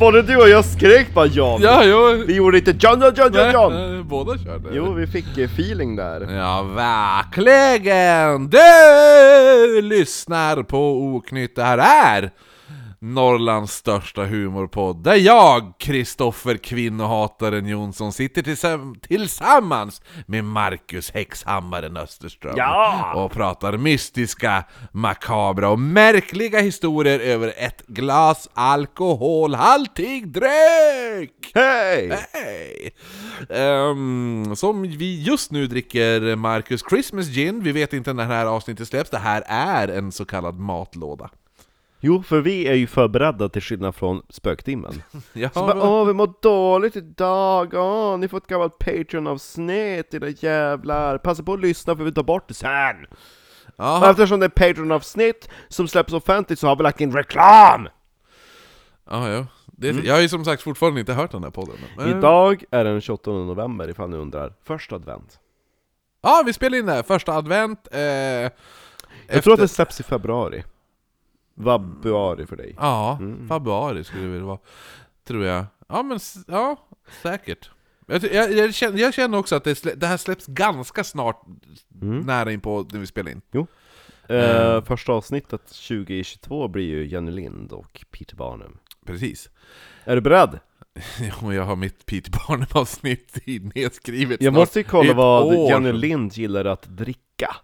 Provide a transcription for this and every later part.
Både du och jag skrek bara John! Ja, jo. Vi gjorde inte John, John, John, John, John! Nej, Båda körde. Jo, vi fick eh, feeling där. Ja, verkligen! Du lyssnar på Oknytt. Det här är Norrlands största humorpodd, där jag, Kristoffer Kvinnohataren Jonsson, sitter tillsam- tillsammans med Marcus Häxhammaren Österström Ja! och pratar mystiska, makabra och märkliga historier över ett glas alkoholhaltig dryck! Hej! Hej! Ehm, som vi just nu dricker Marcus Christmas Gin, vi vet inte när det här avsnittet släpps, det här är en så kallad matlåda. Jo, för vi är ju förberedda till skillnad från spöktimmen. Ja, Så bara, åh, vi mår dåligt idag, åh, ni får ett gammalt Patreon-avsnitt, era jävlar. Passa på att lyssna för vi tar bort det sen. Och Aha. eftersom det är Patreon-avsnitt som släpps offentligt så har vi lagt in reklam! Ja, ja. Det, Jag har ju som sagt fortfarande inte hört den här podden. Men, Idag är den 28 november ifall ni undrar. Första advent. Ja, vi spelar in det här, första advent. Eh, Jag efter- tror att det släpps i februari. Vabbuari för dig. Ja, februari skulle det väl vara. Tror jag. Ja, men ja, säkert. Jag, jag, jag, känner, jag känner också att det, slä, det här släpps ganska snart, nära in på när vi spelar in. Eh, första avsnittet 2022 blir ju Jenny Lind och Peter Barnum. Precis. Är du beredd? Jo, jag har mitt Peter Barnum-avsnitt nedskrivet Jag måste ju kolla vad år. Jenny Lind gillar att dricka.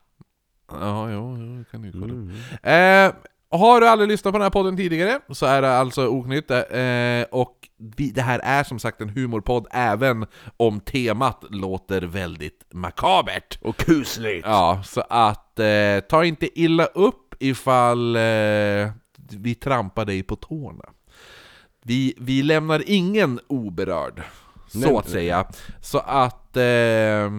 Ja, jo, jo, kan du kolla. Mm. Eh, har du aldrig lyssnat på den här podden tidigare så är det alltså Oknytt, eh, och vi, det här är som sagt en humorpodd även om temat låter väldigt makabert. Och kusligt! Ja, så att eh, ta inte illa upp ifall eh, vi trampar dig på tårna. Vi, vi lämnar ingen oberörd, så Nej, att säga. Så att eh,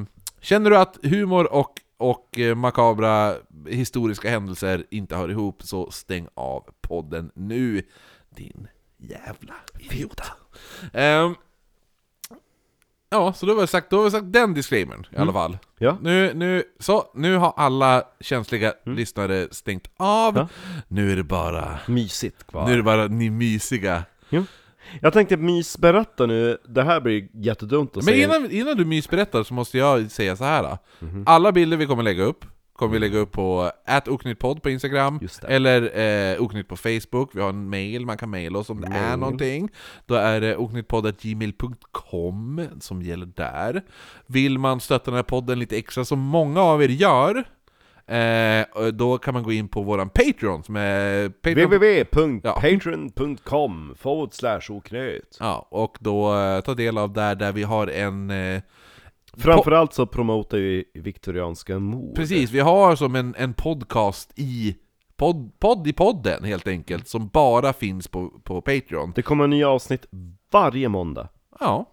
känner du att humor och, och eh, makabra historiska händelser inte hör ihop, så stäng av podden nu, din jävla idiot. Ehm, ja, så då har vi sagt, då har vi sagt den disclaimern i alla fall. Ja. Nu, nu, så, nu har alla känsliga lyssnare stängt av, Ja. nu är det bara, Mysigt kvar. nu är det bara ni mysiga. Jag tänkte mysberätta nu, det här blir jättedumt att Men säga. innan, innan du mysberättar så måste jag säga så här. då. Alla bilder vi kommer lägga upp, kommer vi lägga upp på atoknyttpodd på Instagram, Just det. eller eh, oknytt på Facebook, vi har en mail, man kan mejla oss om det är någonting. Då är det oknyttpodd.gmail.com som gäller där. Vill man stötta den här podden lite extra, som många av er gör, eh, då kan man gå in på våran Patreon, som är Patreon www.patreon.com forward slash oknöt Ja, och då eh, ta del av där, där vi har en... Eh, Framförallt så promotar vi viktorianska mord Precis, vi har som en, en podcast i podd, podd i podden helt enkelt, som bara finns på, på Patreon. Det kommer nya avsnitt varje måndag Ja.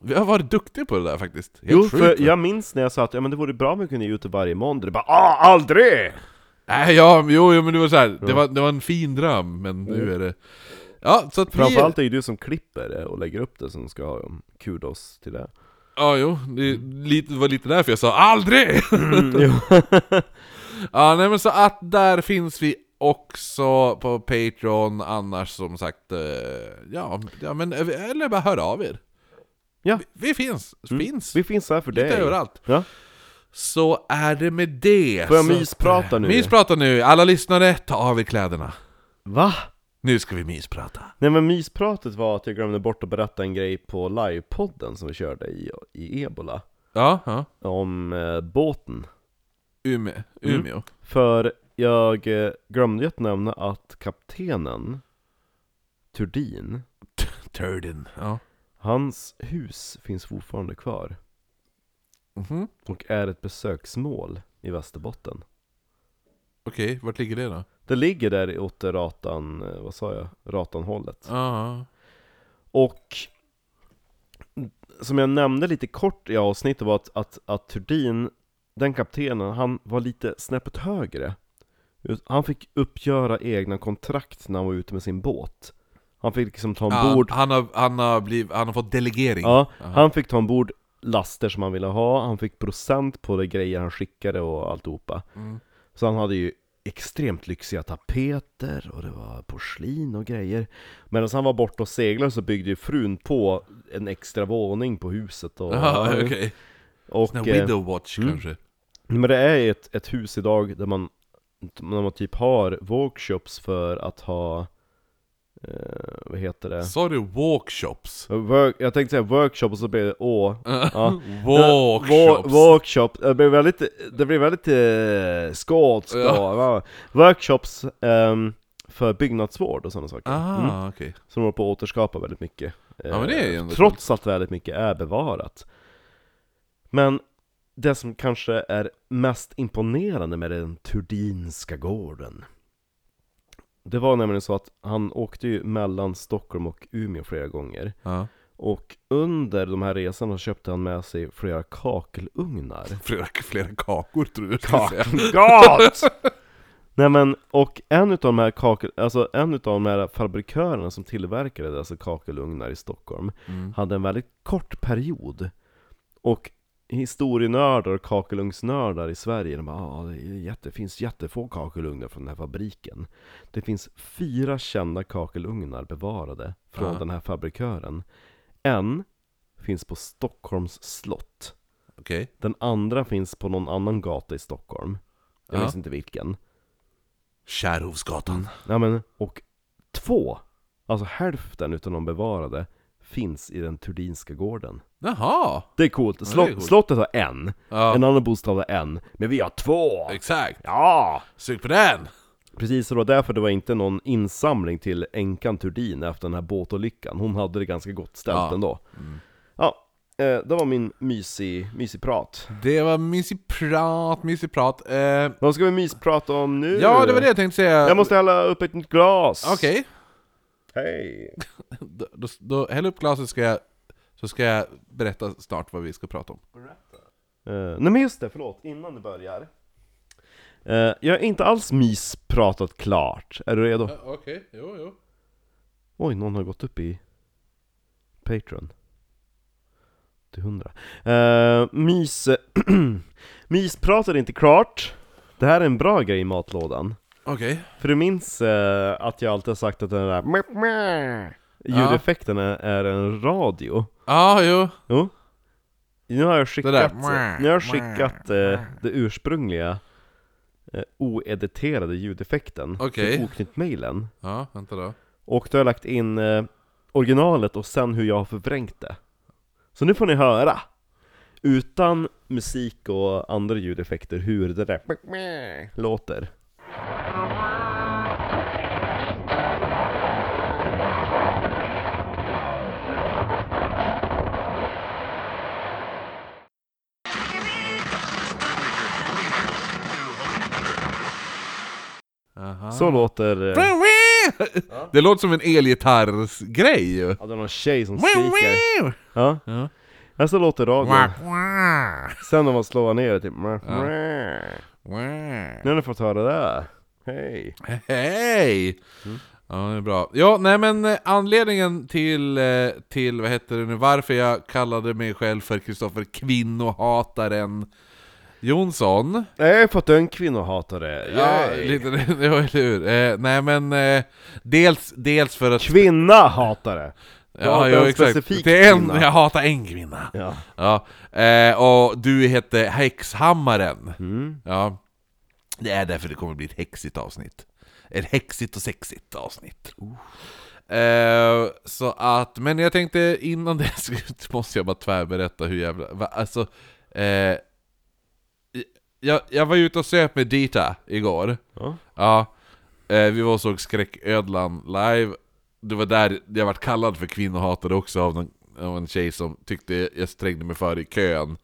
Vi har varit duktiga på det där faktiskt. Helt Jo, sjukt, för jag minns när jag sa att ja, men det vore bra om vi kunde ge ut det varje måndag Det bara ah, aldrig! Nej, ja, jo, jo, men det var så här, det, var, det var en fin dröm, men nu är det... Ja, så att vi... Framförallt är det ju du som klipper det och lägger upp det som ska ha kudos till det Ja, jo, det, lite, det var lite därför jag sa ALDRIG! jo. Ja, nej men så att där finns vi också på Patreon, annars som sagt, eh, ja, ja men eller bara hör av er. Ja. Vi, vi finns, finns, Vi finns här för lite dig överallt. ja. Så är det med det. Får jag mysprata nu? Mysprata nu, alla lyssnare, ta av er kläderna. Va? Nu ska vi mysprata. Nej men myspratet var att jag glömde bort att berätta en grej på livepodden som vi körde i, i Ebola Ja, ja. Om eh, båten Umeå. Mm. Umeå. För jag eh, glömde ju att nämna att kaptenen Turdin Turden. Ja. Hans hus finns fortfarande kvar Mhm. och är ett besöksmål i Västerbotten Okej, vart ligger det då? Det ligger där åt Ratan, eh, vad sa jag? Ratanhållet Ja. Och som jag nämnde lite kort i avsnittet var att, att, att Turdin, den kaptenen, han var lite snäppet högre Han fick uppgöra egna kontrakt när han var ute med sin båt Han fick liksom ta Han, ombord han, har, han, har blivit, han har fått delegering. Ja, han fick ta ombord laster som han ville ha, han fick procent på de grejer han skickade och alltihopa Mm. Så han hade ju extremt lyxiga tapeter och det var porslin och grejer Medan han var borta och seglade så byggde ju frun på en extra våning på huset och, Jaha, okej. och Sån här eh, widow watch mm. kanske? Men det är ett, ett hus idag där man, där man typ har workshops för att ha eh, Vad heter det? Sa du walkshops? Work, jag tänkte säga workshop och så blev det å Ja. Walkshops? Wo- Workshop, det blev väldigt, det blev väldigt eh, och, Ja. Workshops ehm, för byggnadsvård och sådana saker Ah, mm. okej. Som håller på att återskapa väldigt mycket Ja, men det är ju Eh, ändå Trots att väldigt mycket är bevarat Men det som kanske är mest imponerande med den Turdinska gården Det var nämligen så att han åkte ju mellan Stockholm och Umeå flera gånger Ja. Och under de här resorna köpte han med sig flera kakelugnar Flera, flera kakor tror jag säga. Gott! Nej men, och en utav de här kakel, alltså en utav de här fabrikörerna som tillverkade dessa kakelugnar i Stockholm Mm. Hade en väldigt kort period Och historienördar och kakelugnsnördar i Sverige, de bara ah, det jätte, finns jättefå kakelugnar från den här fabriken Det finns fyra kända kakelugnar bevarade från Ja. den här fabrikören En finns på Stockholms slott Okej. Den andra finns på någon annan gata i Stockholm Jag Ja. minns inte vilken Kärrhovsgatan. Ja men, och två, alltså hälften utav de bevarade Finns i den Turdinska gården Jaha! Det är coolt, Slott, coolt. slottet har en, Ja, en annan bostad har en, men vi har två! exakt. Ja! Sug på den! Precis, och det var därför det var inte någon insamling till änkan Turdin efter den här båtolyckan Hon hade det ganska gott ställt Ja. ändå Mm. Ja, eh, det var min mysig, mysig prat Det var mysig prat, mysig prat. Eh, Vad ska vi mysprata om nu? ja, det var det jag tänkte säga. Jag måste hälla upp ett nytt glas! Okej. Hej! Då, då, då häll upp glaset ska jag, så ska jag berätta snart vad vi ska prata om. Uh, nej men just det, förlåt, innan du börjar. Eh, Jag har inte alls myspratat klart, är du redo? Okej, jo, jo. Oj, någon har gått upp i Patreon. Till 100 uh, Mys... myspratat är inte klart. Det här är en bra grej i matlådan Okej. För du minns eh, att jag alltid har sagt att den där ljudeffekten är, är en radio? Ja, jo. Jo Nu har jag skickat, där. nu har jag skickat eh, det ursprungliga eh, oediterade ljudeffekten Okej. till oknytt-mailen Ja, vänta då. Och då har jag lagt in eh, originalet och sen hur jag har förvrängt det Så nu får ni höra Utan musik och andra ljudeffekter hur det där låter. Så låter... Eh, Det låter som en elgitarrsgrej ju. ja, det är någon tjej som skriker. Ja, Ja. ja så låter radion Sen när man slår ner det typ Nu har ni fått höra det Hej! Hej! Ja, det är bra. Ja, nej men eh, anledningen till, eh, till, vad heter det nu, varför jag kallade mig själv för Kristoffer Kvinnohataren Jonsson. Nej, för att du är en kvinnohatare! Ja, Yay. lite, ja, eller hur? Eh, nej men, eh, dels, dels för att... Kvinnahatare! Du Ja, hatar jo, en exakt. specifik Det är en, kvinna. jag hatar en kvinna. Ja. Ja, eh, och du heter Häxhammaren. Mm. Ja, det är därför det kommer bli ett häxigt avsnitt. Ett häxigt och sexigt avsnitt. Eh, så att, men jag tänkte innan det måste jag bara tvärberätta hur jävla... Va, alltså, eh, jag, jag var ute och söp med Dita igår. Ja. Ja, eh, vi var och såg Skräcködlan live. Det var där jag vart kallad för kvinnohatare också av, någon, av en tjej som tyckte jag strängde mig för i kön.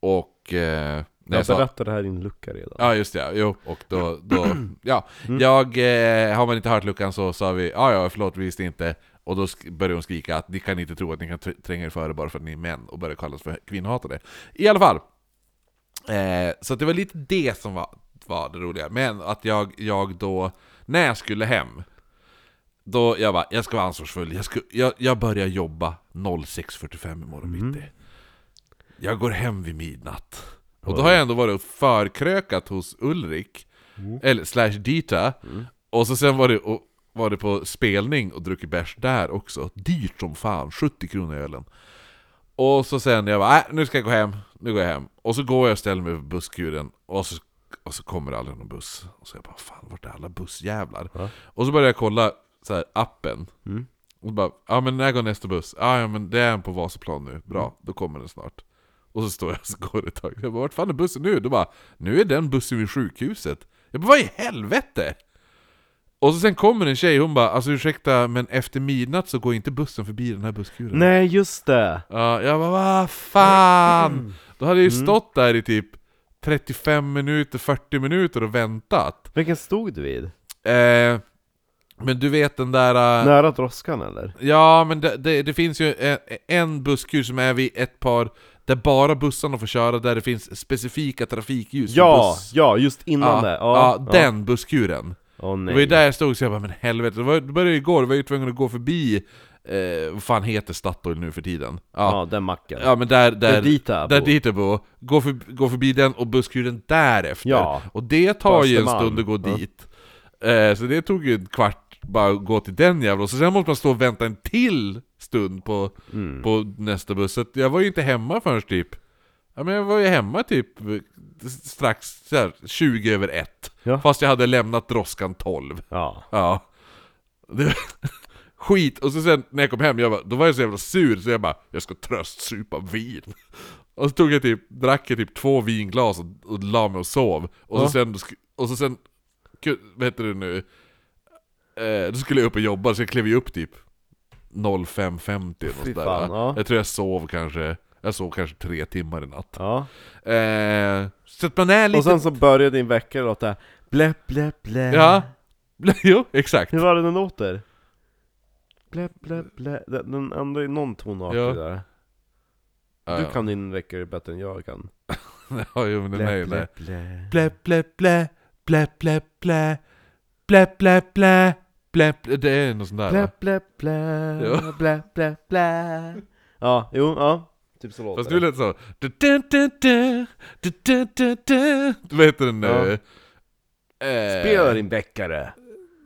Och... Eh, när jag Jag berättade det här i din lucka redan. Ja just det, jo, och då, då ja, jag, eh, har man inte hört luckan så sa vi ja ja förlåt vi visste inte. Och då började hon skrika att ni kan inte tro att ni kan tr- tränga er före bara för att ni är män. Och började kallas för kvinnohatare. I alla fall. Eh, Så det var lite det som var, var det roliga, men att jag, jag då, när jag skulle hem då jag bara, jag ska vara ansvarsfull, jag, ska, jag, jag börjar jobba 06.45 imorgon bitti Jag går hem vid midnatt Och då har jag ändå varit och förkrökat hos Ulrik eller slash Dita, och så sen var det, och, var det på spelning och druckit bärs där också. Dyrt som fan, 70 kronor ölen. Och så sen jag bara, nej nu ska jag gå hem, nu går jag hem. Och så går jag och ställer mig på busskuren, och så, och så kommer det aldrig någon buss. Och så jag bara, fan vart är alla bussjävlar? Ja. Och så börjar jag kolla så här, appen. Mm. Och bara, ja men när går nästa buss? Ja, ja men det är en på Vasaplan nu, bra, Mm. då kommer den snart. Och så står jag och så går ett tag. Jag bara, vart fan är bussen nu? Då bara, nu är den bussen vid sjukhuset. Jag bara, vad i helvete? Och så sen kommer en tjej, hon bara, alltså ursäkta, men efter midnatt så går inte bussen förbi den här busskuren. Nej, just det! Ja, jag bara, vad fan? Då hade jag ju Mm. stått där i typ 35 minuter, 40 minuter och väntat. Vilken stod du vid? Eh, men du vet den där... eh, Nära droskan eller? Ja, men det, det, det finns ju en, en busskur som är vid ett par där bara bussarna får köra, där det finns specifika trafikljus Ja, ja, just innan ja, det! ja, den busskuren. Det nej. var ju där jag stod så jag bara, men helvete, det, var, det började ju igår, då var ju tvungen att gå förbi, eh, vad fan heter Statoil nu för tiden? Ja, Ja, den macken. ja men där, där, Dita där bor. dit jag bor, gå, för, gå förbi den och busskuren därefter. Ja. Och det tar ju en Östermalm. stund att gå Ja. dit. Eh, så det tog ju en kvart bara gå till den jävla, så sen måste man stå och vänta en till stund på, Mm. på nästa buss. Så jag var ju inte hemma förrän typ, ja men jag var ju hemma typ strax så här, 20 över ett. Ja. Fast jag hade lämnat droskan 12. Ja. Ja. Det, skit, och så sen när jag kom hem, jag bara, då var jag så jävla sur så jag bara Jag ska tröstsupa vin Och så tog jag typ, drack jag typ två vinglas och, och la mig och sov Och så Ja. sen, och så sen, vad heter det nu? Eh, då skulle jag upp och jobba, så jag klev ju upp typ 05.50 eller Fy något där. fan, ja. Jag tror jag sov kanske, jag sov kanske tre timmar i natt ja. eh, Så att man är lite... Och sen så började din vecka låta blä blä blä Ja, jo exakt Hur var det den låter? Blä blä blä Den, den ändå är någon tonart Ja. där Ja, Du ja. kan din vecka bättre än jag kan Ja, jo men den är ju blä, blä. Blä, blä, blä, blä, blä, blä, blä, blä, blä, blä, blä, det är något sånt där Blä va? blä blä Ja. blä blä blä Ja, jo, ja Typ så låter Fast du lät så du, du, du, du, du, du, du, du. Du vet den Ja. nu eh, din väckare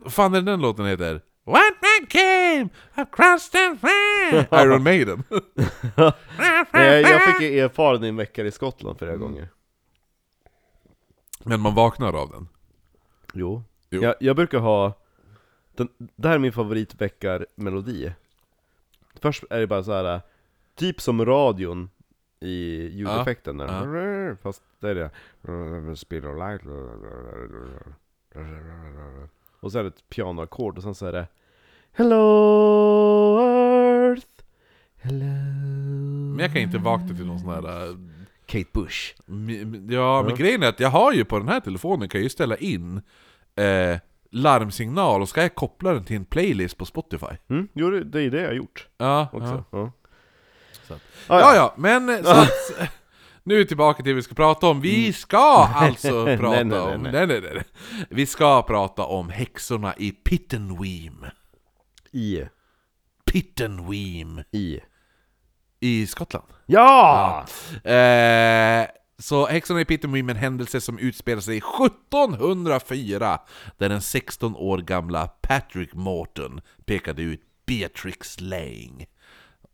Vad fan är den låten heter? One man came across the land Iron Maiden Nej, Jag fick ju erfara din väckare i Skottland flera Mm. gånger Men man vaknar av den Jo, Jo. Jag, jag brukar ha den, Det här är min favoritväckarmelodi Först är det bara så här Typ som radion i ljudeffekten där. Fast det är det. Speed of light Och så är det ett pianoackord och sen så är det Hello Earth! Hello Men jag kan inte vakna till någon sån här äh, Kate Bush. Ja, men Ja. grejen är att jag har ju på den här telefonen kan jag ju ställa in eh, larmsignal och ska jag koppla den till en playlist på Spotify mm, Jo det, är det jag har gjort Ja, också ja. Ja, Så att- Ah, Ja, ja, men så att, nu tillbaka till det vi ska prata om. Vi ska alltså Nej, prata nej, nej, om... nej. Nej, nej, nej. Vi ska prata om häxorna i Pittenweem. I Pittenweem I i Skottland. Ja! Eh, så häxorna i Pittenweem är en händelse som utspelar sig 1704 där den 16 år gamla Patrick Morton pekade ut Beatrix Lang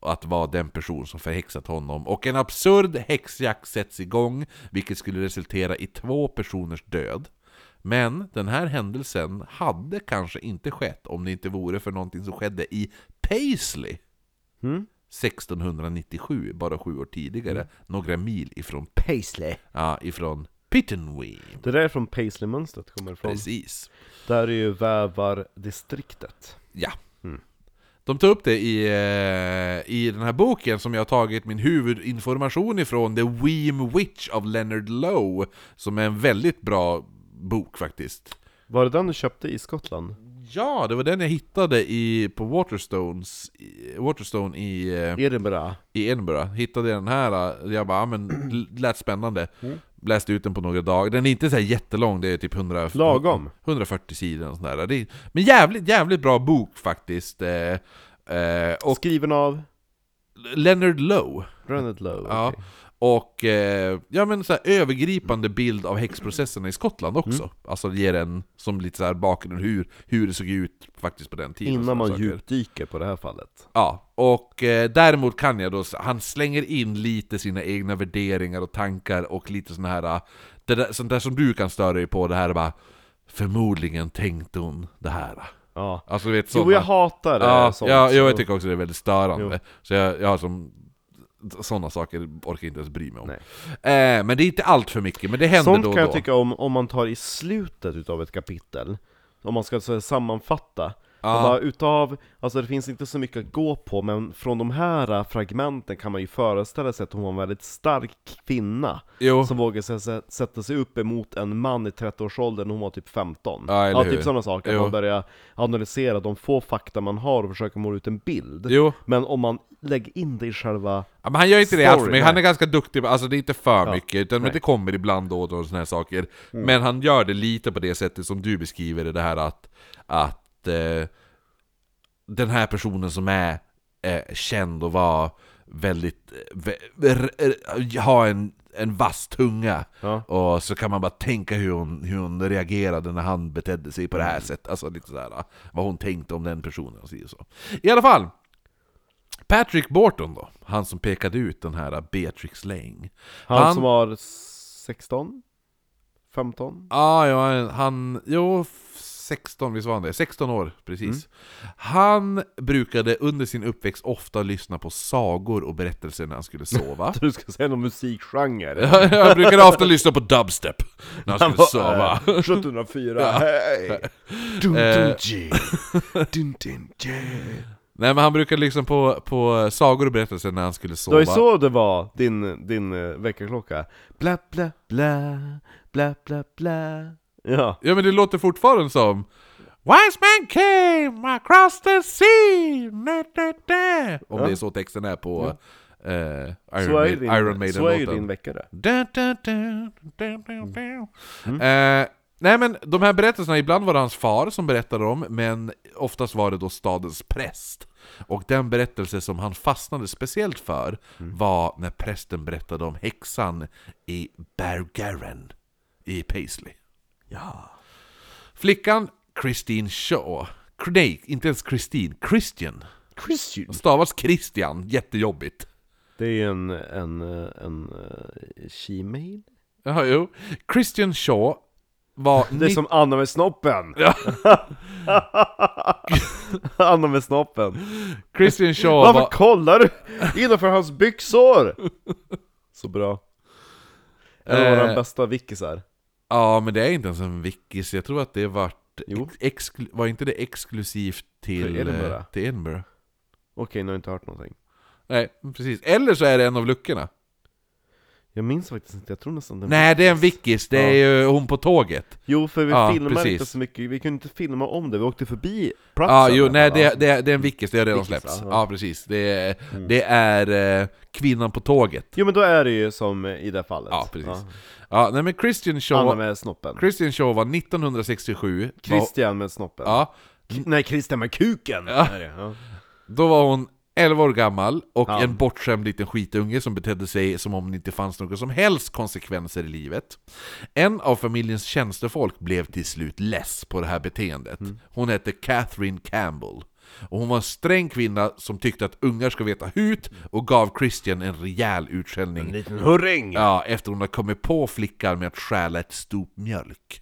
att vara den person som förhäxat honom och en absurd häxjakt sätts igång vilket skulle resultera i två personers död. Men den här händelsen hade kanske inte skett om det inte vore för någonting som skedde i Paisley Mm. 1697, bara sju år tidigare, några mil ifrån, Paisley ja, ifrån Pittenweem. Det där är från Paisley-mönstret kommer ifrån Precis. Där är ju vävardistriktet Ja. Mm. De tar upp det i, eh, i den här boken som jag har tagit min huvudinformation ifrån, The Weem Witch av Leonard Lowe, som är en väldigt bra bok faktiskt. Var det den du köpte i Skottland? Ja, det var den jag hittade i, på Waterstones, i, Waterstone i, eh, Edinburgh? i Edinburgh. Hittade jag den här, eh, jag bara, men lät spännande. Mm. Läste ut den på några dagar. Den är inte så här jättelång, det är typ 100, Lagom. 140 sidor och sådär. Det är, men jävligt, jävligt bra bok faktiskt. Eh, eh, och Skriven av Leonard Lowe. Brennet Lowe? Ja. Och eh, ja, men så här, övergripande bild av häxprocesserna i Skottland också. Mm. Alltså ger en som lite så här bakgrund hur, hur det såg ut faktiskt på den tiden. Innan sådana man saker. djupdyker på det här fallet. Ja, och eh, däremot kan jag då, han slänger in lite sina egna värderingar och tankar och lite såna här, eh, det där, sånt där som du kan störa dig på, det här bara Förmodligen tänkte hon det här. Ja. Alltså vet Jo, såna, jag hatar det. ja, sånt. ja, jag Så- tycker också det är väldigt störande. Jo. Så jag, jag har som sådana saker orkar jag inte ens bry mig om. Eh, men det är inte allt för mycket, men det händer Sånt då och kan då. jag tycka om, om man tar i slutet utav ett kapitel Om man ska så här, sammanfatta Ja. och bara utav, alltså det finns inte så mycket att gå på Men från de här äh, fragmenten kan man ju föreställa sig att hon var en väldigt stark kvinna Jo. Som vågade sä- sä- sätta sig upp emot en man i 30-årsåldern när hon var typ 15 Ja, eller hur? typ sådana saker, Jo. man börjar analysera de få fakta man har och försöka måla ut en bild Jo. Men om man lägger in det i själva Ja, men han gör inte det Story, mycket, han är ganska duktig, på- alltså det är inte för Ja, mycket, utan men. Mm. det kommer ibland då och då och såna här saker. Men han gör det lite på det sättet som du beskriver det, det här att, att eh, den här personen som är eh, känd och var väldigt, eh, ha en, en vass tunga, Ja. och så kan man bara tänka hur hon, hur hon reagerade när han betedde sig på det här sättet, alltså lite sådär, vad hon tänkte om den personen och så. I alla fall, Patrick Borton då, han som pekade ut den här Beatrix Lang. Han, Han- som var 16? 15? Ah, ja, han, jo, 16, visst var han det? 16 år, precis. Han brukade under sin uppväxt ofta lyssna på sagor och berättelser när han skulle sova. Du ska säga någon musikgenre? han brukade ofta lyssna på dubstep när han skulle sova. Eh, 1704, Ja. hej! Dun, Eh. dun, dun, dun, dun, dun. Nej men han brukade lyssna på, på sagor och berättelser när han skulle Det sova. var ju så det var, din, din väckarklocka Bla bla bla, bla bla bla Ja, Ja men det låter fortfarande som Wise man came across the sea na, na, na. Om Ja. det är så texten är på eh, Iron, Maiden, din, Iron så är ju din Maiden-låten. väckare Da, da, da. Mm. Eh, nej men de här berättelserna, ibland var det hans far som berättade dem, men oftast var det då stadens präst. Och den berättelse som han fastnade speciellt för Mm. var när prästen berättade om häxan i Bargaren i Paisley. Ja Flickan Christine Shaw, nej, inte ens Christine, Christian. Christian Stavas Christian, jättejobbigt. Det är ju en, en, eh, en uh, she-mail Jaha, jo. Christian Shaw var... Det är som Anna med snoppen! Ja. Anna med snoppen Christian Shaw Varför var... kollar du innanför hans byxor? Så bra En av våra Eh. bästa vickisar Ja, men det är inte ens en wikis. Jag tror att det vart... Ex, var inte det exklusivt till För Edinburgh? eh, Till Edinburgh? Okej, nu har jag inte hört någonting Nej, precis. Eller så är det en av luckorna. Jag minns faktiskt inte, jag tror nästan den Nej, det är en wikis. Det är ju hon på tåget. Jo, för vi Ja, filmade precis. inte så mycket, vi kunde inte filma om det, vi åkte förbi Ja, platsen jo, där nej, det, det, det är en wikis. Det har redan släppts. ja. Ja, precis. Det är, det är eh, kvinnan på tåget. Jo men då är det ju som i det fallet Ja, precis. Ja, nej men Christian Anna Shaw... med snoppen Christian Shaw var 1967. Var, Christian med snoppen ja, Nej, Christian med kuken! Ja. Ja. Då var hon 11 år gammal och Ja. en bortskämd liten skitunge som betedde sig som om det inte fanns några som helst konsekvenser i livet. En av familjens tjänstefolk blev till slut less på det här beteendet. Mm. Hon hette Catherine Campbell. Och hon var en sträng kvinna som tyckte att ungar ska veta hut och gav Christian en rejäl utskällning. En liten hurring! Ja, efter hon hade kommit på flickan med att stjäla ett stop mjölk.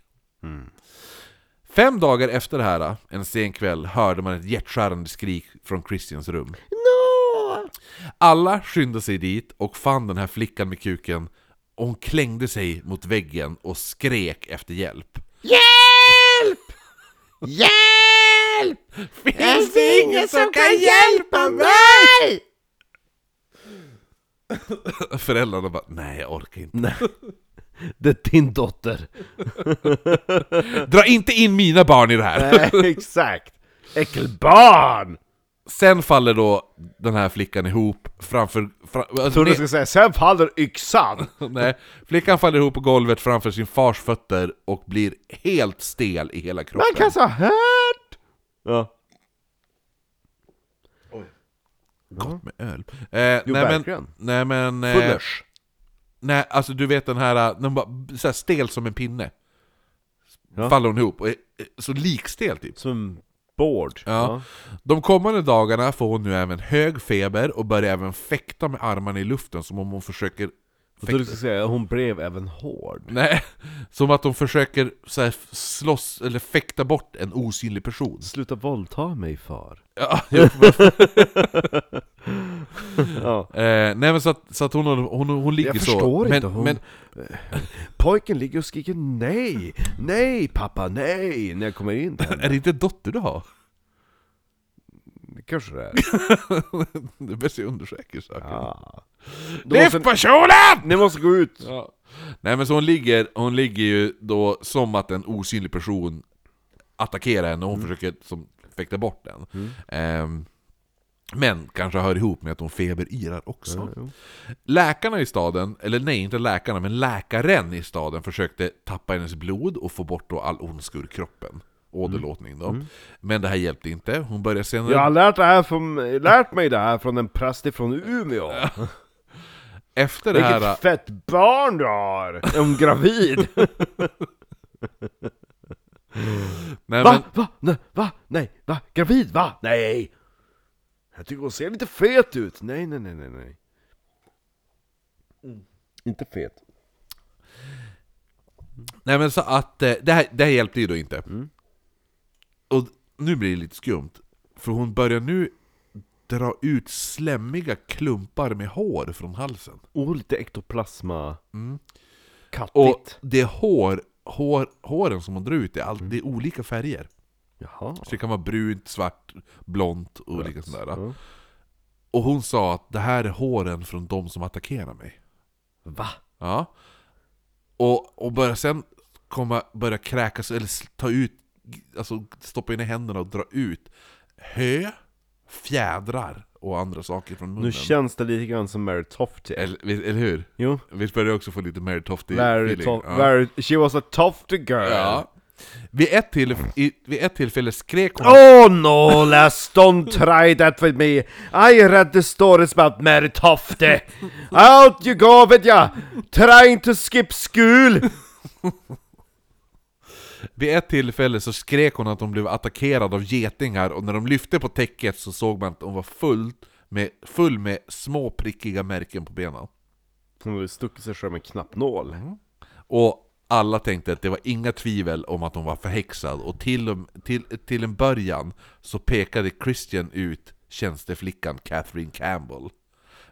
Fem dagar efter det här, en sen kväll, hörde man ett hjärtskärande skrik från Christians rum. No! Alla skyndade sig dit och fann den här flickan med kuken och hon klängde sig mot väggen och skrek efter hjälp. Hjälp! Hjälp! Finns det ingen som kan hjälpa mig? Föräldrarna bara, nej jag orkar inte. Nej. Det är din dotter! Dra inte in mina barn i det här! Nej, exakt! Äckelbarn! Sen faller då den här flickan ihop framför... Fra, Jag alltså, trodde du skulle säga 'Sen faller yxan' nej, flickan faller ihop på golvet framför sin fars fötter och blir helt stel i hela kroppen. Man kanske har hört! Ja, Gott med öl. Eh, Jo, nej, men, verkligen. nej men... Eh, Fullers! Nej, alltså du vet den här, den bara, så här stel som en pinne. Ja. Faller hon ihop, och är- så likstel typ. Som board. Ja. De kommande dagarna får hon nu även hög feber och börjar även fäkta med armarna i luften som om hon försöker Jag trodde du skulle säga hon blev även hård. Nej, som att de försöker så här, slåss eller fäkta bort en osynlig person. Sluta våldta mig far. Ja, Ja. eh, nej men så att, så att hon, hon, hon ligger Jag så. förstår men, inte, hon- men Pojken ligger och skriker nej, nej pappa, nej, när jag kommer in till är henne. det inte dotter du har? Kanske det är. det är bäst jag undersöker saker. Ja. Då måste, personen! ni måste gå ut! Ja. Nej men så hon ligger, hon ligger ju då som att en osynlig person attackerar henne och hon försöker som, fäkta bort den. Ehm, men kanske hör ihop med att hon feberyrar också. jo. Läkarna i staden, eller nej inte läkarna, men läkaren i staden försökte tappa hennes blod och få bort all ondska ur kroppen. Åderlåtning då. Men det här hjälpte inte. Hon började senare... Jag har lärt, det här från, lärt mig det här från en präst från Umeå. Efter det här... Vilket fett barn du har! Är hon gravid? Nej, Va? men, Va? Nej, va? Nej, va? Gravid? Va? Nej! Jag tycker hon ser lite fet ut. Nej, nej, nej, nej, nej. Inte fet. nej men så att eh, det här, det här hjälpte ju då inte. Mm. Och nu blir det lite skumt. För hon börjar nu dra ut slemmiga klumpar med hår från halsen. Oh, lite ektoplasma. Mm. Kattigt. Och det är hår, hår, håren som hon drar ut, det är, all, det är olika färger. Jaha. Så det kan vara brunt, svart, blont och olika sådär. Ja. Och hon sa att det här är håren från de som attackerar mig. Va? Ja. Och, och börja sen komma, börja kräkas, eller ta ut, alltså stoppa in i händerna och dra ut hö, fjädrar och andra saker från munnen. Nu känns det lite grann som Mary Tofty. eller, eller hur? Jo. Vi börjar också få lite Mary Tofty Mary feeling. Tofty. Ja. Mary, she was a Tofty girl. Ja. Vid, ett till, i, vid ett tillfälle skrek hon Oh no, lass, don't try that with me. I read the stories about Mary Tofty. Out you go with ya, trying to skip school. Vid ett tillfälle så skrek hon att hon blev attackerad av getingar och när de lyfte på täcket så såg man att hon var full med, full med små prickiga märken på benen. Hon hade stuckit sig själv med knappnål. Och alla tänkte att det var inga tvivel om att hon var förhäxad och till, till, till en början så pekade Christian ut tjänsteflickan Catherine Campbell.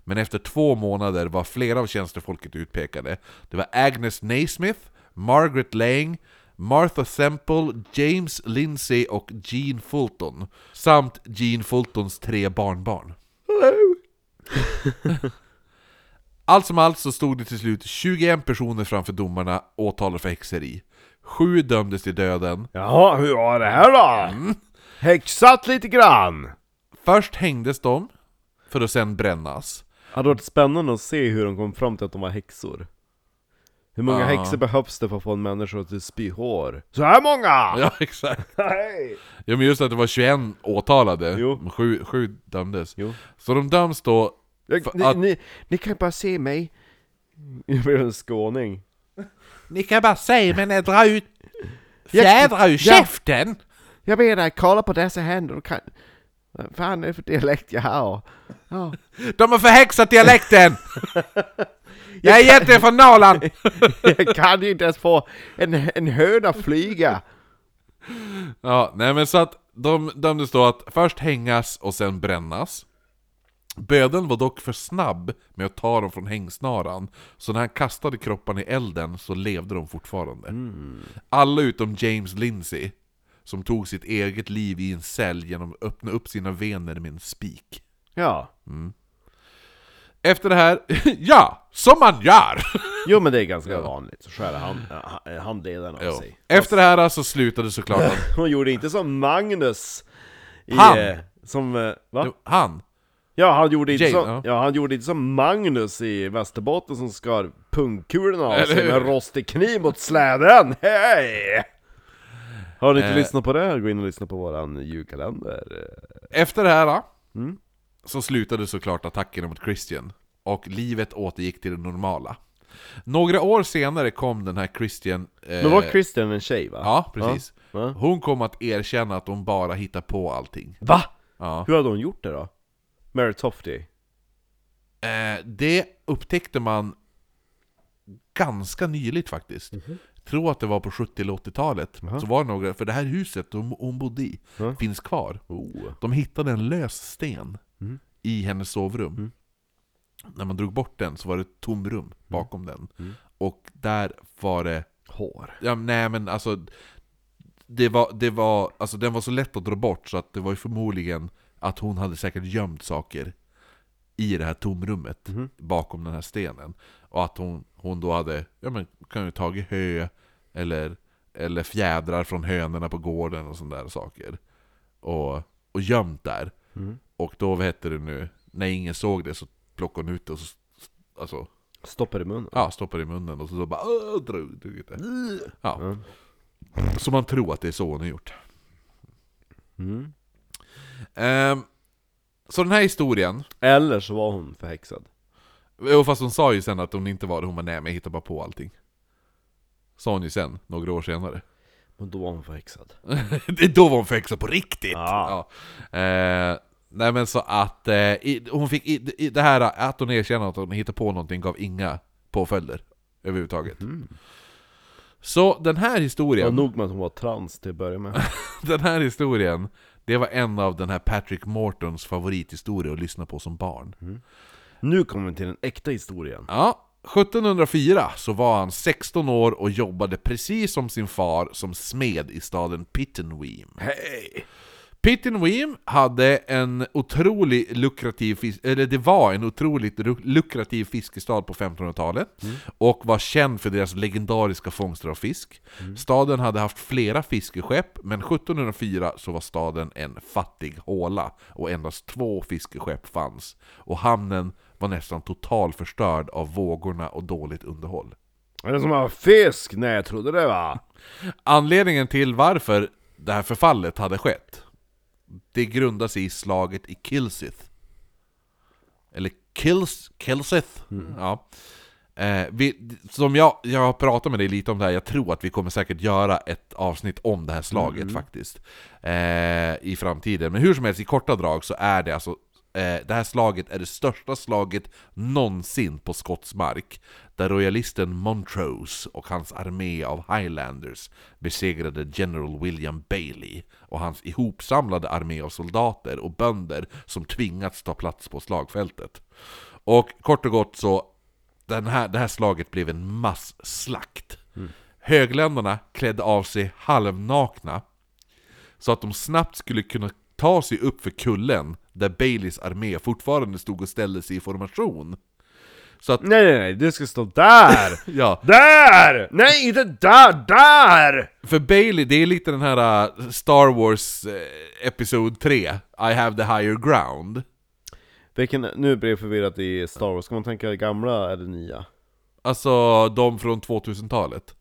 Men efter två månader var flera av tjänstefolket utpekade. Det var Agnes Naismith, Margaret Lang, Martha Semple, James Lindsay och Jean Fulton. Samt Jean Fultons tre barnbarn. Allt som allt så stod det till slut 21 personer framför domarna åtalade för häxeri. Sju dömdes till döden. Jaha, hur var det här då? Häxat lite grann. Först hängdes de, för att sen brännas. Hade varit spännande att se hur de kom fram till att de var häxor. Hur många Ja. häxor behövs det för att få en människa att spy hår? Så här många! Ja, exakt. Hej! Ja men just att det var 21 åtalade, Jo. sju, sju dömdes. Jo. Så de döms då... Jag, För ni, att- ni, ni kan bara se mig. Jag blev en skåning. Ni kan bara säga men dra ut fjädrar ur käften! Jag menar, kolla på dessa händer kan... Vad fan är det för dialekt jag har? Ja. De har förhäxat dialekten! Jag är egentligen från Norrland! Jag kan ju inte ens få en, en höna flyga. Ja, nej men så att de dömdes då att först hängas och sen brännas. Bödeln var dock för snabb med att ta dem från hängsnaran, så när han kastade kropparna i elden så levde de fortfarande. Alla utom James Lindsay, som tog sitt eget liv i en cell genom att öppna upp sina vener med en spik. Ja. Efter det här, ja, som man gör! Jo men det är ganska vanligt, så skär hand, äh, handleden av Jo. sig. Efter det här så slutade såklart att Hon gjorde inte som Magnus i, Han? eh, Som, eh, va? han, Ja han gjorde inte Jane, som, ja. ja. han gjorde inte som Magnus i Västerbotten som skar pungkulorna av sig med en rostig kniv mot släden. Hej! Har ni inte Eh. lyssnat på det? Gå in och lyssna på våran julkalender. Efter det här Mm. så slutade såklart attackerna mot Christian och livet återgick till det normala. Några år senare kom den här Christian... Eh, Men var Christian en tjej va? Ja, precis. Ja. Hon kom att erkänna att hon bara hittar på allting. Va? Ja. Hur hade hon gjort det då? Mary Tofty? Eh, det upptäckte man ganska nyligt faktiskt. Jag tror att det var på 70 eller 80-talet. Jaha. Så var det några, för det här huset hon, hon bodde i Ja. finns kvar. Oh. De hittade en lös sten Mm. i hennes sovrum. Mm. När man drog bort den så var det ett tomrum bakom den. Mm. Och där var det Hår. Ja, nej men alltså det var, det var, alltså den var så lätt att dra bort så att det var ju förmodligen att hon hade säkert gömt saker i det här tomrummet Mhm. bakom den här stenen. Och att hon, hon då hade, ja men kan ju tagit hö eller, eller fjädrar från hönorna på gården och sådana där saker. Och, och gömt där. Mm. Och då, vad heter det nu, när ingen såg det så plockade hon ut det och så, alltså, Stoppar i munnen? ja, stoppade i munnen och så, så bara "Åh", drog, drog ut det. Ja. Ja. Så man tror att det är så hon har gjort. Mm. Ehm, så den här historien, Eller så var hon förhäxad. jo, fast hon sa ju sen att hon inte var det, hon var nej men jag hittar bara på allting. Sa hon ju sen, några år senare. Men då var hon förhäxad. Det- Då var hon förhäxad på riktigt! Ja. Eh, nej men så att, eh, i, hon fick, i, i, det här att hon erkände att hon hittade på någonting gav inga påföljder överhuvudtaget. Mm. Så den här Det historien... var nog med att hon var trans till att börja med. Den här historien, det var en av den här Patrick Mortons favorithistorier att lyssna på som barn. Nu kommer vi till den äkta historien. Ja, 1704 så var han 16 år och jobbade precis som sin far som smed i staden Pittenweem. Hej! Pittenweem hade en otroligt lukrativ, eller det var en otroligt lukrativ fiskestad på 1500-talet och var känd för deras legendariska fångster av fisk. Staden hade haft flera fiskeskepp, men 1704 så var staden en fattig håla och endast två fiskeskepp fanns. Och hamnen var nästan totalförstörd av vågorna och dåligt underhåll. Är det som har fisk? Nej, jag trodde det va? Anledningen till varför det här förfallet hade skett, det grundar sig i slaget i Kilsith. Eller Kils, Kilsith? Ja. Eh, vi, som jag, jag har pratat med dig lite om det här, jag tror att vi kommer säkert göra ett avsnitt om det här slaget faktiskt. Eh, I framtiden. Men hur som helst, i korta drag så är det alltså det här slaget är det största slaget någonsin på skotsk mark, där royalisten Montrose och hans armé av Highlanders besegrade General William Bailey och hans ihopsamlade armé av soldater och bönder som tvingats ta plats på slagfältet. Och kort och gott så, den här, det här slaget blev en masslakt. Högländerna klädde av sig halvnakna så att de snabbt skulle kunna ta sig upp för kullen där Baileys armé fortfarande stod och ställde sig i formation. Så att, Nej nej nej, du ska stå där! ja, där! Nej inte där, där! för Bailey, det är lite den här uh, Star Wars uh, Episod 3, I have the higher ground. Vilken, nu blir jag förvirrad i Star Wars, ska man tänka gamla eller nya? Alltså de från 2000-talet.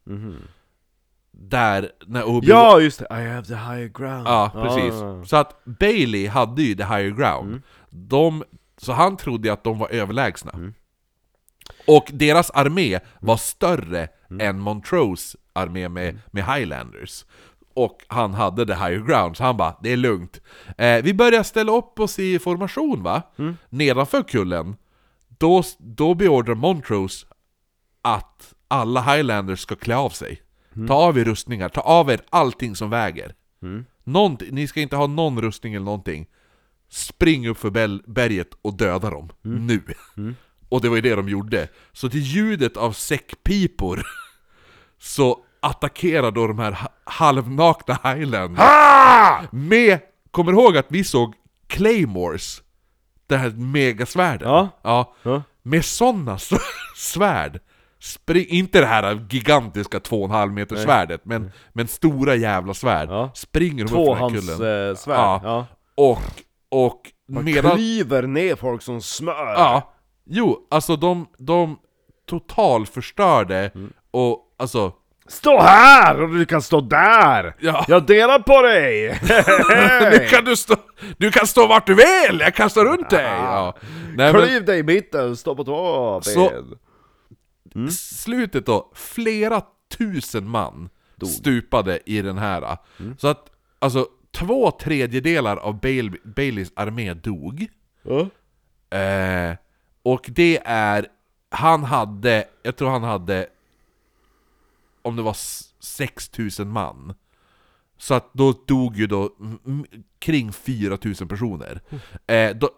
Där, när Obi Ja just det, I have the higher ground Ja, precis. Ah. Så att Bailey hade ju the higher ground. De, så han trodde ju att de var överlägsna. Och deras armé var större än Montrose armé med, med Highlanders. Och han hade the higher ground, så han bara 'Det är lugnt' eh, Vi börjar ställa upp oss i formation va? Nedanför kullen. Då, då beordrar Montrose att alla Highlanders ska klä av sig. Ta av er rustningar, ta av er allting som väger. Någonting, ni ska inte ha någon rustning eller någonting. Spring upp för berget och döda dem. Nu. Och det var ju det de gjorde. Så till ljudet av säckpipor så attackerar då de här ha- halvnakna highlanders med, kommer ihåg att vi såg Claymores? Det här megasvärden. Ja. ja. Ja. Med sådana svärd. Spring, inte det här gigantiska 2,5 meter svärdet, men, men stora jävla svärd. Ja. Springer de upp den här kullen. Tvåhandssvärd, Ja. ja. Och, och Man medan... klyver ner folk som smör! Ja, jo, alltså de, de totalförstörde och alltså... Stå här och du kan stå där! Ja. Jag delar på dig! Nu kan du stå, du kan stå vart du vill, jag kastar runt dig! Ja. Nej, men, Klyv dig i mitten, stå på två Så- ben! slutet då, flera tusen man stupade i den här. Så att, alltså, två tredjedelar av Bail Baileys armé dog. Ja. Eh, och det är, han hade, jag tror han hade, om det var s- 6000 man. Så att då dog ju då kring 4000 personer. Eh, då,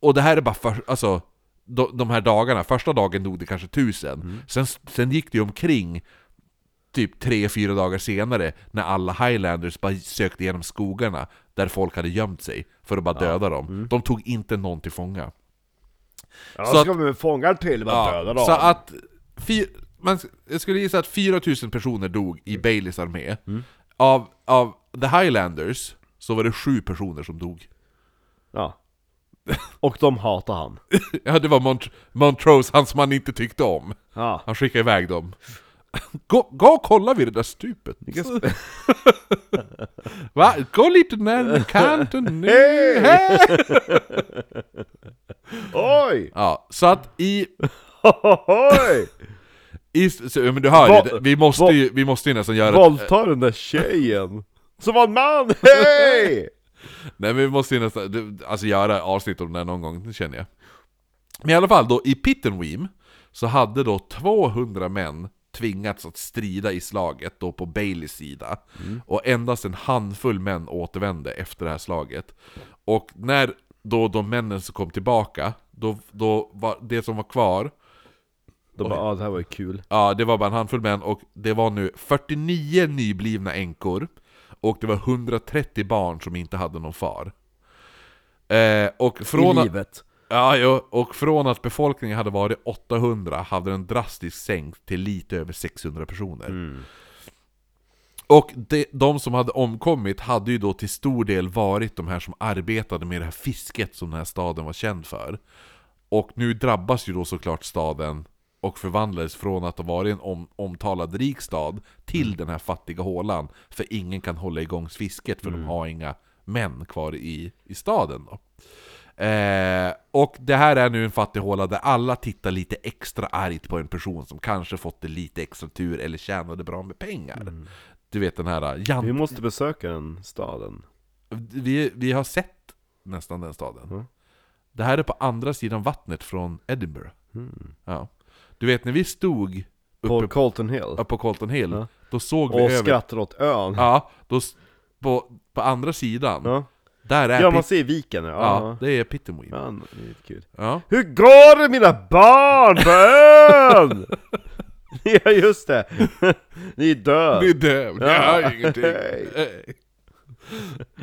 och det här är bara för, alltså, de, de här dagarna, första dagen dog det kanske 1000. Sen, sen gick det ju omkring typ 3-4 dagar senare när alla highlanders bara sökte igenom skogarna där folk hade gömt sig för att bara döda dem. De tog inte någon till fånga. Ja, Så ska vi med fångar till, bara döda dem. så att, fy, man, jag skulle gissa att 4000 personer dog i Baileys armé. Av, av the highlanders så var det sju personer som dog. Ja. Och de hatar han. Ja, det var Mont Montrose, han som han inte tyckte om. Ja. Han skickade iväg dem. Gå, gå och kolla vid det där stupet. Va? Gå lite närmare kanten nu. Hej! Hej! Oj! Ja, så att i... Oj! i så, men du hör ju, vi måste ju, vi måste ju nästan göra Våldta den där tjejen! Som var en man! Hej! Nej men vi måste ju nästan, alltså göra avsnitt om det här någon gång, det känner jag. Men i alla fall då, i Pittenweem så hade då 200 män tvingats att strida i slaget då på Baileys sida. Och endast en handfull män återvände efter det här slaget. Och när då de männen som kom tillbaka, då, då var det som var kvar, De bara, ah, det här var ju kul. ja det var bara en handfull män och det var nu 49 nyblivna änkor och det var 130 barn som inte hade någon far. Eh, och från I att, livet. ja, jo, och från att befolkningen hade varit 800 hade den drastiskt sänkt till lite över 600 personer. Och de, de som hade omkommit hade ju då till stor del varit de här som arbetade med det här fisket som den här staden var känd för. Och nu drabbas ju då såklart staden och förvandlades från att ha varit en om, omtalad rik stad till den här fattiga hålan. För ingen kan hålla igång fisket för de har inga män kvar i, i staden då. Eh, och det här är nu en fattig håla där alla tittar lite extra argt på en person som kanske fått det lite extra tur eller tjänade bra med pengar. Du vet den här Jan... Vi måste besöka den staden. Vi, vi har sett nästan den staden. Mm. Det här är på andra sidan vattnet från Edinburgh. Ja. Du vet när vi stod uppe på, Colton Hill. på Colton Hill, Ja. då såg vi Och över... skrattar åt ön. Ja, då, på, på andra sidan, Ja, där är ja man ser viken. Ja, ja, det är Pittenweem. ja det är lite kul. Ja. Hur går det mina barn på ön? ja just det, ni är död. Det är det, det Ja. är ingenting.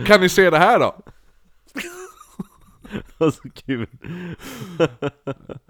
Kan ni se det här då? så kul.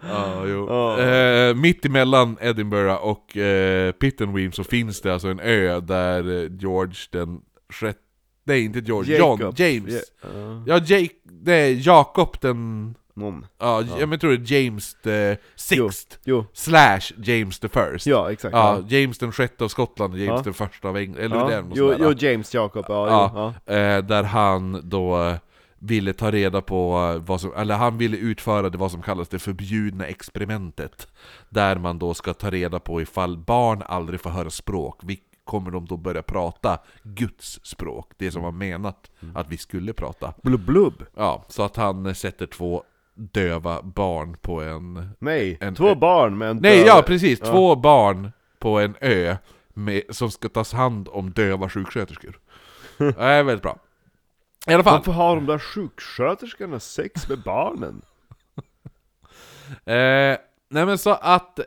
Ja, jo. Ja. Eh, mitt emellan Edinburgh och eh, Pittenweem så finns det alltså en ö där eh, George den sjätte... Nej, inte George, John, Jacob. James. Ja, Ja, Jake, nej, Jakob den... någon. Ja, jag men tror det är James the Sixth, Jo, slash James the First. ja exakt. Ja, James den sjätte av Skottland och James Ja. den första av England, eller ja. den jo, jo, James Jacob, ja, Ja. Jo, ja. Eh, där han då ville ta reda på eh, vad som, eller han ville utföra det vad som kallas det förbjudna experimentet. Där man då ska ta reda på ifall barn aldrig får höra språk, kommer de då börja prata Guds språk? Det som var menat att vi skulle prata. Blubb blubb. Ja, så att han sätter två döva barn på en... Nej, En- två en- barn med en Nej, död- ja precis! Ja. Två barn på en ö med, som ska tas hand om döva sjuksköterskor. Det är väldigt bra. I alla fall. Varför har de där sjuksköterskorna sex med barnen? Eh, nej men så att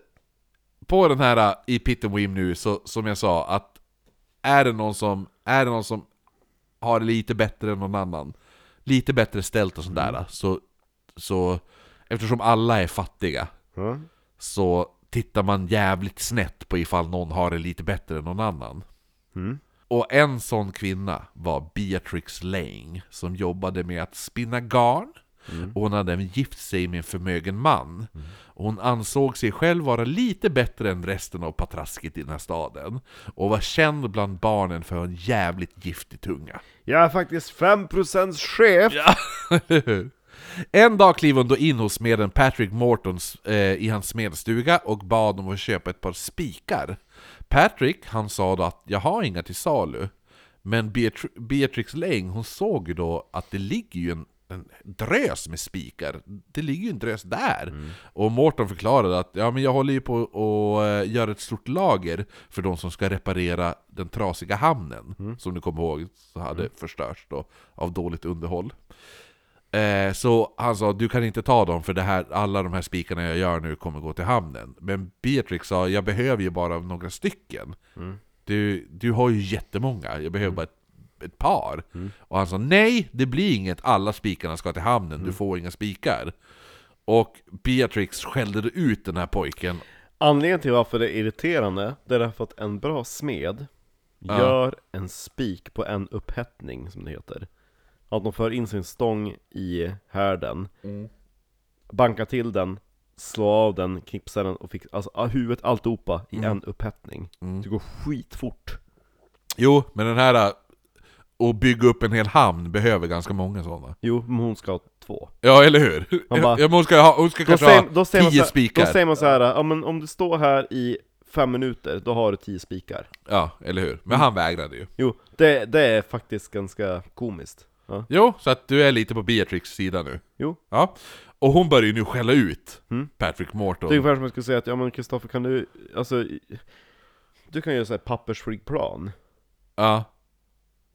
på den här eh, i Pittenweem nu, så som jag sa, att är det någon som, är det någon som har det lite bättre än någon annan, lite bättre ställt och sådär, så, så eftersom alla är fattiga, Ja. så tittar man jävligt snett på ifall någon har det lite bättre än någon annan. Mm. Och en sån kvinna var Beatrix Lang, som jobbade med att spinna garn. Och hon hade även gift sig med en förmögen man. Och hon ansåg sig själv vara lite bättre än resten av patrasket i den här staden. Och var känd bland barnen för en jävligt giftig tunga. Jag är faktiskt 5% chef! Ja? En dag kliver hon då in hos smeden Patrick Mortons eh, i hans smedstuga och bad om att köpa ett par spikar. Patrick, han sa då att jag har inga till salu. Men Beatri Beatrix Lang, hon såg ju då att det ligger ju en, en drös med spikar. Det ligger ju en drös där. Och Morton förklarade att ja, men jag håller ju på att uh, göra ett stort lager för de som ska reparera den trasiga hamnen. Som du kommer ihåg så hade förstörts då av dåligt underhåll. Eh, så han sa du kan inte ta dem för det här, alla de här spikarna jag gör nu kommer gå till hamnen. Men Beatrix sa jag behöver ju bara några stycken. Du, du har ju jättemånga, jag behöver bara ett, ett par. Och han sa nej, det blir inget, alla spikarna ska till hamnen, du får inga spikar. Och Beatrix skällde ut den här pojken. Anledningen till varför det är irriterande, det är därför att en bra smed Ja. gör en spik på en upphettning, som det heter. Att de för in sin stång i härden, bankar till den, slår av den, knipsar den och fixar, alltså ah, huvudet alltihopa i en upphettning. Det går skitfort. Jo, men den här att bygga upp en hel hamn behöver ganska många sådana. Jo, men hon ska ha två. Ja, eller hur? Han bara- ja, hon ska, ha, hon ska Då kanske säger, ha man tio här, spikar. då säger man så här, ja men om du står här i fem minuter, då har du tio spikar. Ja, eller hur? Men han vägrade ju. Jo, det, det är faktiskt ganska komiskt. Ja. Jo, så att du är lite på Beatrix sida nu. Jo. Ja. Och hon börjar ju nu skälla ut Mm. Patrick Morton. Det är ungefär som jag skulle säga att, ja men Kristoffer kan du, alltså Du kan göra såhär pappersflygplan Ja.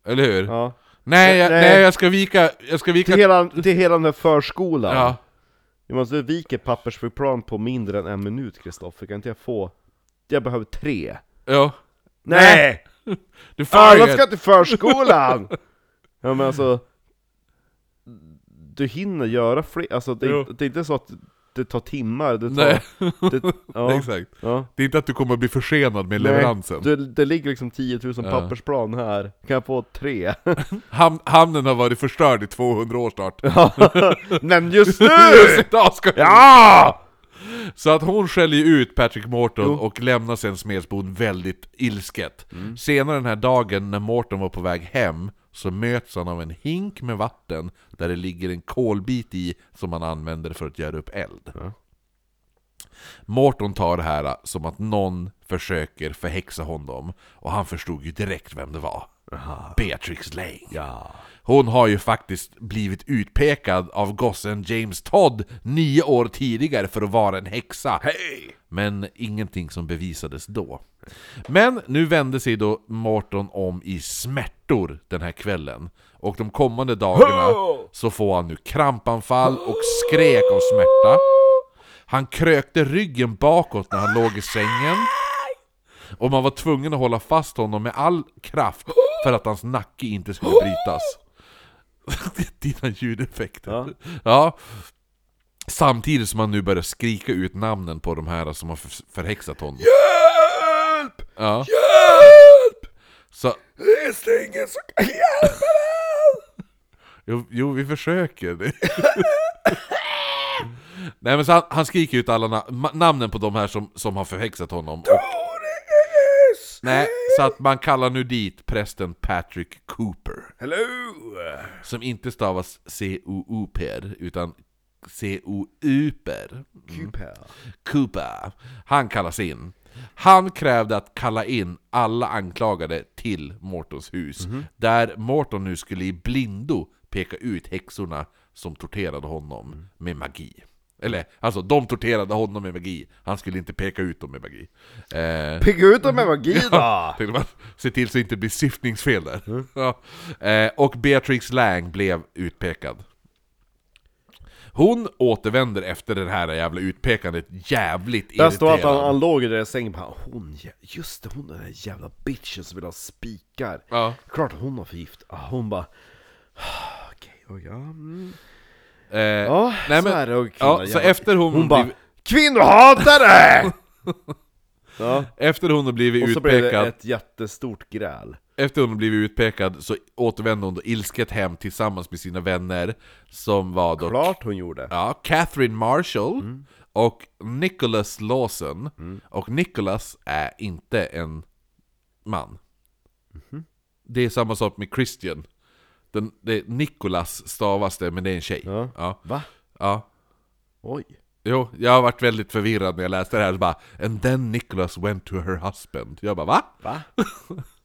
Eller hur? Ja Nej, jag, Nej. nej, jag ska vika... Jag ska vika... Till hela, till hela den här förskolan Ja. Jag måste vika pappersflygplan på mindre än en minut Kristoffer, kan inte jag få? Jag behöver tre Ja. Nej! Du får Alla inget. ska till förskolan! ja men alltså Du hinner göra fler, alltså det, Jo. är- det är inte så att det tar timmar, det tar... Nej, Det, ja, exakt. ja. Det är inte att du kommer att bli försenad med leveransen. Det, det ligger liksom 10 000 Ja. pappersplan här, kan jag få tre? Ham hamnen har varit förstörd i 200 år snart. Men just nu! Idag ska Ja! Så att hon skäller ju ut Patrick Morton och lämnar sen Smedsbon väldigt ilsket. Senare den här dagen när Morton var på väg hem så möts han av en hink med vatten där det ligger en kolbit i som han använder för att göra upp eld. Ja. Morton tar det här som att någon försöker förhäxa honom och han förstod ju direkt vem det var. Beatrix Lane. Ja. Hon har ju faktiskt blivit utpekad av gossen James Todd nio år tidigare för att vara en häxa. Hej! Men ingenting som bevisades då. Men nu vände sig då Morton om i smärtor den här kvällen. Och de kommande dagarna så får han nu krampanfall och skrek av smärta. Han krökte ryggen bakåt när han låg i sängen. Och man var tvungen att hålla fast honom med all kraft för att hans nacke inte skulle brytas. Dina ljudeffekter. Ja. ja. Samtidigt som han nu börjar skrika ut namnen på de här som har för- förhäxat honom. Hjälp! Ja. Hjälp! Så, Finns det ingen som kan hjälpa mig? jo, jo vi försöker. Nej men så han, han skriker ut alla na namnen på de här som, som har förhäxat honom. Och, nej, så att man kallar nu dit prästen Patrick Cooper. Hello! Som inte stavas C-O-O-Per, utan C-O-U-Per. Cooper. Cooper. Han kallas in. Han krävde att kalla in alla anklagade till Mortons hus, där Morton nu skulle i blindo peka ut häxorna som torterade honom med magi. Eller, alltså de torterade honom med magi, han skulle inte peka ut dem med magi. Eh, Pigga ut dem med magi då! Man, se till så det inte blir syftningsfel där. Ja. Eh, och Beatrix Lang blev utpekad. Hon återvänder efter det här jävla utpekandet jävligt Där står att han, irriterad. han låg i den där sängen bara Hon, just det, hon den där jävla bitchen som vill ha spikar Ja. Klart hon har förgift, ah, hon bara Okej, och ja, mm. Eh, ja nej, så men- är det och ja, så efter hon, Hon bara Kvinnohatare! ja, efter hon har blivit och så blev det utpekad ett jättestort gräl Efter hon blivit utpekad så återvände hon då ilsket hem tillsammans med sina vänner Som var då Klart hon gjorde Ja, Catherine Marshall och Nicholas Lawson. Och Nicholas är inte en man. Det är samma sak med Christian. Den, det Nicholas stavas det, men det är en tjej. Ja. Ja. Va? ja. Oj. Jo, jag har varit väldigt förvirrad när jag läste det här, så bara And then Nicholas went to her husband. Jag bara va? Va?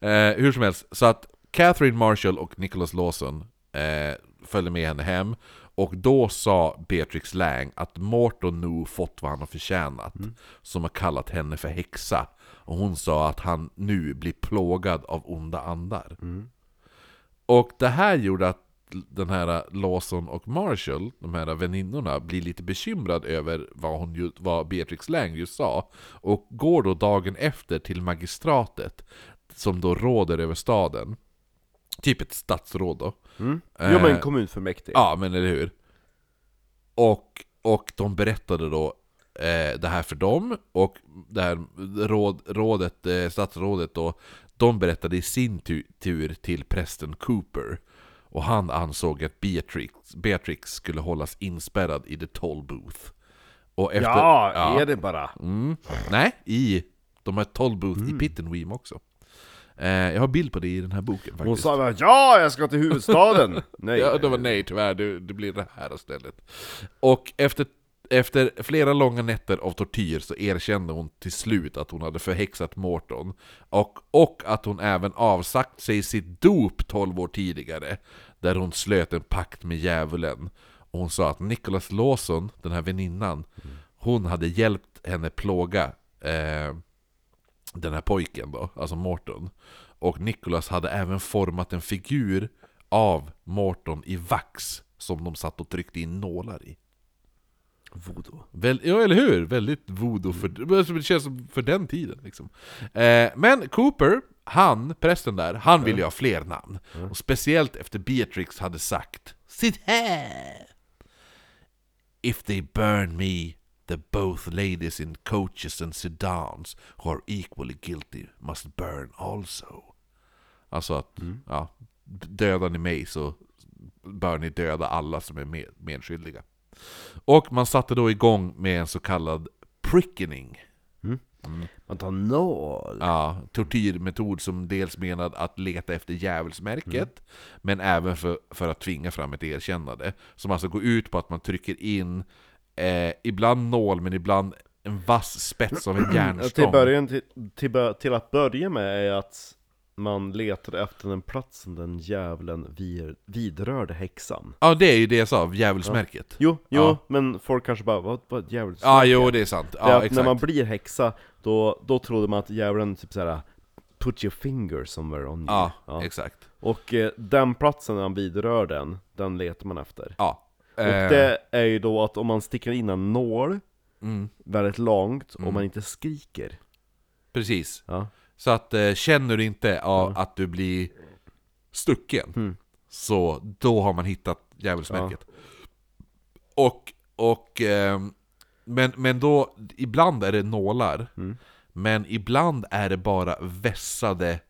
Eh, hur som helst, så att Catherine Marshall och Nicholas Lawson eh, följde med henne hem och då sa Beatrix Lang att Morton nu fått vad han har förtjänat Som har kallat henne för häxa. Och hon sa att han nu blir plågad av onda andar. Och det här gjorde att den här Lawson och Marshall, de här väninnorna, blir lite bekymrad över vad, hon, vad Beatrix Lang just sa. Och går då dagen efter till magistratet Som då råder över staden Typ ett statsråd då Mm. Eh, Jo men kommunfullmäktige. Ja, men eller hur? Och, och de berättade då eh, det här för dem, och det här råd, rådet, eh, statsrådet då, de berättade i sin tu, tur till prästen Cooper. Och han ansåg att Beatrix, Beatrix skulle hållas inspärrad i The Toll Booth. Och efter, ja, är det bara? Mm. Nej, i de här Toll Booth i Pittenweem också. Eh, jag har bild på det i den här boken faktiskt. Hon sa bara ja, jag ska till huvudstaden! Nej. Ja, det var nej tyvärr, det, det blir det här istället. Och efter, efter flera långa nätter av tortyr så erkände hon till slut att hon hade förhäxat Morton. Och, och att hon även avsagt sig sitt dop 12 år tidigare, där hon slöt en pakt med djävulen. Och hon sa att Nicholas Lawson, den här väninnan, hon hade hjälpt henne plåga eh, den här pojken då, alltså Morton. Och Nicholas hade även format en figur av Morton i vax som de satt och tryckte in nålar i. Voodoo. Väl, ja, eller hur? Väldigt voodoo för, alltså, det känns som för den tiden liksom. eh, Men Cooper, han, prästen där, han ville ju ha fler namn. Och speciellt efter Beatrix hade sagt Sitt här! If they burn me, the both ladies in coaches and sedans who are equally guilty must burn also. Alltså att, ja, dödar ni mig så bör ni döda alla som är med, medskyldiga. Och man satte då igång med en så kallad prickening. Man tar nål. Ja, tortyrmetod som dels menad att leta efter djävulsmärket, men även för, för att tvinga fram ett erkännande. Som alltså går ut på att man trycker in, eh, ibland nål, men ibland en vass spets av en Ja, järnstång. Till, början, till, till, till att börja med är att man letar efter den platsen den djävulen vir, vidrörde häxan. Ja, det är ju det jag sa, djävulsmärket. Jo, jo, Ja. men folk kanske bara, vad, vad djävulsmärke? Ja, jo, det är sant. Det är Ja, att när man blir häxa, då, då trodde man att djävulen typ såhär Put your finger somewhere on you Ja, Ja. exakt. Och eh, den platsen när han vidrör den, den letar man efter Ja. Och Eh, det är ju då att om man sticker in en nål mm, väldigt långt, och Mm. man inte skriker precis. Ja, Så att eh, känner du inte ja, att du blir stucken, Mm. så då har man hittat djävulsmärket. Och, och ehm, men, men då, ibland är det nålar, Mm. men ibland är det bara vässade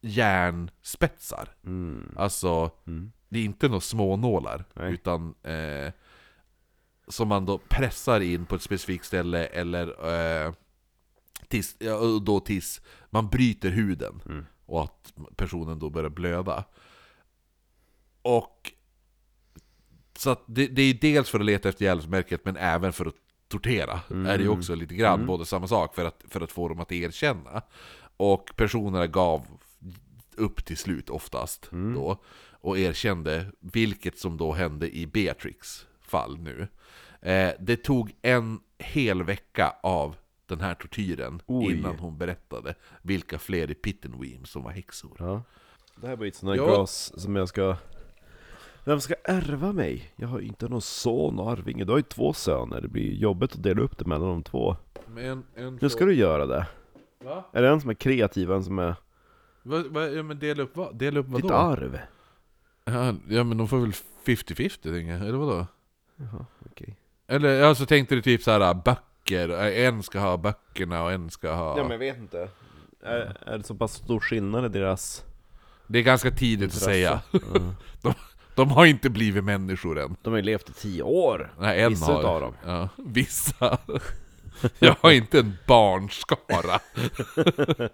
järnspetsar. mm. Alltså, Mm. Det är inte några små nålar Nej. utan eh, som man då pressar in på ett specifikt ställe eller eh, tills, ja, då tills man bryter huden Mm. och att personen då börjar blöda. Och så att det, det är dels för att leta efter djävulsmärket men även för att tortera. Är det ju också lite grann, Mm. både samma sak för att, för att få dem att erkänna. Och personerna gav upp till slut oftast Mm. då och erkände, vilket som då hände i Beatrix fall nu. Eh, det tog en hel vecka av den här tortyren Oj. innan hon berättade vilka fler i Pittenweem som var häxor. Ja. Det här var ju ett sånt där Ja. glas som jag ska... Vem ska ärva mig? Jag har ju inte någon son och arvinge, du har ju två söner, det blir jobbigt att dela upp det mellan de två Men en Nu ska du göra det Va? Är det en som är kreativ och en som är Va, va, ja, men dela upp vad? Dela upp ditt vadå? arv? Ja, ja men de får väl 50-50 tänker jag, eller vadå? Jaha, okej Eller ja, så tänkte du typ så här böcker, en ska ha böckerna och en ska ha... Ja men jag vet inte är, är det så pass stor skillnad i deras Det är ganska tidigt att intresse? säga. Ja. De har inte blivit människor än. De har ju levt i tio år Nej, en Vissa har... utav dem. Ja, vissa. jag har inte en barnskara.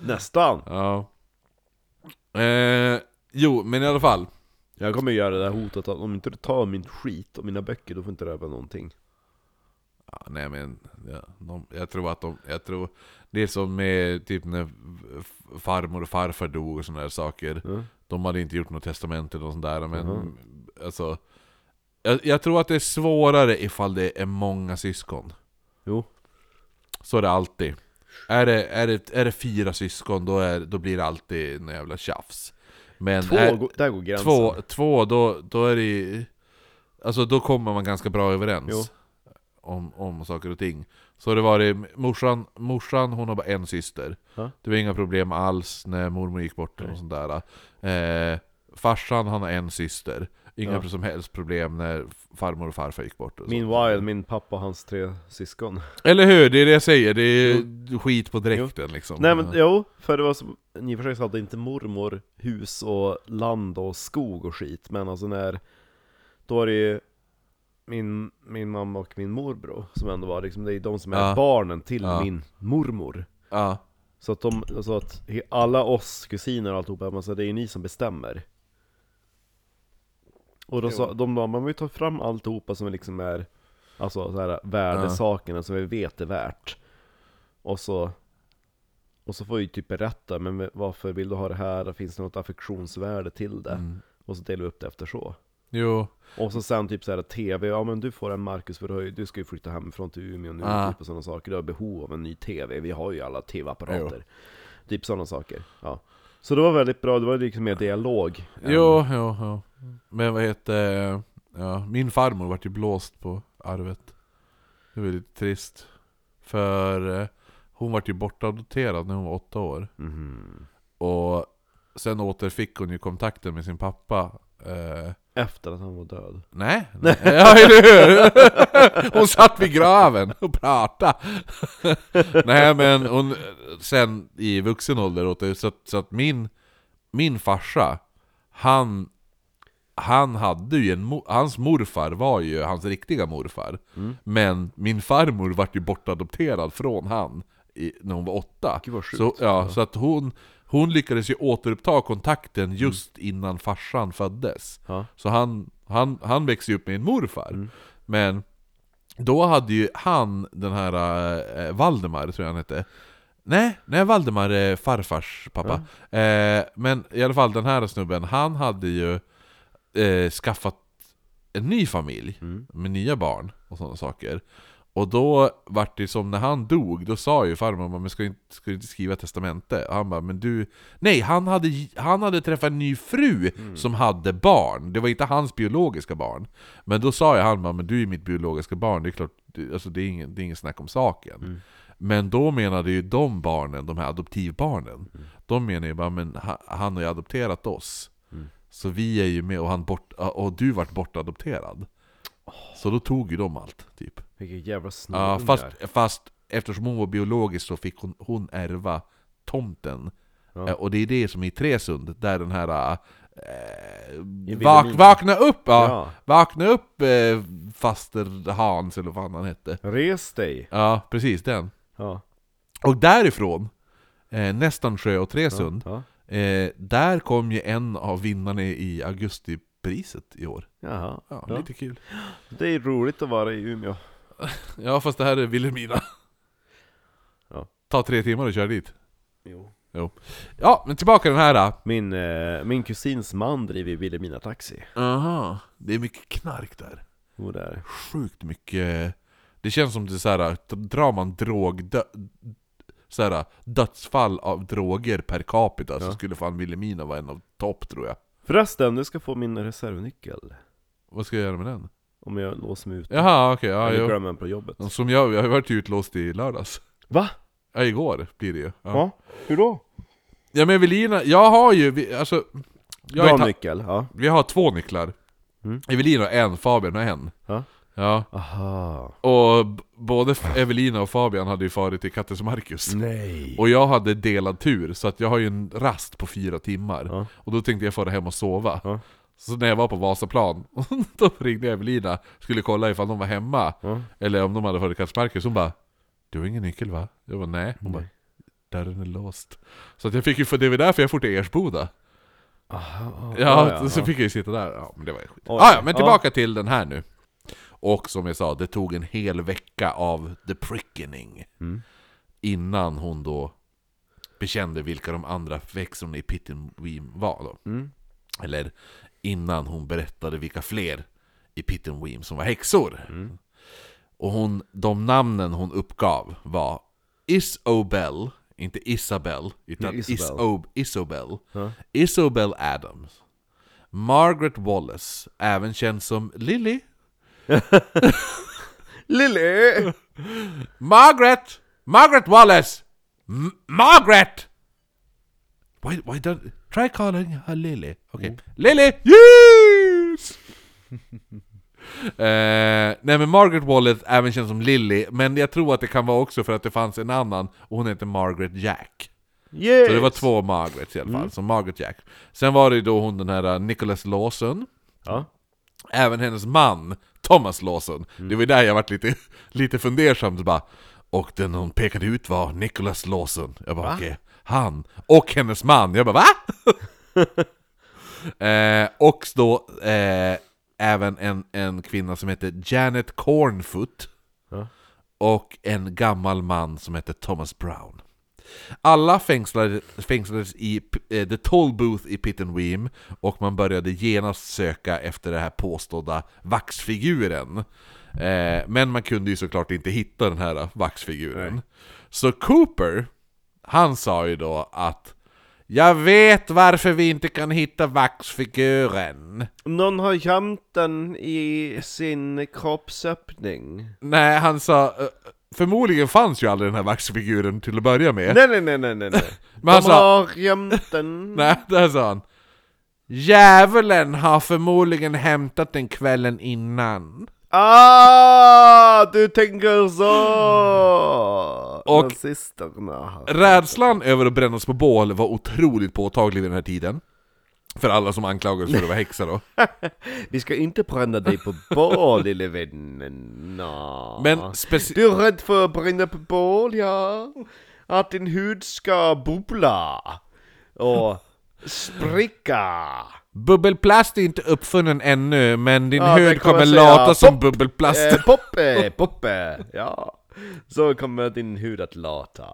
Nästan! Ja. Eh, Jo, men i alla fall. Jag kommer göra det där hotet att om inte du tar min skit och mina böcker, då får inte röva någonting. Ja, nej men, ja, de, jag tror att de, jag tror, det är som med typ när farmor och farfar dog och sådana där saker. Ja. De hade inte gjort något testamente eller sånt där, men Mhm. alltså jag, jag tror att det är svårare ifall det är många syskon. Jo. Så är det alltid. Är det, är det, är det fyra syskon, då, är, då blir det alltid en jävla tjafs. Men Två, är, där går gränsen. två, två då, då är det ju- Alltså då kommer man ganska bra överens Jo. om, om saker och ting. Så det varit, morsan, morsan hon har bara en syster. Ja. Det var inga problem alls när mormor gick bort och sånt där. Eh, farsan han har en syster. Inga Ja. som helst problem när farmor och farfar gick bort. Och wild, min pappa och hans tre syskon. Eller hur? Det är det jag säger, det är skit på dräkten liksom. Nej men jo, för det var som, i och för sig så hade inte mormor hus och land och skog och skit, men alltså när, då är det ju min, min mamma och min morbror som ändå var liksom, det är de som är Ja. barnen till Ja. min mormor. Ja. Så att de, så att alla oss kusiner och alltihopa, säger det är ju ni som bestämmer. Och då sa, de bara, man vill ta fram alltihopa som liksom är, alltså så här, värdesakerna som vi vet är värt. Och så, och så får vi typ berätta, men varför vill du ha det här? Finns det något affektionsvärde till det? Mm. Och så delar vi upp det efter så. Jo. Och så sen typ såhär TV, ja men du får en Marcus för du ska ju flytta hemifrån till Umeå nu Ah. typ och sådana saker, du har behov av en ny TV, vi har ju alla TV-apparater Typ sådana saker, ja Så det var väldigt bra, det var liksom mer dialog Jo, jo, jo. Men vad heter... Ja, min farmor vart ju blåst på arvet. Det var lite trist. För eh, hon vart ju bortadopterad när hon var åtta år. Mhm. Och sen återfick hon ju kontakten med sin pappa. Eh, Efter att han var död nej, nej. Ja, eller hur? Hon satt vid graven och pratade. nej men hon, sen i vuxen ålder åt det, så att, så att min, min farsa, han, han hade ju en, mo- hans morfar var ju hans riktiga morfar. Mm. Men min farmor vart ju bortadopterad från han i, när hon var åtta. Gud vad sjukt Så, ja, så att hon, hon lyckades ju återuppta kontakten just innan farsan föddes. Ja, Så han, han, han växte ju upp med en morfar. Mm. Men då hade ju han, den här eh, Valdemar, tror jag han hette. Nej, nej Valdemar är farfars pappa. Eh, men i alla fall den här snubben, han hade ju eh, skaffat en ny familj Mm. med nya barn och sådana saker. Och då vart det som när han dog, då sa ju farmor men ska du inte, ska du inte skriva testamente? Och han bara, men du... Nej, han hade, han hade träffat en ny fru som hade barn. Det var inte hans biologiska barn. Men då sa jag han bara, men du är mitt biologiska barn, det är klart, alltså det är ingen, det är ingen snack om saken. Mm. Men då menade ju de barnen, de här adoptivbarnen, de menar ju bara, men ha- han har ju adopterat oss. Mm. Så vi är ju med, och, han bort, och du vart bortadopterad. Så då tog ju de allt, typ. Vilket jävla Ja, snorungar fast, fast eftersom hon var biologisk så fick hon, hon ärva tomten. Ja. Eh, Och det är det som är i Tresund, där den här... Eh, vak, vakna upp! Ja. Ja. Vakna upp eh, faster Hans, eller vad fan han hette. Res dig! Ja, precis den. Ja, Och därifrån, eh, Nästansjö och Tresund, ja. eh, där kom ju en av vinnarna i augustipriset i år. Jaha, Ja, Ja. lite kul. det är roligt att vara i Umeå Ja, fast det här är Vilhelmina. Ja. Ta tre timmar att köra dit. Jo. Ja, men tillbaka den här då. Min, eh, min kusins man driver Vilhelmina Taxi Aha, det är mycket knark där. Jo det är Sjukt mycket. Det känns som det är så här, drar man drog... Dö, så här, dödsfall av droger per capita så skulle fan Vilhelmina vara en av topp tror jag. Förresten, du ska få min reservnyckel Vad ska jag göra med den? Om jag låser mig ute Jaha, okej. ja, Eller jo. glömmer på jobbet Som jag, jag har varit utlåst i lördags. Va? Ja, igår blir det ju. Ja, Ja, hur då? ja men Evelina, jag har ju, vi- alltså... Jag har har ta- nyckel, ja vi har två nycklar. Mm. Evelina har en, Fabian har en. Ja. Ja. Aha Och b- både F- Evelina och Fabian hade ju farit till Kattes Marcus. Nej Och jag hade delad tur, så att jag har ju en rast på fyra timmar. Ja. Och då tänkte jag fara hem och sova. Ja. Så när jag var på Vasaplan, då ringde Evelina, skulle kolla ifall de var hemma. Ja. Eller om de hade varit Marcus. Hon bara Du har ingen nyckel va? Jag bara nej. Hon bara Dörren är låst. Så att jag fick ju, för det var därför jag for till Ersboda. Aha, Ja, så fick jag ju sitta där. Ja, men det var skit. Oj. Ah, ja, men Ja. tillbaka till den här nu. Och som jag sa, det tog en hel vecka av the prickening Mm. innan hon då bekände vilka de andra växterna i Pittenweem var då. Mm. Eller innan hon berättade vilka fler i Pittenweem som var häxor. Mm. Och hon, de namnen hon uppgav var Isobel, inte Isabel, utan Isabel. Isob, Isobel. Ja. Isobel Adams. Margaret Wallace, även känd som Lily. Lily! Margaret! Margaret Wallace! M Margaret! Why, why don't... Try calling her Lily. Okay. Lily! Yes! eh, nej men Margaret Wallace, även känd som Lily, men jag tror att det kan vara också för att det fanns en annan, och hon heter Margaret Jack. Yes! Så det var två Margarets i alla fall, så Margaret Jack. Sen var det ju då hon den här uh, Nicholas Lawson, Ja. även hennes man Thomas Lawson. Det var där jag varit lite, lite fundersam, så bara, och den hon pekade ut var Nicholas Lawson. Jag bara okej, han och hennes man. Jag bara va? eh, och då eh, även en, en kvinna som heter Janet Cornfoot Ja. och en gammal man som heter Thomas Brown. Alla fängslades, fängslades i eh, The Toll Booth i Pittenweem och man började genast söka efter den här påstådda vaxfiguren. Eh, men man kunde ju såklart inte hitta den här vaxfiguren. Nej. Så Cooper, han sa ju då att Jag vet varför vi inte kan hitta vaxfiguren. Någon har gömt den i sin kroppsöppning. Nej, han sa... eh, Förmodligen fanns ju aldrig den här vaxfiguren till att börja med. Nej, nej, nej, nej, nej, nej. Men han De sa... har gömt den. Nej, där sa han. Djävulen har förmodligen hämtat den kvällen innan. Ah, du tänker så! Och-. Rädslan över att brännas på bål var otroligt påtaglig vid den här tiden. För alla som anklagades för att vara häxa då. Vi ska inte bränna dig på bål, lille vännen. Nå. Men Du är rädd för att bränna på bål, ja? Att din hud ska bubbla och spricka. Bubbelplast är inte uppfunnen ännu, men din Ja, hud kommer lata som bubbelplast. Eh, poppe, poppe, ja. Så kommer din hud att låta.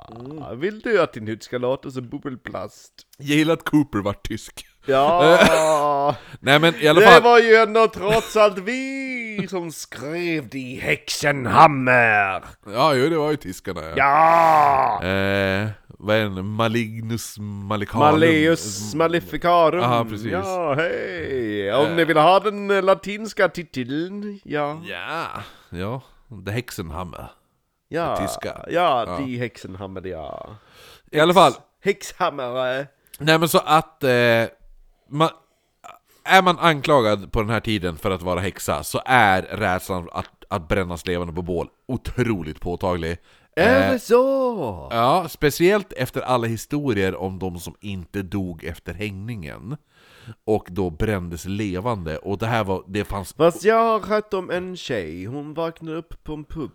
Vill du att din hud ska låta som bubbelplast? Jag gillar att Cooper var tysk. Ja, Nej men i alla det fall, var ju ändå trots allt vi som skrev de Häxenhammer. ja jo det var ju tyskarna ja. Ja! Eh, vad är den? Malignus Malicanum? Maleus Maleficarum. Aha, precis. Ja, hej. Om ni vill ha den eh, latinska titeln, ja. Ja, ja. The Hexenhammer. Ja, tyska. ja, Ja. de Häxenhammer, ja. I alla fall, Häxhammare. nej men så att... Eh, man, är man anklagad på den här tiden för att vara häxa så är rädslan att, att brännas levande på bål otroligt påtaglig. Är Eh, det så? Ja, speciellt efter alla historier om de som inte dog efter hängningen. Och då brändes levande, och det här var, det fanns... Fast jag har hört om en tjej, hon vaknade upp på en pub.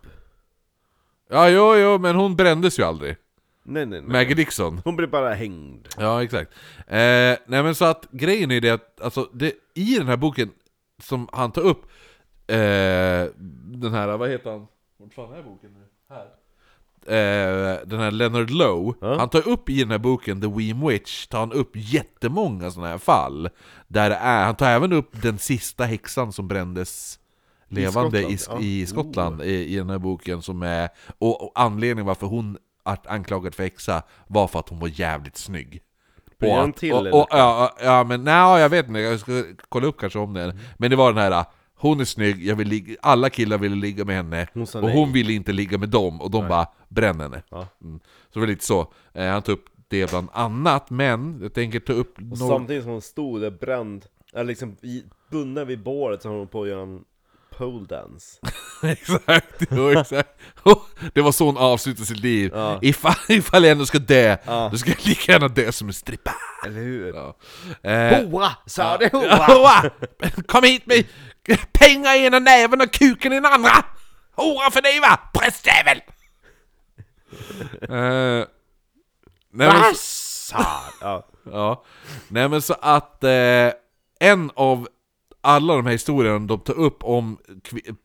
Ja, jo, jo, men hon brändes ju aldrig. Nej, nej, nej. Maggie Dixon. Hon blev bara hängd. Ja, exakt. Eh, nej men så att grejen är det att, alltså, det, i den här boken som han tar upp, eh, den här, vad heter han? Vart fan är boken nu? Här. Eh, den här Leonard Lowe, Ja. han tar upp i den här boken The Weem Witch, tar han upp jättemånga sådana här fall. Där det är, han tar även upp den sista häxan som brändes levande i, Skottland, i, ja. Skottland i, i den här boken som är, och, och anledningen varför hon är anklagad för häxa var för att hon var jävligt snygg. Blir han att- till och, och, ja, ja, men nej, jag vet inte, jag ska kolla upp kanske om det. Mm. Men det var den här, hon är snygg, jag vill ligga, alla killar ville ligga med henne, Hon och nej. hon ville inte ligga med dem, och de bara bränn henne. Ja. Mm. Så det var lite så, eh, han tog upp det bland annat, men jag tänker ta upp Och några... samtidigt som hon stod där bränd, eller liksom i, bunden vid bålet så höll hon på att göra en pole dance. exakt, jo, exakt. Och det var så hon avslutade sitt liv. Ja. Ifall, ifall jag ändå ska dö, Ja. då ska jag lika gärna dö som en strippa. Eller hur? Ja. Eh, Hora! Sa det hora! Hora! Kom hit med pengar i ena näven och kuken i den andra! Hora för dig va, prästjävel! uh, nej, men. Ja. Nej men så att eh, en av alla de här historierna de tar upp om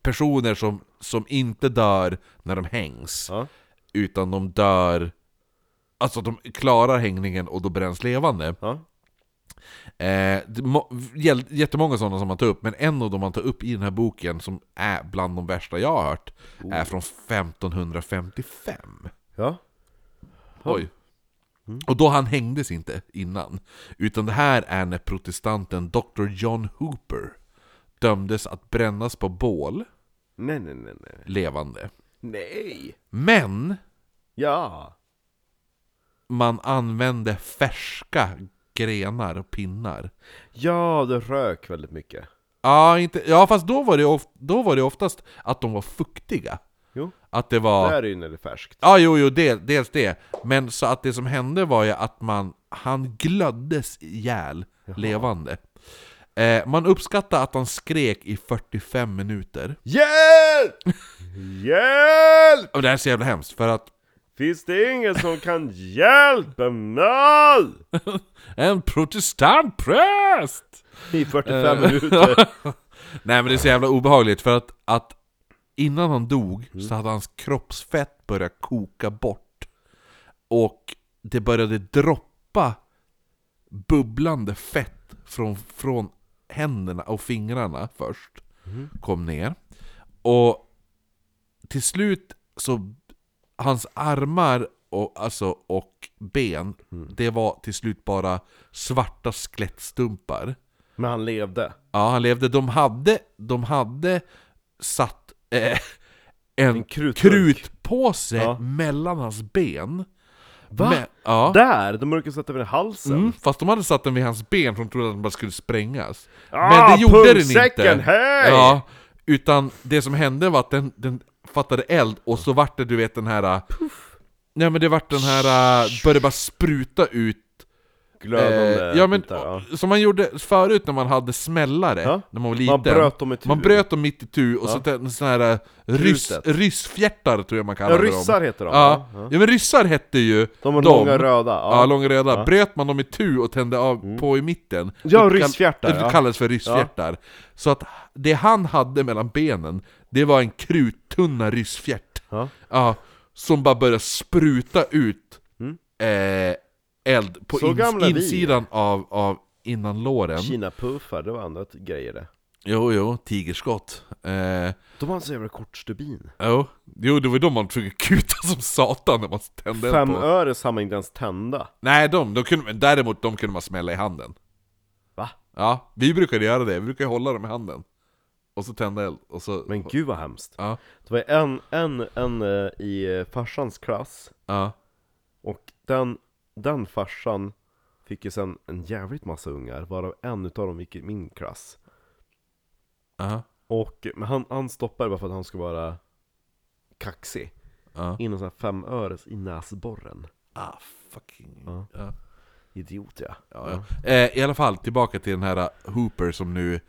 personer som, som inte dör när de hängs. Ja. Utan de dör... Alltså de klarar hängningen och då bränns levande. Ja. Eh, jättemånga sådana som man tar upp, men en av dem man tar upp i den här boken som är bland de värsta jag har hört, är från 1555. Ja. Oj. Och då han hängdes inte innan. Utan det här är när protestanten Dr. John Hooper dömdes att brännas på bål, Nej, nej, nej, nej. levande. Nej! Men Ja! man använde färska grenar och pinnar. Ja, det rök väldigt mycket. Ja, inte, ja fast då var, det of, då var det oftast att de var fuktiga. Att det var... där är ju när det är färskt. Ja, jo, jo, del, dels det. Men så att det som hände var ju att man, han glöddes ihjäl levande. Eh, man uppskattar att han skrek i 45 minuter. Hjälp! Hjälp! Och det här är så jävla hemskt, för att Finns det ingen som kan hjälpa mig? en protestantpräst! I 45 Eh, minuter. Nej men det är så jävla obehagligt, för att, att innan han dog så hade hans kroppsfett börjat koka bort. Och det började droppa bubblande fett från, från händerna och fingrarna först. Kom ner. Och till slut så, hans armar och, alltså, och ben, det var till slut bara svarta skelettstumpar. Men han levde. Ja, han levde. De hade, de hade satt eh, en, En krutpåse Ja. mellan hans ben. Va? Men- ja. Där! De brukar sätta över halsen. Mm, fast de hade satt den vid hans ben för de trodde att den bara skulle sprängas. Ah, Men det gjorde den inte. hej! Ja, utan det som hände var att den, den fattade eld och så vart det du vet den här... Nej men det vart den här, äh, började bara spruta ut Glödande Eh, ja, men, bitar, ja. Som man gjorde förut när man hade smällare, Ja. när man var liten. Man bröt dem i tur. Man bröt dem mitt i tu och Ja. så sån här eh, ryss, ryssfjärtar tror jag man Ja, kallade ryssar dem. heter de. Ja. ja. ja men ryssar hette ju De är de. långa röda. Ja, Ja. långa röda. Ja. Bröt man dem i tu och tände av på i mitten Ja, ryssfjärtar, Det ja. kallades för ryssfjärtar. Så att det han hade mellan benen, det var en kruttunna ryssfjärt. Ja. Ja, som bara började spruta ut Mm. eh, eld på Så ins- är vi. insidan av, av innanlåren. Kina-puffar, det var andra grejer det. Jo, jo, tigerskott. Eh, De har en så jävla kort stubin. jo. jo, det var de man tvungen kuta som satan när man tände eld Fem på. öre har man inte ens tända. Nej, de, de kunde, däremot de kunde man smälla i handen. Va? Ja, vi brukade göra det. Vi brukade hålla dem i handen. Och så tända eld. Och så... Men gud vad hemskt. Ja, Det var en, en, en eh, i eh, farsans klass, ja. och den, den farsan fick ju sen en jävligt massa ungar, varav en utav dem gick i min klass. ja. Och men han, han stoppade bara för att han skulle vara kaxig. ja. In en sån här femöres i näsborren. Ah, fucking... Ja. Ja. Idiot ja. Ja, ja. Eh, I alla fall, tillbaka till den här uh, Hooper som nu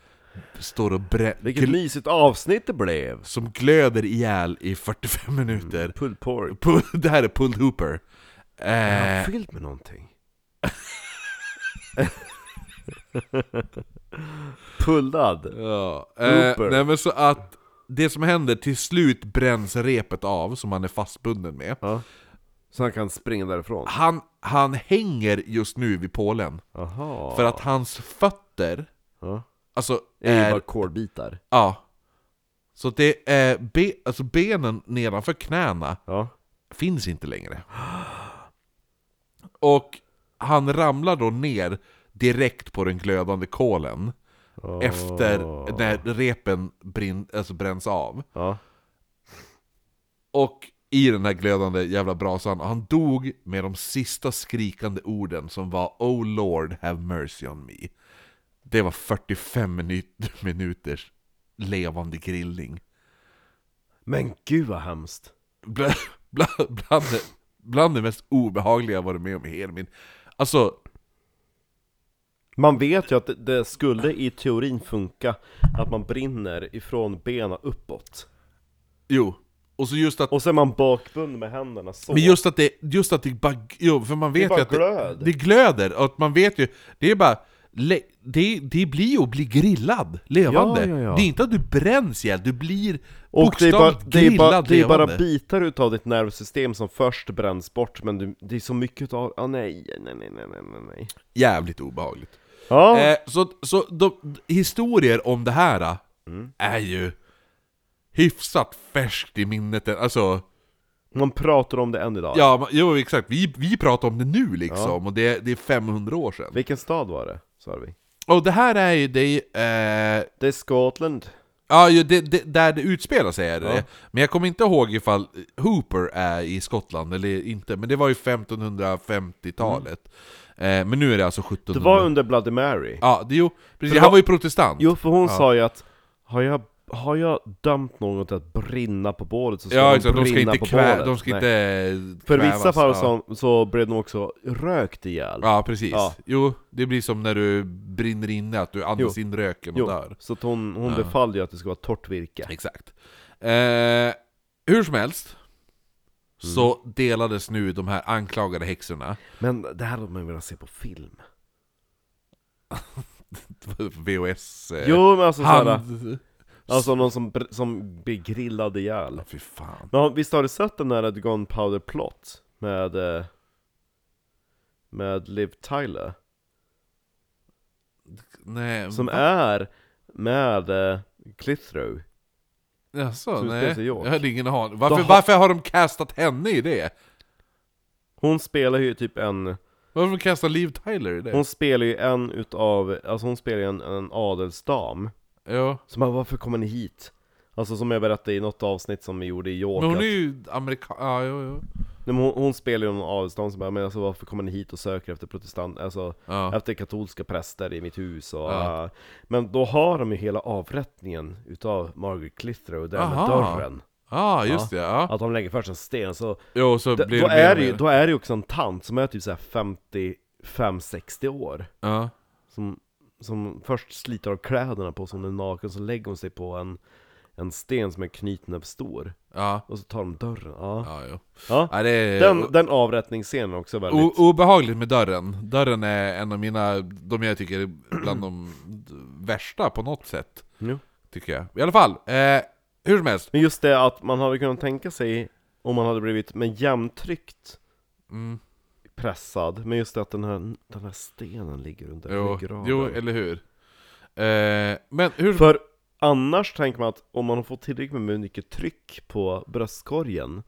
står och brä- Vilket gl- mysigt avsnitt det blev! som glöder ihjäl i 45 minuter. Pulled pork. Pull, det här är Pulled Hooper. Är han Eh, fylld med någonting? Pullad? ja, eh, nej men så att det som händer, till slut bränns repet av som han är fastbunden med. Ja. Så han kan springa därifrån? Han, han hänger just nu vid pålen. Jaha. För att hans fötter, Ja. alltså är ju är... bara kolbitar. Ja. Så det är be, alltså benen nedanför knäna Ja. finns inte längre. Och han ramlar då ner direkt på den glödande kolen efter när repen brin, alltså bränns av. Ja. Och i den här glödande jävla brasan, och han dog med de sista skrikande orden som var Oh Lord have mercy on me. Det var 45 minut, minuters levande grillning. Men gud vad hemskt. Bland, bland, bland, bland det mest obehagliga jag varit med om i hela min... Alltså, Man vet ju att det, det skulle i teorin funka att man brinner ifrån benen uppåt. jo. Och så just att Och så är man bakbunden med händerna så. Men just att det, just att det bara, jo, för man vet bara ju att glöd. det, det glöder, och att man vet ju, det är bara, det, det blir ju att bli grillad, levande. Ja, ja, ja. Det är inte att du bränns ihjäl, du blir och det är, bara, det, är bara, det är bara bitar utav ditt nervsystem som först bränns bort, men du, det är så mycket utav, ah, nej, nej, nej, nej, nej, nej. Jävligt obehagligt. Ja, Eh, så så de, historier om det här Mm. är ju hyfsat färskt i minnet, alltså man pratar om det än idag. Ja, ma- jo exakt, vi, vi pratar om det nu liksom, och det, det är 500 år sedan. Vilken stad var det, sa vi? Och det här är ju, det är, eh, Det är Skottland. Ja, ju det, det, där det utspelar sig är det Ja. Men jag kommer inte ihåg ifall Hooper är i Skottland eller inte, men det var ju 1550-talet. Eh, men nu är det alltså 1700 Det var under Bloody Mary. Ja, det, jo, precis, han var ju protestant. Jo, för hon Ja. sa ju att har jag, har jag dömt någon till att brinna på bålet så ska ja, de exakt, de ska brinna inte, på kvä, bålet. de ska inte För kvävas, vissa fall ja. så, så blev de också rökt ihjäl. Ja, precis. Ja. Jo, det blir som när du brinner inne, att du andas Jo. in röken och Jo, dör. så att hon, hon Ja. befallde ju att det ska vara torrt virke. Exakt. Eh, hur som helst, Mm. så delades nu de här anklagade häxorna Men det här hade man velat se på film. VHS... Eh, Jo men alltså såhär, hand... alltså någon som, br- som blir grillad ihjäl. Fy fan. Men visst har du sett den där Gunpowder Plot? Med, eh, med Liv Tyler? Nej, Som är med eh, Clithrow. Jaså, som nej. York. Jag hade ingen aning. Varför, Då har- varför har de castat henne i det? Hon spelar ju typ en, Varför har de castat Liv Tyler i det? hon spelar ju en utav, alltså hon spelar ju en, en adelsdam. Ja. Så bara, varför kommer ni hit? Alltså som jag berättade i något avsnitt som vi gjorde i York Men hon att- är ju amerikan... Ja, jo, jo. Nej, men hon, hon spelar ju någon adelsdam som bara, men alltså varför kommer ni hit och söker efter protestant, alltså Ja. efter katolska präster i mitt hus och, Ja. äh, Men då har de ju hela avrättningen utav Margaret Clitheroe där med Aha. dörren Ja, just det. Ja. Att de lägger först en sten, så Jo, så d- blir då, det mer är och det ju, mer. då är det ju också en tant som är typ såhär 55-60 år Ja. som, som först sliter av kläderna på sig, hon är naken, så lägger hon sig på en En sten som är knytnäbbstor Ja. Och så tar de dörren, ja, Ja, jo. ja. Ja, det är... Den, den avrättningsscenen också väldigt O- obehagligt med dörren. Dörren är en av mina, de jag tycker är bland de värsta på något sätt. Jo. Tycker jag. I alla fall, eh, hur som helst. Men just det att man hade kunnat tänka sig Om man hade blivit med jämntryckt Mm, pressad Men just det att den här, den här stenen ligger under jo, ryggraden jo, eller hur? Eh, men hur... För annars tänker man att om man har fått tillräckligt med mycket tryck på bröstkorgen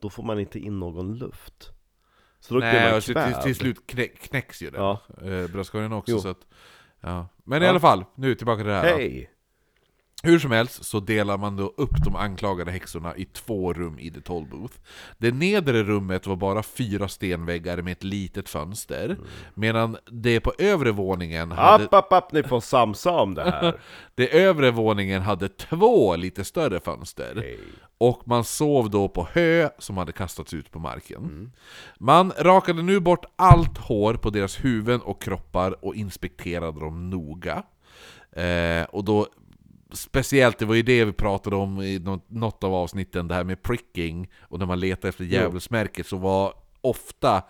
Då får man inte in någon luft Så då blir Nej, man och så till, till slut knä, knäcks ju den. Ja. Eh, bröstkorgen också, Jo. så att... Ja. Men i Ja. alla fall, nu tillbaka till det här. Hej! Hur som helst så delar man då upp de anklagade häxorna i två rum i The Toll Booth. Det nedre rummet var bara fyra stenväggar med ett litet fönster, Mm. medan det på övre våningen hade, App, app, app, ni får samsa om det här! det övre våningen hade två lite större fönster. Hej. Och man sov då på hö som hade kastats ut på marken. Mm. Man rakade nu bort allt hår på deras huvuden och kroppar och inspekterade dem noga. Eh, och då Speciellt, det var ju det vi pratade om i nå- något av avsnitten, det här med pricking och när man letar efter djävulsmärket så var ofta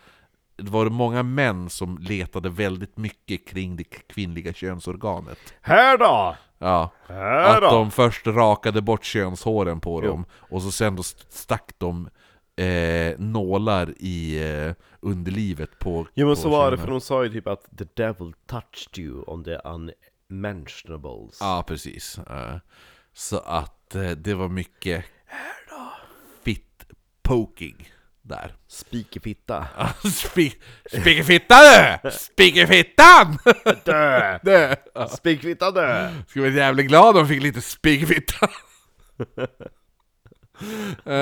det var många män som letade väldigt mycket kring det kvinnliga könsorganet. Här då! Ja, Här att då! de först rakade bort könshåren på Jo. dem, och så sen då stack de eh, nålar i eh, underlivet på Jo men på så var det, könen. för de sa ju typ att the devil touched you on the unmentionables Ja, precis. Eh, så att eh, det var mycket fit poking där. Spikerfitta Spi- Spikerfitta du! Spikerfittan! Dö! Det. Ja. Spikerfitta dö! Skulle vara jävligt glad om de fick lite spikerfitta. Eh, Och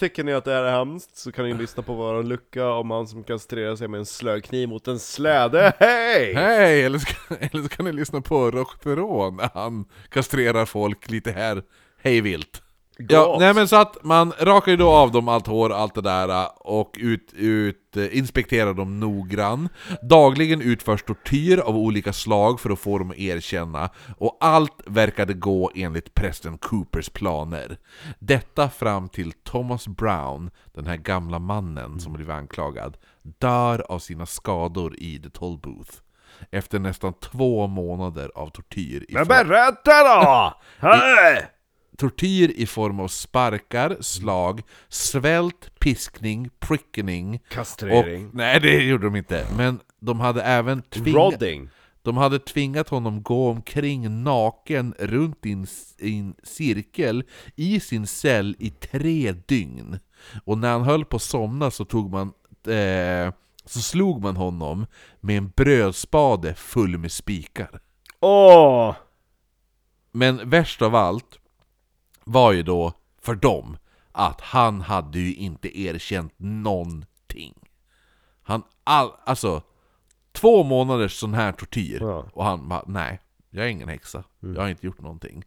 tycker ni att det här är hemskt så kan ni lyssna på våran lucka om han som kastrerar sig med en slökniv mot en släde, hej! Hej! Eller, eller så kan ni lyssna på Rockperon när han kastrerar folk lite här hej vilt. Ja, nej men så att man rakar ju då av dem allt hår, allt det där och ut, ut, eh, inspekterar dem noggrann. Dagligen utförs tortyr av olika slag för att få dem att erkänna, och allt verkade gå enligt prästen Coopers planer. Detta fram till Thomas Brown, den här gamla mannen som blev anklagad, dör av sina skador i The Toll Booth. Efter nästan två månader av tortyr i Men berätta då! Hej! Tortyr i form av sparkar, slag, svält, piskning, prickning och... Kastrering. Nej, det gjorde de inte. Men de hade även tvingat, Rodding. de hade tvingat honom gå omkring naken runt i en, i en cirkel i sin cell i tre dygn. Och när han höll på att somna så tog man... Eh, så slog man honom med en brödspade full med spikar. Åh! Men värst av allt var ju då för dem att han hade ju inte erkänt någonting. Han, all, alltså, två månaders sån här tortyr, Ja. och han bara nej, jag är ingen häxa, jag har inte gjort någonting.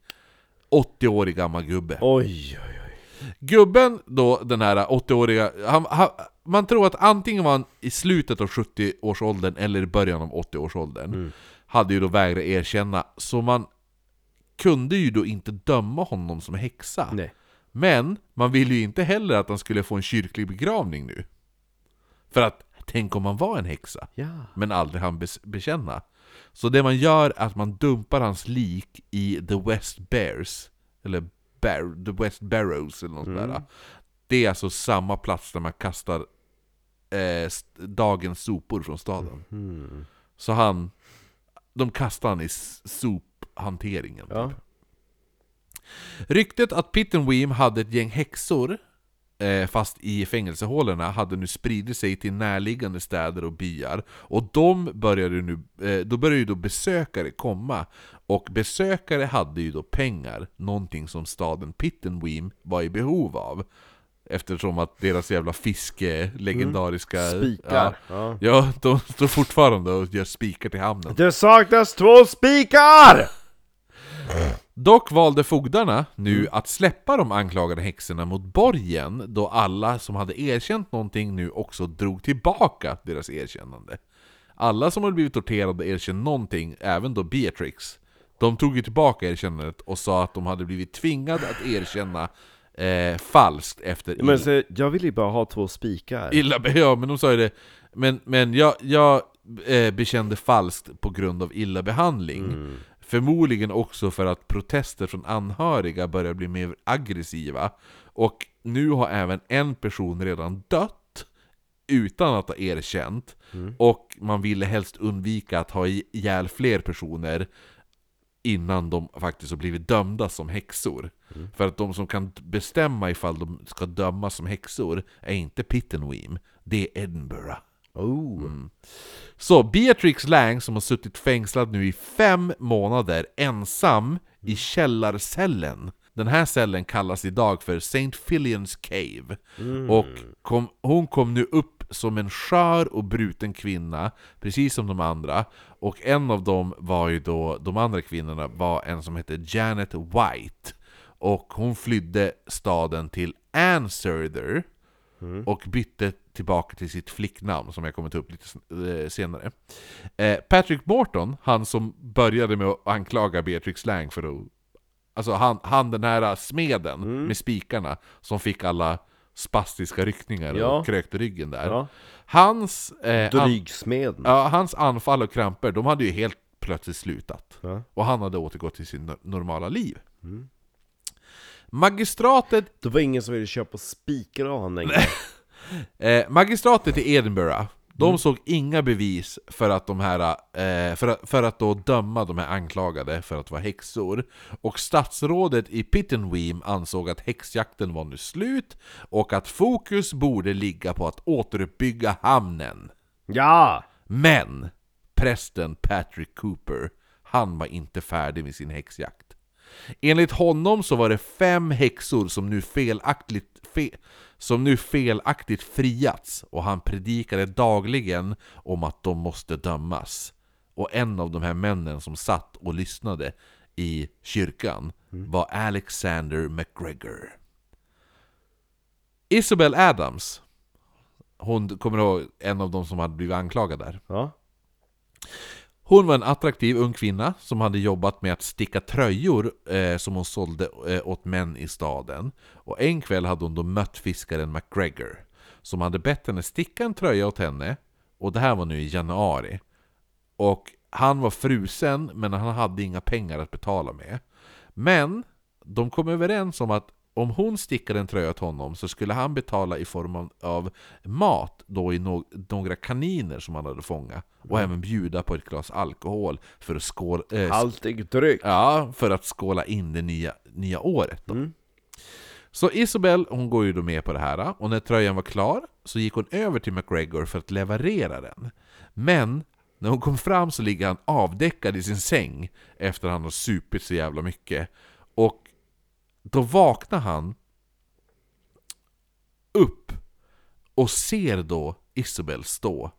80-årig gammal gubbe. Oj, oj, oj. Gubben då, den här 80-åriga, han, han, man tror att antingen var han i slutet av 70-årsåldern eller i början av 80-årsåldern. Hade ju då vägrat erkänna, så man kunde ju då inte döma honom som häxa. Nej. Men man ville ju inte heller att han skulle få en kyrklig begravning nu. För att, tänk om han var en häxa, Ja. men aldrig han bekänna. Så det man gör är att man dumpar hans lik i The West Bears, eller Bar- The West Barrows eller något sånt där. Det är alltså samma plats där man kastar eh, dagens sopor från staden. Mm. Så han, de kastar han i s- sophanteringen. Ja. Ryktet att Pittenweem hade ett gäng häxor, eh, fast i fängelsehålorna, hade nu spridit sig till närliggande städer och byar. Och de började nu, eh, då började ju då besökare komma. Och besökare hade ju då pengar, någonting som staden Pittenweem var i behov av. Eftersom att deras jävla fiske, legendariska... Spikar. Ja, Ja. ja, de står fortfarande och gör spikar till hamnen. Det saknas två spikar! Dock valde fogdarna nu att släppa de anklagade häxorna mot borgen då alla som hade erkänt någonting nu också drog tillbaka deras erkännande. Alla som hade blivit torterade erkände någonting, även då Beatrix. De tog ju tillbaka erkännandet och sa att de hade blivit tvingade att erkänna eh, falskt efter Men så, jag vill ju bara ha två spikar. Illa, ja men de sa ju det Men, men jag, jag eh, bekände falskt på grund av illa behandling Mm. Förmodligen också för att protester från anhöriga börjar bli mer aggressiva Och nu har även en person redan dött utan att ha erkänt Och man ville helst undvika att ha ihjäl fler personer innan de faktiskt har blivit dömda som häxor. För att de som kan bestämma ifall de ska dömas som häxor är inte Pittenweem, det är Edinburgh. Oh. Mm. Så Beatrix Lang som har suttit fängslad nu i fem månader ensam i källarcellen. Den här cellen kallas idag för St. Filian's Cave. Och kom, hon kom nu upp som en skör och bruten kvinna, precis som de andra. Och en av dem var ju då, de andra kvinnorna var en som hette Janet White. Och hon flydde staden till Ansurther och bytte tillbaka till sitt flicknamn som jag kommer ta upp lite eh, senare. Eh, Patrick Morton, han som började med att anklaga Beatrix Lang för att... Alltså han, han den här smeden med spikarna som fick alla spastiska ryckningar Ja. och krökte ryggen där. Ja. Hans, eh, an, Drygsmeden. ja, hans anfall och kramper, de hade ju helt plötsligt slutat. Ja. Och han hade återgått till sitt no- normala liv. Magistratet Det var ingen som ville köpa spikar av honom längre. Eh, magistratet i Edinburgh, de såg inga bevis för att, de här, eh, för, att, för att då döma de här anklagade för att vara häxor. Och statsrådet i Pittenweem ansåg att häxjakten var nu slut och att fokus borde ligga på att återuppbygga hamnen. Ja! Men prästen Patrick Cooper, han var inte färdig med sin häxjakt. Enligt honom så var det fem häxor som nu felaktigt, fe, som nu felaktigt friats och han predikade dagligen om att de måste dömas. Och en av de här männen som satt och lyssnade i kyrkan var Alexander McGregor. Isabel Adams, hon kommer ihåg en av de som hade blivit anklagad där. Ja. Hon var en attraktiv ung kvinna som hade jobbat med att sticka tröjor eh, som hon sålde eh, åt män i staden. Och en kväll hade hon då mött fiskaren McGregor, som hade bett henne sticka en tröja åt henne, och det här var nu i januari. Och han var frusen, men han hade inga pengar att betala med. Men de kom överens om att om hon stickade en tröja åt honom så skulle han betala i form av, mat då i no några kaniner som han hade fångat. Och även bjuda på ett glas alkohol för att skåla... Eh, Haltig dryck. Ja, för att skåla in det nya, nya året då. Mm. Så Isabel, hon går ju då med på det här, och när tröjan var klar så gick hon över till McGregor för att leverera den. Men när hon kom fram så ligger han avdäckad i sin säng efter att han har supit så jävla mycket. Och då vaknar han upp och ser då Isabel stå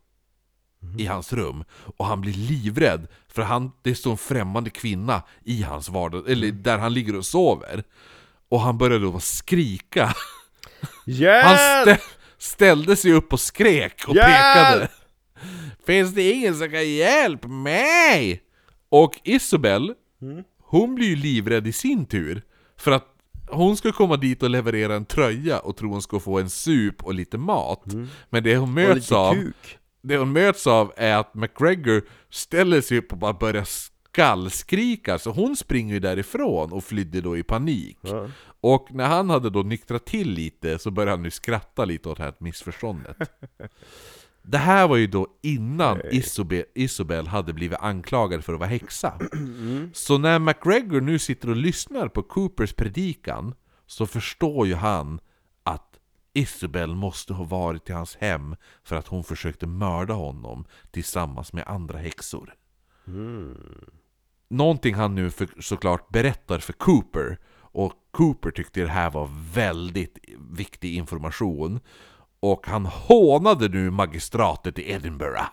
i hans rum och han blir livrädd för han, det står en främmande kvinna i hans vardag, eller där han ligger och sover. Och han började då skrika. Han Hjälp! stä ställde sig upp och skrek och Hjälp! pekade. Finns det ingen som kan hjälpa mig? Och Isabel, hon blir ju livrädd i sin tur. För att hon ska komma dit och leverera en tröja och tror hon ska få en sup och lite mat. Men det hon möts av kuk. det hon möts av är att McGregor ställer sig upp och bara börjar skallskrika, så hon springer ju därifrån och flydde då i panik. Ja. Och när han hade då nyktrat till lite så började han ju skratta lite åt det här missförståndet. Det här var ju då innan Isobel, Isobel hade blivit anklagad för att vara häxa. Så när McGregor nu sitter och lyssnar på Coopers predikan så förstår ju han att Isabel måste ha varit i hans hem för att hon försökte mörda honom tillsammans med andra häxor. Någonting han nu för, såklart berättar för Cooper och Cooper tyckte det här var väldigt viktig information och han hånade nu magistratet i Edinburgh.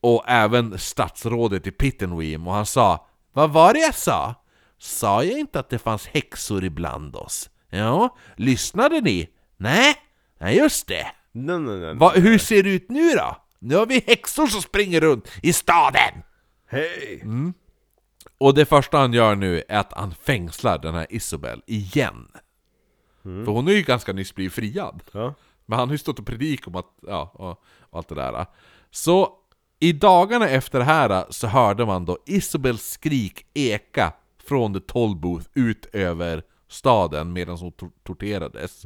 Och även statsrådet i Pittenweem och han sa Vad var det jag sa? Sa jag inte att det fanns häxor ibland oss? Ja, lyssnade ni? Nej, nej just det. Nej, nej, nej. Va, hur ser det ut nu då? Nu har vi häxor som springer runt i staden! Hej! Och det första han gör nu är att han fängslar den här Isobel igen. För hon är ju ganska nyss blivit friad. Ja. Men han har ju stått och predikat om att, ja, och, och allt det där. Så i dagarna efter det här så hörde man då Isobels skrik eka från The Toll Booth ut över staden medan hon tor- torterades.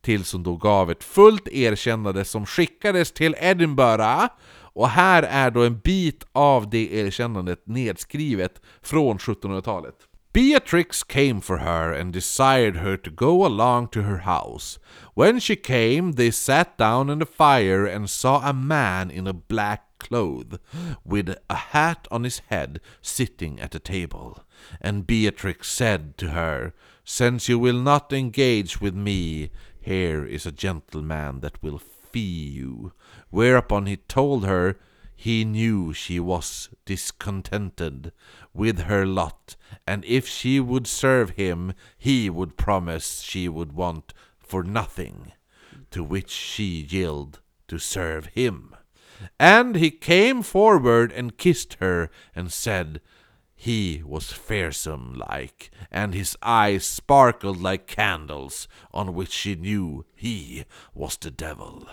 Tills hon då gav ett fullt erkännande som skickades till Edinburgh. Och här är då en bit av det erkännandet nedskrivet från 1700-talet. Beatrix came for her and desired her to go along to her house. When she came, they sat down in the fire and saw a man in a black cloth, with a hat on his head, sitting at a table. And Beatrix said to her, Since you will not engage with me, here is a gentleman that will fee you. Whereupon he told her he knew she was discontented with her lot, and if she would serve him, he would promise she would want for nothing, to which she yielded to serve him. And he came forward and kissed her, and said, he was fearsome like, and his eyes sparkled like candles, on which she knew he was the devil.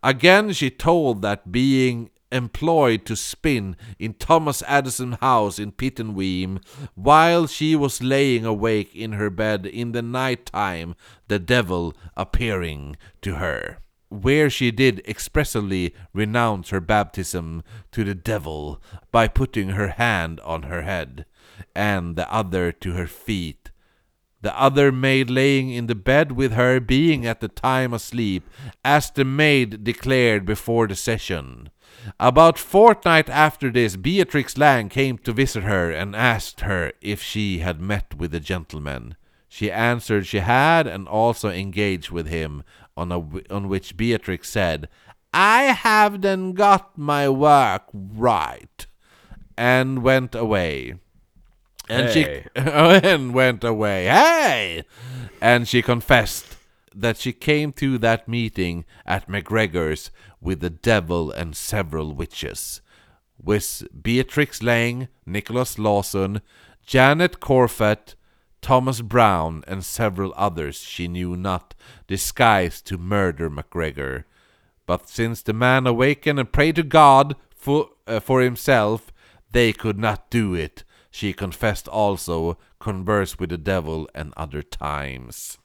Again she told that being employed to spin in Thomas Addison's house in Pittenweem, while she was laying awake in her bed in the night time, the devil appearing to her where she did expressly renounce her baptism to the devil by putting her hand on her head, and the other to her feet. The other maid laying in the bed with her being at the time asleep, as the maid declared before the session. About fortnight after this, Beatrix Lang came to visit her and asked her if she had met with the gentleman. She answered she had, and also engaged with him, on, a, on which Beatrix said, I have then got my work right, and went away. And Hey. she and went away. Hey! And she confessed that she came to that meeting at McGregor's with the devil and several witches. With Beatrix Lang, Nicholas Lawson, Janet Corfett, Thomas Brown, and several others she knew not, disguised to murder McGregor. But since the man awakened and prayed to God for, uh, for himself, they could not do it. She confessed also, conversed with the devil and other times.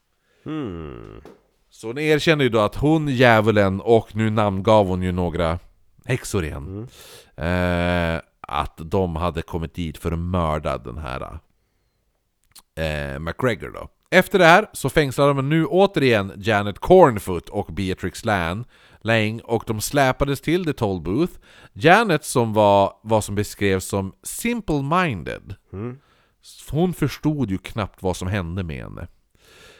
Så hon erkänner ju då att hon, djävulen, och nu namngav hon ju några häxor igen. Eh, att de hade kommit dit för att mörda den här eh, McGregor då. Efter det här så fängslar de nu återigen Janet Cornfoot och Beatrix Lan, Lang och de släpades till The Toll Booth. Janet som var vad som beskrevs som simple-minded. Hon förstod ju knappt vad som hände med henne.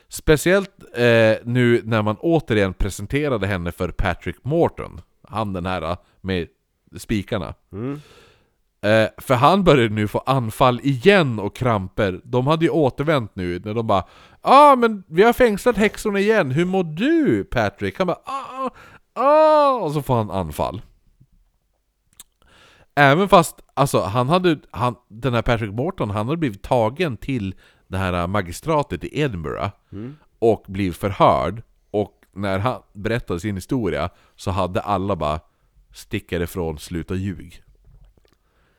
Speciellt eh, nu när man återigen presenterade henne för Patrick Morton. Han den här eh, med spikarna. Eh, för han började nu få anfall igen och kramper. De hade ju återvänt nu när de bara ah, men vi har fängslat häxorna igen, hur mår du Patrick? Han bara ah, ah, och så får han anfall. Även fast, alltså han hade, han, den här Patrick Morton, han hade blivit tagen till det här magistratet i Edinburgh och blivit förhörd. Och när han berättade sin historia så hade alla bara Stick ifrån, sluta ljug.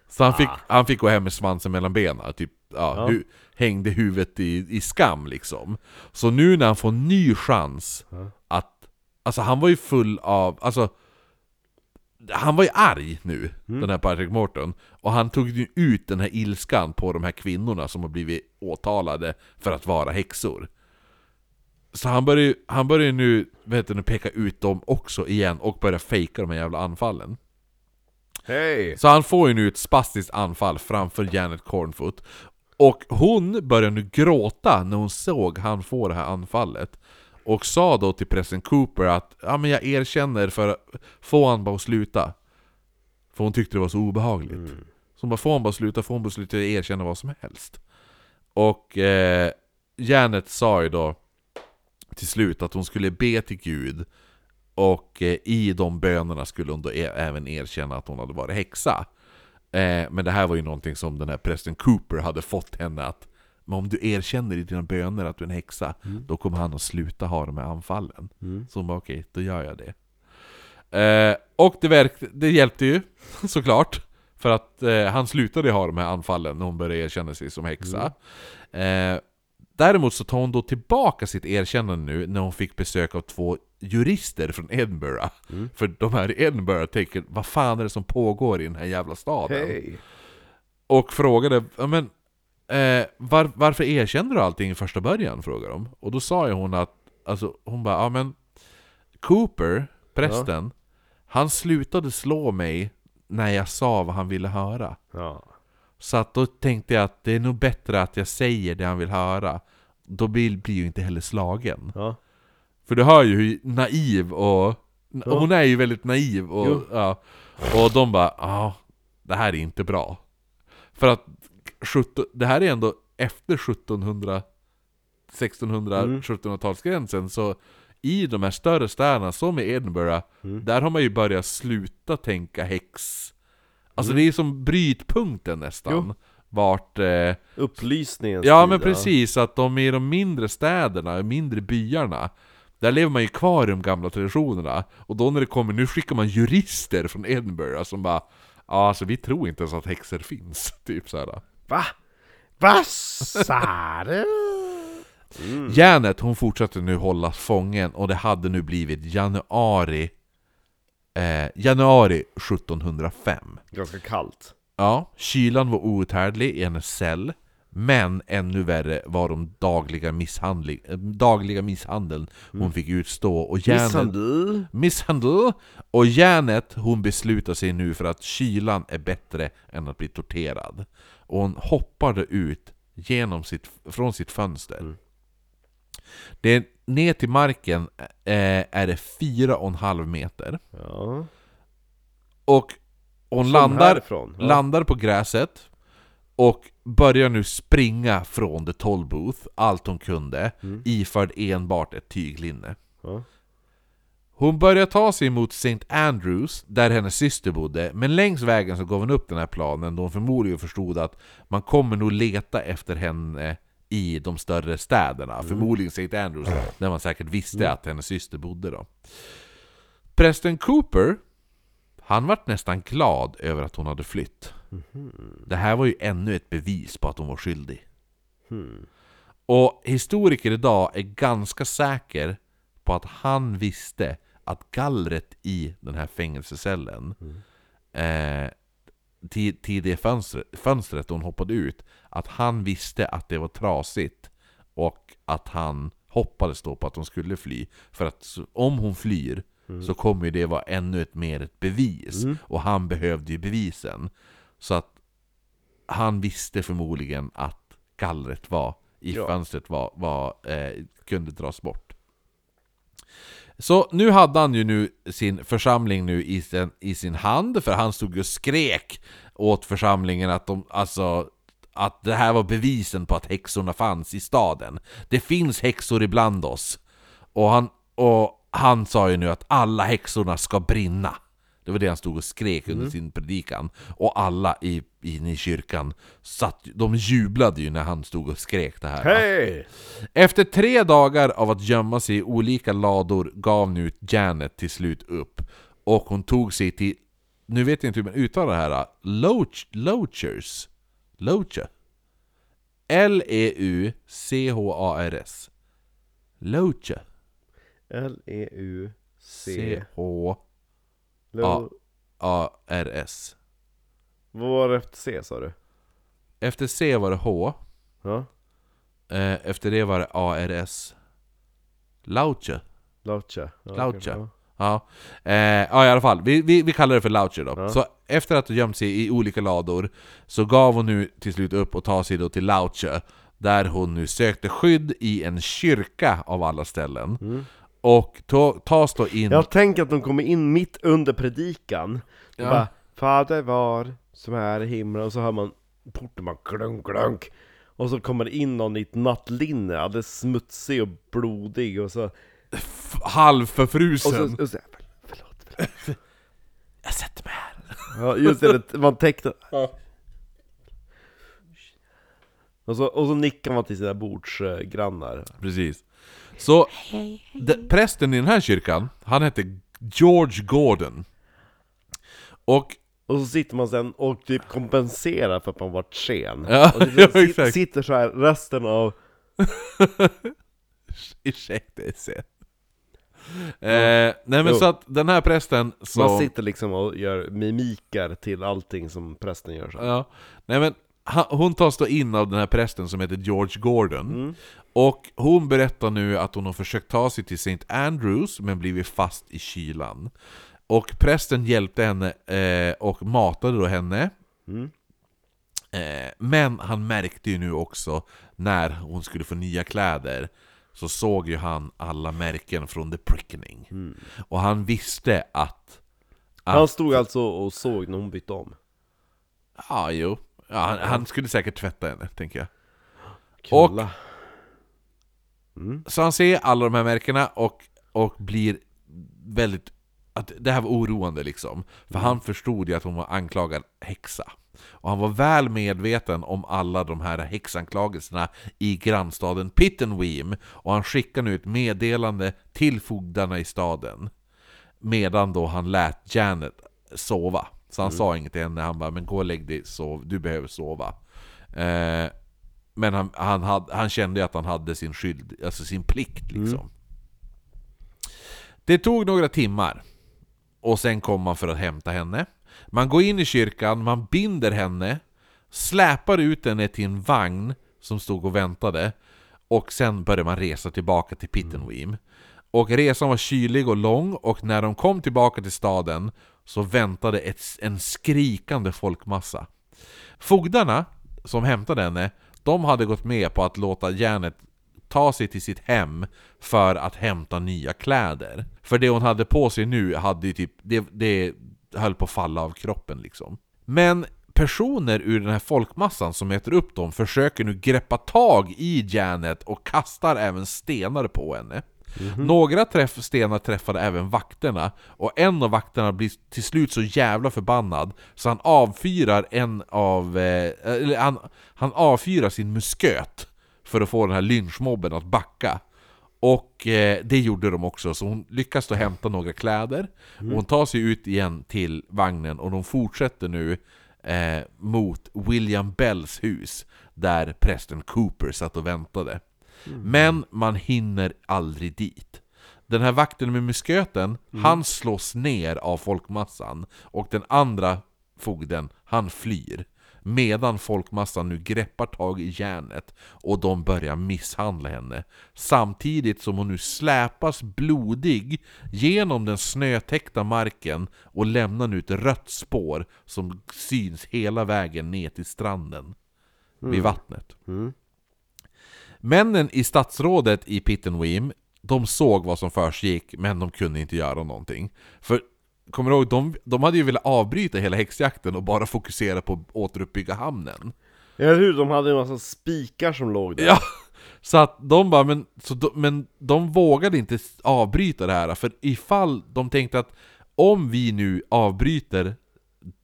Så han fick, han fick gå hem med svansen mellan benen, typ ja, Hu, hängde huvudet i, i skam liksom. Så nu när han får en ny chans att, alltså han var ju full av, alltså han var ju arg nu, den här Patrick Morton. Och han tog ju ut den här ilskan på de här kvinnorna som har blivit åtalade för att vara häxor. Så han börjar ju han börjar nu, vet du, peka ut dem också igen och börja fejka de här jävla anfallen. Hej! Så han får ju nu ett spastiskt anfall framför Janet Cornfoot. Och hon börjar nu gråta när hon såg han få det här anfallet. Och sa då till pressen Cooper att ja men jag erkänner för få han bara att sluta. För hon tyckte det var så obehagligt. Så hon bara får han bara sluta, får hon bara sluta erkänna vad som helst. Och eh, Janet sa ju då till slut att hon skulle be till Gud och eh, i de bönerna skulle hon då e- även erkänna att hon hade varit häxa. Eh, men det här var ju någonting som den här prästen Cooper hade fått henne att men om du erkänner i dina böner att du är en häxa, då kommer han att sluta ha de här anfallen. Så hon bara okej, då gör jag det. Eh, och det, verk, det hjälpte ju, såklart. För att eh, han slutade ha de här anfallen när hon började erkänna sig som häxa. Eh, däremot så tar hon då tillbaka sitt erkännande nu när hon fick besök av två jurister från Edinburgh. För de här i Edinburgh tänker, vad fan är det som pågår i den här jävla staden? Hej! Och frågade, men eh, var, varför erkände du allting i första början? Frågade de. Och då sa ju hon att, alltså hon bara, ja men Cooper, prästen, han slutade slå mig när jag sa vad han ville höra. Ja. Så att då tänkte jag att det är nog bättre att jag säger det han vill höra. Då blir, blir ju inte heller slagen. Ja. För du hör ju hur naiv och... Ja. Hon är ju väldigt naiv och... Ja, och de bara ja, det här är inte bra. För att 17, det här är ändå efter 1700... 1600, Mm. 1700-talsgränsen så i de här större städerna som i Edinburgh, Mm. där har man ju börjat sluta tänka häx. Alltså Mm. det är som brytpunkten nästan. Jo. Vart... Eh, Upplysningens Ja tid, men precis, att de i de mindre städerna, mindre byarna Där lever man ju kvar i de gamla traditionerna Och då när det kommer, nu skickar man jurister från Edinburgh som bara Ja alltså vi tror inte ens att häxor finns, typ såhär Va? Vad sa du? Mm. Janet hon fortsatte nu hållas fången och det hade nu blivit januari eh, Januari 1705 Ganska kallt. Ja, kylan var outhärdlig i hennes cell Men ännu värre var de dagliga, misshandling, eh, dagliga misshandeln hon fick utstå och Janet, Misshandel? misshandel Och Janet hon beslutar sig nu för att kylan är bättre än att bli torterad Och hon hoppade ut genom sitt, från sitt fönster det är, ner till marken eh, är det fyra och en halv meter Ja. Och hon Som landar, härifrån. Ja. landar på gräset och börjar nu springa från The Toll Booth, allt hon kunde, iförd enbart ett tyglinne. Ja. Hon börjar ta sig mot St. Andrews, där hennes syster bodde, men längs vägen så gav hon upp den här planen då hon förmodligen förstod att man kommer nog leta efter henne i de större städerna, förmodligen St. Andrews, där man säkert visste att hennes syster bodde då. Prästen Cooper, han vart nästan glad över att hon hade flytt. Det här var ju ännu ett bevis på att hon var skyldig. Och historiker idag är ganska säker på att han visste att gallret i den här fängelsecellen eh, till, till det fönstret, fönstret hon hoppade ut, att han visste att det var trasigt och att han hoppades då på att hon skulle fly. För att om hon flyr så kommer ju det vara ännu ett mer ett bevis. Och han behövde ju bevisen. Så att han visste förmodligen att gallret var i Ja. fönstret var, var, eh, kunde dras bort. Så nu hade han ju nu sin församling nu i sin, i sin hand, för han stod och skrek åt församlingen att de, alltså, att det här var bevisen på att häxorna fanns i staden. Det finns häxor ibland oss. Och han, och han sa ju nu att alla häxorna ska brinna. Det var det han stod och skrek under sin predikan. Och alla i, inne i kyrkan satt, de jublade ju när han stod och skrek det här. Hej! Efter tre dagar av att gömma sig i olika lador gav nu Janet till slut upp. Och hon tog sig till, nu vet jag inte hur man uttalar det här, Loach, Loachers. Loacher. L-E-U-C-H-A-R-S. Loacher. L-E-U-C... Lo- Vad var det efter C sa du? Efter C var det H. Ja? Eh, efter det var det A-R-S. Laucher. Laucha? Ja, Laucha. okej, Ja, eh, ja i alla fall. Vi, vi, vi kallar det för Laucher då. Så efter att ha gömt sig i olika lador så gav hon nu till slut upp och tar sig då till Laucher där hon nu sökte skydd i en kyrka av alla ställen. Och ta, tas då in... Jag tänker att de kommer in mitt under predikan och Ja. bara Fader var som är i himlen och så hör man porten bara klunk klunk Och så kommer det in någon i ett nattlinne, alldeles smutsig och blodig och så... f- Och halvförfrusen. så, och så förlåt, förlåt. Jag sätter mig här. Ja, just det, man tecknar... Och så, och så nickar man till sina bordsgrannar. Precis. Så de, prästen i den här kyrkan, han hette George Gordon. Och Och så sitter man sen och typ kompenserar för att man varit sen. Ja, och typ ja, exakt. sitter så här resten av... Ursäkta, jag ser. Eh, nej men Jo. så att den här prästen så... Man sitter liksom och gör mimiker till allting som prästen gör så. Ja, nej men hon tas då in av den här prästen som heter George Gordon. Och hon berättar nu att hon har försökt ta sig till St. Andrews men blivit fast i kylan. Och prästen hjälpte henne eh, och matade då henne. Mm. Eh, men han märkte ju nu också när hon skulle få nya kläder så såg ju han alla märken från The Prickening. Och han visste att... att Han stod alltså och såg när hon bytte om. Ja, jo. Ja, han, han skulle säkert tvätta henne, tänker jag. Knulla. Så han ser alla de här märkena och, och blir väldigt... Att det här var oroande liksom. För han förstod ju att hon var anklagad häxa. Och han var väl medveten om alla de här häxanklagelserna i grannstaden Pittenweem. Och han skickar nu ett meddelande till fogdarna i staden. Medan då han lät Janet sova. Så han sa inget till henne, han bara 'Men gå och lägg dig, sov, du behöver sova' eh, Men han, han, hade, han kände att han hade sin skyld, alltså sin plikt liksom. Det tog några timmar. Och sen kom man för att hämta henne. Man går in i kyrkan, man binder henne, släpar ut henne till en vagn som stod och väntade. Och sen började man resa tillbaka till Pittenweem. Och resan var kylig och lång och när de kom tillbaka till staden så väntade ett, en skrikande folkmassa. Fogdarna som hämtade henne, de hade gått med på att låta Janet ta sig till sitt hem för att hämta nya kläder. För det hon hade på sig nu hade ju typ, det, det höll på att falla av kroppen liksom. Men personer ur den här folkmassan som äter upp dem försöker nu greppa tag i Janet och kastar även stenar på henne. Några träff, stenar träffade även vakterna, och en av vakterna blir till slut så jävla förbannad så han avfyrar en av... Eh, eller han, han avfyrar sin musköt för att få den här lynchmobben att backa. Och eh, det gjorde de också, så hon lyckas då hämta några kläder. Och Hon tar sig ut igen till vagnen och de fortsätter nu eh, mot William Bells hus Där prästen Cooper satt och väntade Men man hinner aldrig dit. Den här vakten med musköten, han slås ner av folkmassan Och den andra fogden, han flyr. Medan folkmassan nu greppar tag i järnet och de börjar misshandla henne. Samtidigt som hon nu släpas blodig genom den snötäckta marken och lämnar nu ett rött spår som syns hela vägen ner till stranden vid vattnet. Mm. Männen i statsrådet i Pittenweem, de såg vad som försiggick men de kunde inte göra någonting. För Kommer du ihåg, de, de hade ju velat avbryta hela häxjakten och bara fokusera på att återuppbygga hamnen. Eller hur? De hade en massa spikar som låg där. Ja! Så att de bara, men, så de, men de vågade inte avbryta det här, för ifall de tänkte att om vi nu avbryter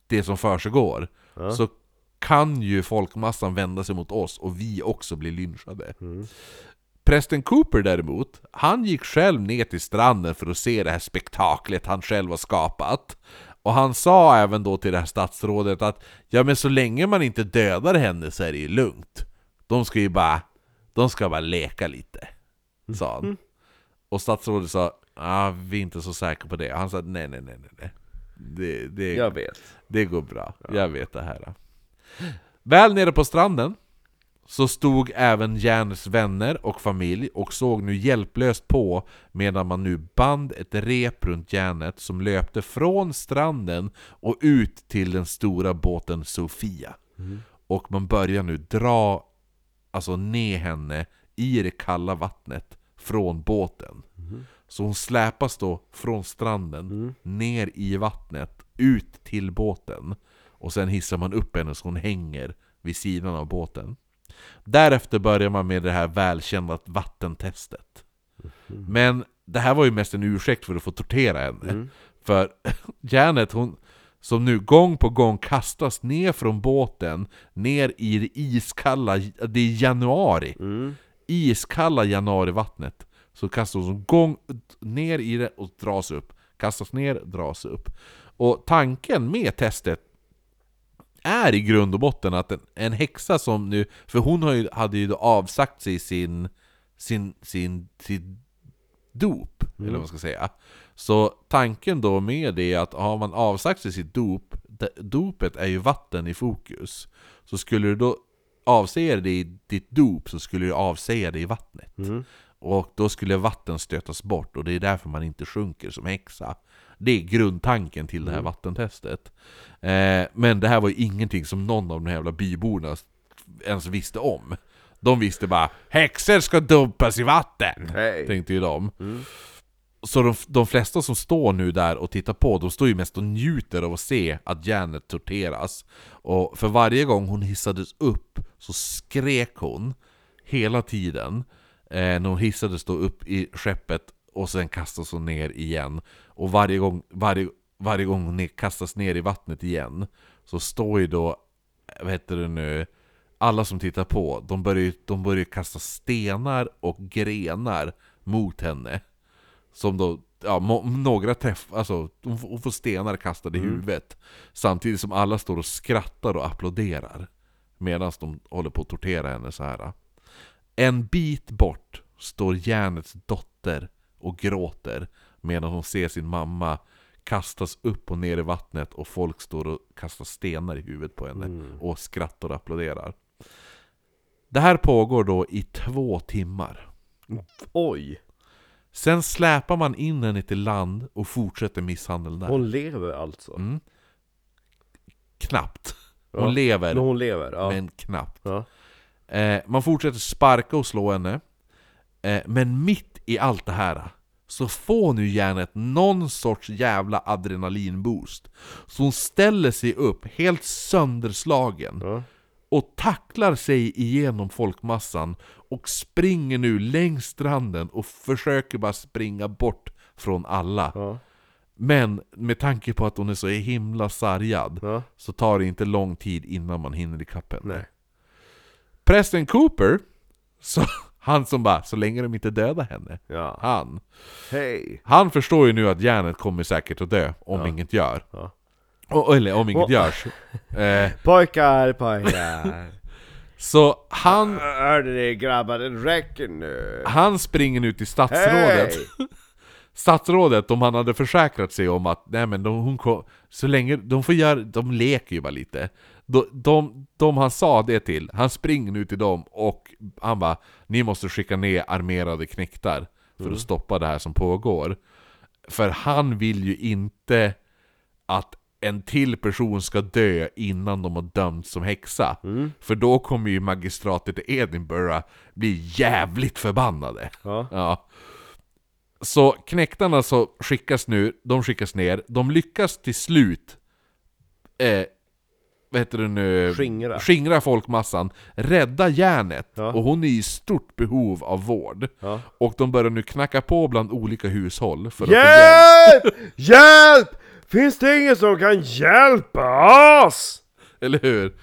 det som försiggår Ja. så kan ju folkmassan vända sig mot oss och vi också blir lynchade. Mm. Prästen Cooper däremot, han gick själv ner till stranden för att se det här spektaklet han själv har skapat. Och han sa även då till det här statsrådet att ja men så länge man inte dödar henne så är det ju lugnt. De ska ju bara, de ska bara leka lite, sa han. Och statsrådet sa ah, vi är inte så säkra på det. Och han sa nej nej nej nej. Det, det, Jag vet. det går bra, jag vet det här. Väl nere på stranden så stod även Janets vänner och familj och såg nu hjälplöst på medan man nu band ett rep runt Janet som löpte från stranden och ut till den stora båten Sofia. Och man börjar nu dra alltså ner henne i det kalla vattnet från båten. Så hon släpas då från stranden ner i vattnet, ut till båten. Och sen hissar man upp henne så hon hänger vid sidan av båten. Därefter börjar man med det här välkända vattentestet. Men det här var ju mest en ursäkt för att få tortera henne. För Janet, hon, som nu gång på gång kastas ner från båten, ner i det iskalla, det är januari, Mm. iskalla januarivattnet. Så kastas hon gång ner i det och dras upp. Kastas ner, dras upp. Och tanken med testet är i grund och botten att en, en häxa som nu, för hon har ju, hade ju då avsagt sig sin, sin, sin, sin dop, eller vad man ska säga. Så tanken då med det är att har man avsagt sig sitt dop, dopet är ju vatten i fokus. Så skulle du då avsäga dig i ditt dop så skulle du avsäga dig i vattnet. Mm. Och då skulle vatten stötas bort och det är därför man inte sjunker som häxa. Det är grundtanken till det här vattentestet. Eh, men det här var ju ingenting som någon av de här jävla byborna ens visste om. De visste bara 'Häxor ska dumpas i vatten' Hej. tänkte ju de. Mm. Så de, de flesta som står nu där och tittar på, de står ju mest och njuter av att se att Janet torteras. Och för varje gång hon hissades upp så skrek hon hela tiden. Eh, när hon hissades då upp i skeppet och sen kastas hon ner igen. Och varje gång, varje, varje gång hon kastas ner i vattnet igen så står ju då, vad heter det nu, alla som tittar på, de börjar, ju- de börjar kasta stenar och grenar mot henne. Som då, ja, några träffar, alltså hon får, stenar kastade i huvudet. Samtidigt som alla står och skrattar och applåderar. Medan de håller på att tortera henne så här. En bit bort står Janets dotter och gråter medan hon ser sin mamma kastas upp och ner i vattnet och folk står och kastar stenar i huvudet på henne och skrattar och applåderar. Det här pågår då i två timmar. Oj! Sen släpar man in henne till land och fortsätter misshandeln där. Hon lever alltså? Mm. Knappt. Hon Ja, lever, Men hon lever? Ja. men knappt. ja. Eh, man fortsätter sparka och slå henne. Eh, men mitt i allt det här så får nu Janet någon sorts jävla adrenalinboost. Så hon ställer sig upp helt sönderslagen Ja. och tacklar sig igenom folkmassan och springer nu längs stranden och försöker bara springa bort från alla. Ja. Men med tanke på att hon är så himla sargad Ja. så tar det inte lång tid innan man hinner ikapp henne. Nej. Preston Cooper, så, han som bara 'så länge de inte dödar henne' Ja. Han, Hej! han förstår ju nu att Janet kommer säkert att dö om Ja. inget gör. Ja. Och, eller om inget Och- görs. Eh, Pojkar, pojkar! så han, Hörde ni grabbar, det räcker nu! han springer nu till statsrådet. Hej! Statsrådet, om han hade försäkrat sig om att nej men de, hon kom, så länge de får göra, de leker ju bara lite. De, de, de han sa det till, han springer nu till dem och han bara Ni måste skicka ner armerade knektar för att stoppa det här som pågår. För han vill ju inte att en till person ska dö innan de har dömts som häxa. För då kommer ju magistratet i Edinburgh bli jävligt förbannade. Ja. Ja. Så knäktarna så skickas nu, de skickas ner, de lyckas till slut eh, vad heter det nu? Skingra. Skingra folkmassan, rädda järnet, Ja. och hon är i stort behov av vård. Ja. Och de börjar nu knacka på bland olika hushåll för att. Hjälp! Hjälp! Finns det ingen som kan hjälpa oss? Eller hur?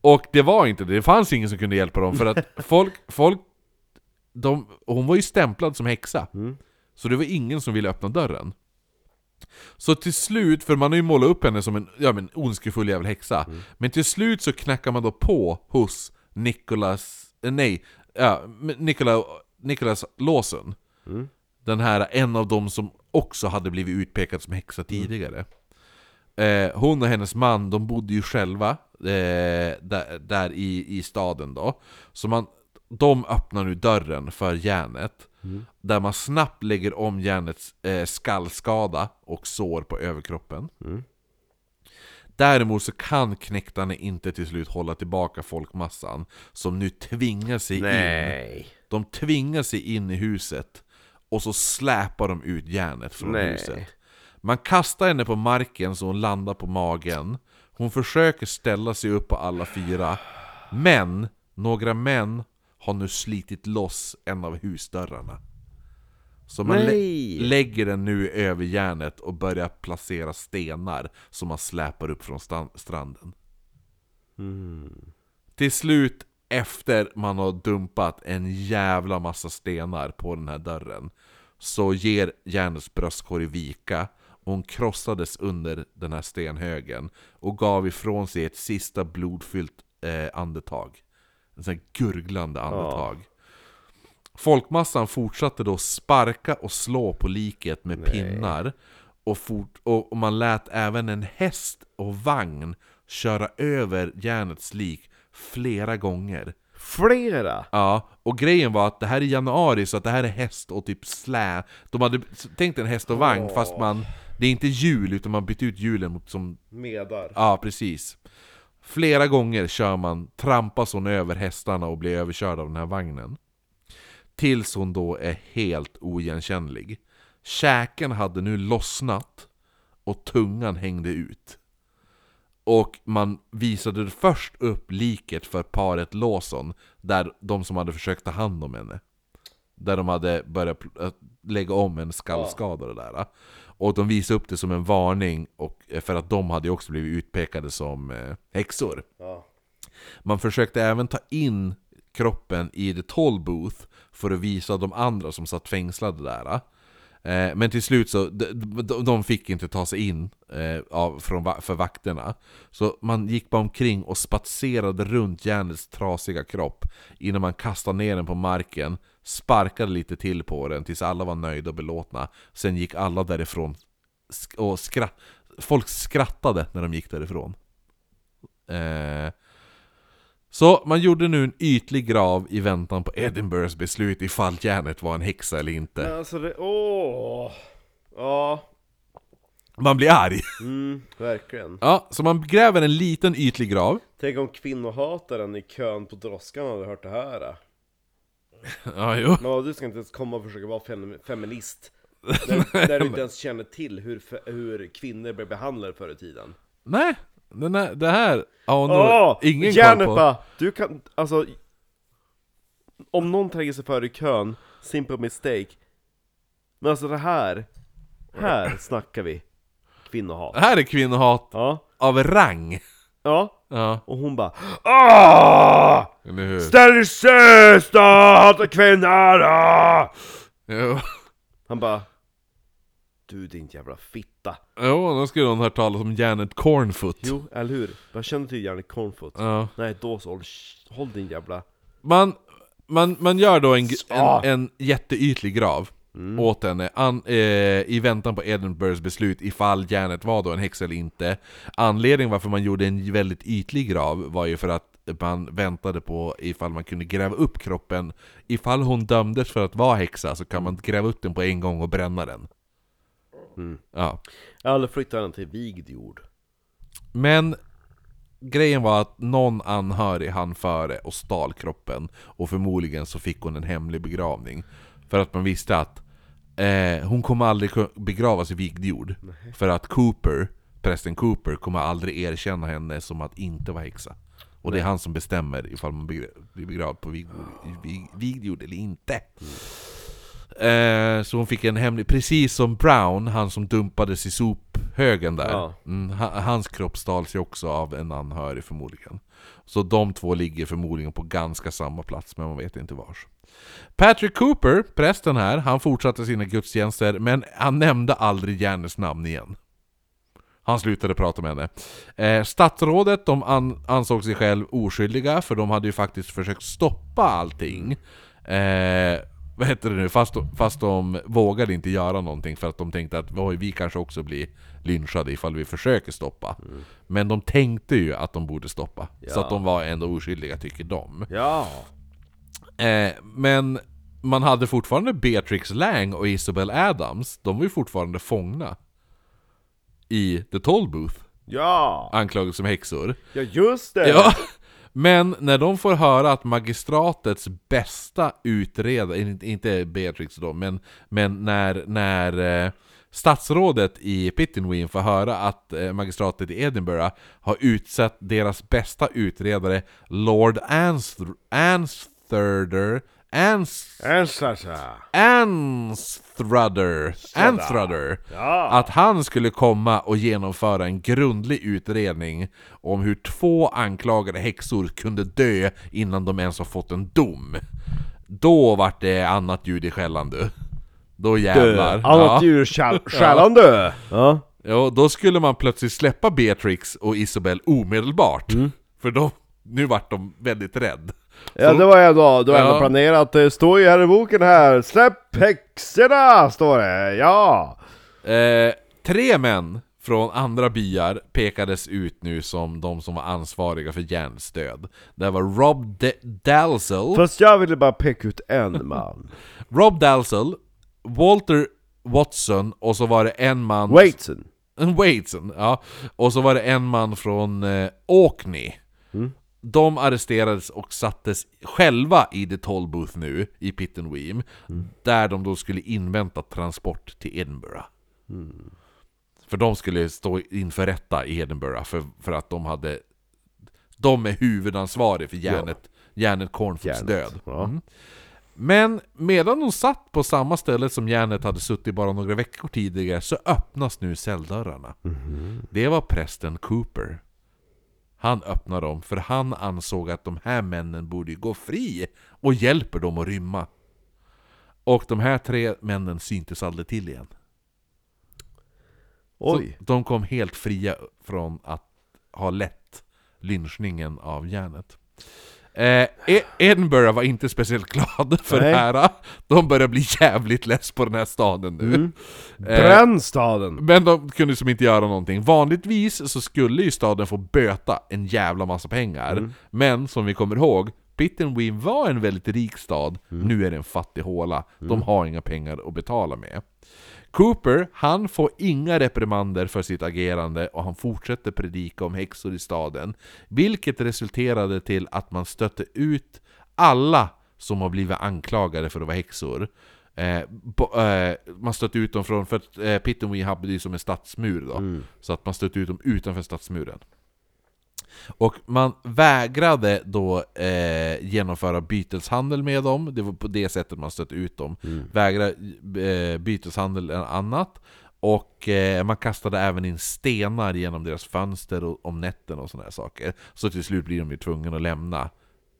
Och det var inte det, det fanns ingen som kunde hjälpa dem för att folk, folk de, hon var ju stämplad som häxa. Mm. Så det var ingen som ville öppna dörren. Så till slut, för man har ju målat upp henne som en ja, men, ondskefull jävla häxa. Mm. Men till slut så knackar man då på hos Nicholas, eh, nej, ja, Nicola, Nicholas Lawson. Mm. Den här, en av dem som också hade blivit utpekad som häxa tidigare. Eh, hon och hennes man, de bodde ju själva eh, där, där i, i staden då. Så man, de öppnar nu dörren för järnet. Där man snabbt lägger om järnets eh, skallskada och sår på överkroppen. Mm. Däremot så kan knäktarna inte till slut hålla tillbaka folkmassan som nu tvingar sig in. Nej. De tvingar sig in i huset och så släpar de ut järnet från Nej. huset. Man kastar henne på marken så hon landar på magen. Hon försöker ställa sig upp på alla fyra. Men några män har nu slitit loss en av husdörrarna. Så man lä- lägger den nu över järnet och börjar placera stenar som man släpar upp från stranden. Mm. Till slut, efter man har dumpat en jävla massa stenar på den här dörren, så ger järnets bröstkorg vika, och hon krossades under den här stenhögen, och gav ifrån sig ett sista blodfyllt eh, andetag. En sån här gurglande andetag. Folkmassan fortsatte då sparka och slå på liket med Nej. pinnar, och, fort, och, och man lät även en häst och vagn köra över järnets lik flera gånger. Flera? Ja, och grejen var att det här är januari så att det här är häst och typ slä. De hade tänkt en häst och vagn Åh. fast man... Det är inte hjul utan man bytt ut hjulen mot som... Medar. Ja, precis. Flera gånger kör man, trampas hon över hästarna och blir överkörd av den här vagnen. Tills hon då är helt oigenkännlig. Käken hade nu lossnat och tungan hängde ut. Och man visade först upp liket för paret Lawson, där de som hade försökt ta hand om henne. Där de hade börjat lägga om en skallskada och det där. Och de visade upp det som en varning, och, eh, för att de hade också blivit utpekade som eh, häxor. Ja. Man försökte även ta in kroppen i the toll booth för att visa de andra som satt fängslade där. Eh, Men till slut så, de, fick inte ta sig in för vakterna. Så man gick bara omkring och spatserade runt järnets trasiga kropp innan man kastade ner den på marken, sparkade lite till på den tills alla var nöjda och belåtna. Sen gick alla därifrån och skratt, folk skrattade när de gick därifrån. Eh, så man gjorde nu en ytlig grav i väntan på Edinburghs beslut ifall järnet var en häxa eller inte. Men alltså det, åh! Ja, Man blir arg. mm, verkligen. Ja, så man gräver en liten ytlig grav. Tänk om kvinnohataren i kön på droskan hade hört det här. Ja, jo. Men du ska inte ens komma och försöka vara fem, feminist. Där, där du inte ens känner till hur, hur kvinnor blev behandlade förr i tiden. Nej, den här, det här har nog Åh! ingen koll Janet på. du kan, alltså Om någon tränger sig före i kön, simple mistake Men alltså det här, här snackar vi kvinnohat Det här är kvinnohat Ja, av rang. Ja, Ja, och hon bara Åh! eller hur? Ställ dig sist då, hata kvinnor! Jo, Han bara Du din jävla fitta jo då skulle hon hört talas om Janet Cornfoot. Jo, eller hur? Jag känner till Janet Cornfoot Ja. Nej, då så, håll, håll din jävla Man, man, man gör då en, Ah. en, en jätteytlig grav åt henne an, eh, i väntan på Edinburghs beslut ifall Janet var då en häxa eller inte. Anledningen varför man gjorde en väldigt ytlig grav var ju för att man väntade på ifall man kunde gräva upp kroppen. Ifall hon dömdes för att vara häxa så kan man gräva upp den på en gång och bränna den. Ja. Eller flytta den till vigd jord Men grejen var att någon anhörig hann före och stal kroppen och förmodligen så fick hon en hemlig begravning. För att man visste att eh, hon kommer aldrig begravas i vigd jord. För att Cooper, prästen Cooper, kommer aldrig erkänna henne som att inte vara häxa. Och det är han som bestämmer ifall man blir begravd på vigd vig, vigd jord eller inte. Eh, så hon fick en hemlig, precis som Brown, han som dumpades i sophögen där. Ja. Mm, ha- hans kropp stals ju också av en anhörig förmodligen. Så de två ligger förmodligen på ganska samma plats, men man vet inte vars. Patrick Cooper, prästen här, han fortsatte sina gudstjänster, men han nämnde aldrig Janets namn igen. Han slutade prata med henne. Eh, statsrådet de an, ansåg sig själv oskyldiga, för de hade ju faktiskt försökt stoppa allting. Eh, vad heter det nu? Fast fast de vågade inte göra någonting för att de tänkte att oj, vi kanske också blir lynchade ifall vi försöker stoppa. Men de tänkte ju att de borde stoppa. Så Ja. att de var ändå oskyldiga tycker de. Ja Eh, men man hade fortfarande Beatrix Lang och Isabel Adams, de var ju fortfarande fångna. I The Toll Booth, Ja! anklagade som häxor. Ja just det! Ja, men när de får höra att magistratets bästa utredare, inte- Beatrix då, men, men när, när eh, statsrådet i Pittenween får höra att eh, magistratet i Edinburgh har utsett deras bästa utredare, Lord Anstr- Anstruther, Ans, Ja! att han skulle komma och genomföra en grundlig utredning om hur två anklagade häxor kunde dö innan de ens har fått en dom. Då vart det annat ljud i skällan du. Då jävlar. Annat djur skall skällan dö! Ja. Ja, då skulle man plötsligt släppa Beatrix och Isabel omedelbart. För de, nu vart de väldigt rädd. Ja det var ändå, det var ändå Ja. planerat, det står ju här i boken här, släpp häxorna! Står det, ja! Eh, tre män från andra byar pekades ut nu som de som var ansvariga för Jans död. Det var Rob D- Dalzell, Fast jag ville bara peka ut en man. Rob Dalzell, Walter Watson och så var det en man... Waitson. Waitson, ja. Och så var det en man från eh, Orkney. De arresterades och sattes själva i The Toll Booth nu, i Pittenweem, där de då skulle invänta transport till Edinburgh. För de skulle stå inför rätta i Edinburgh för, för att de hade... De är huvudansvariga för Janet, Janet Cornfoots Janet, död. ja. Mm. Men medan de satt på samma ställe som Janet hade suttit bara några veckor tidigare så öppnas nu celldörrarna. Det var prästen Cooper. Han öppnar dem för han ansåg att de här männen borde gå fri och hjälper dem att rymma. Och de här tre männen syntes aldrig till igen. Oj. Så de kom helt fria från att ha lett lynchningen av järnet. Eh, Edinburgh var inte speciellt glada för Nej. det här. De började bli jävligt less på den här staden nu. Mm. Eh, Bränn staden! men de kunde som inte göra någonting. Vanligtvis så skulle ju staden få böta en jävla massa pengar. Men som vi kommer ihåg, Pittenweem var en väldigt rik stad, nu är det en fattig håla. De har inga pengar att betala med. Cooper, han får inga reprimander för sitt agerande och han fortsätter predika om häxor i staden. Vilket resulterade till att man stötte ut alla som har blivit anklagade för att vara häxor. Eh, bo, eh, man stötte ut dem från, för eh, Pittenwee hade ju som en stadsmur då. Mm. Så att man stötte ut dem utanför stadsmuren. Och man vägrade då eh, genomföra byteshandel med dem, det var på det sättet man stötte ut dem. Mm. Vägrade eh, byteshandel eller annat. Och eh, man kastade även in stenar genom deras fönster och, om nätterna och sådana här saker. Så till slut blir de ju tvungna att lämna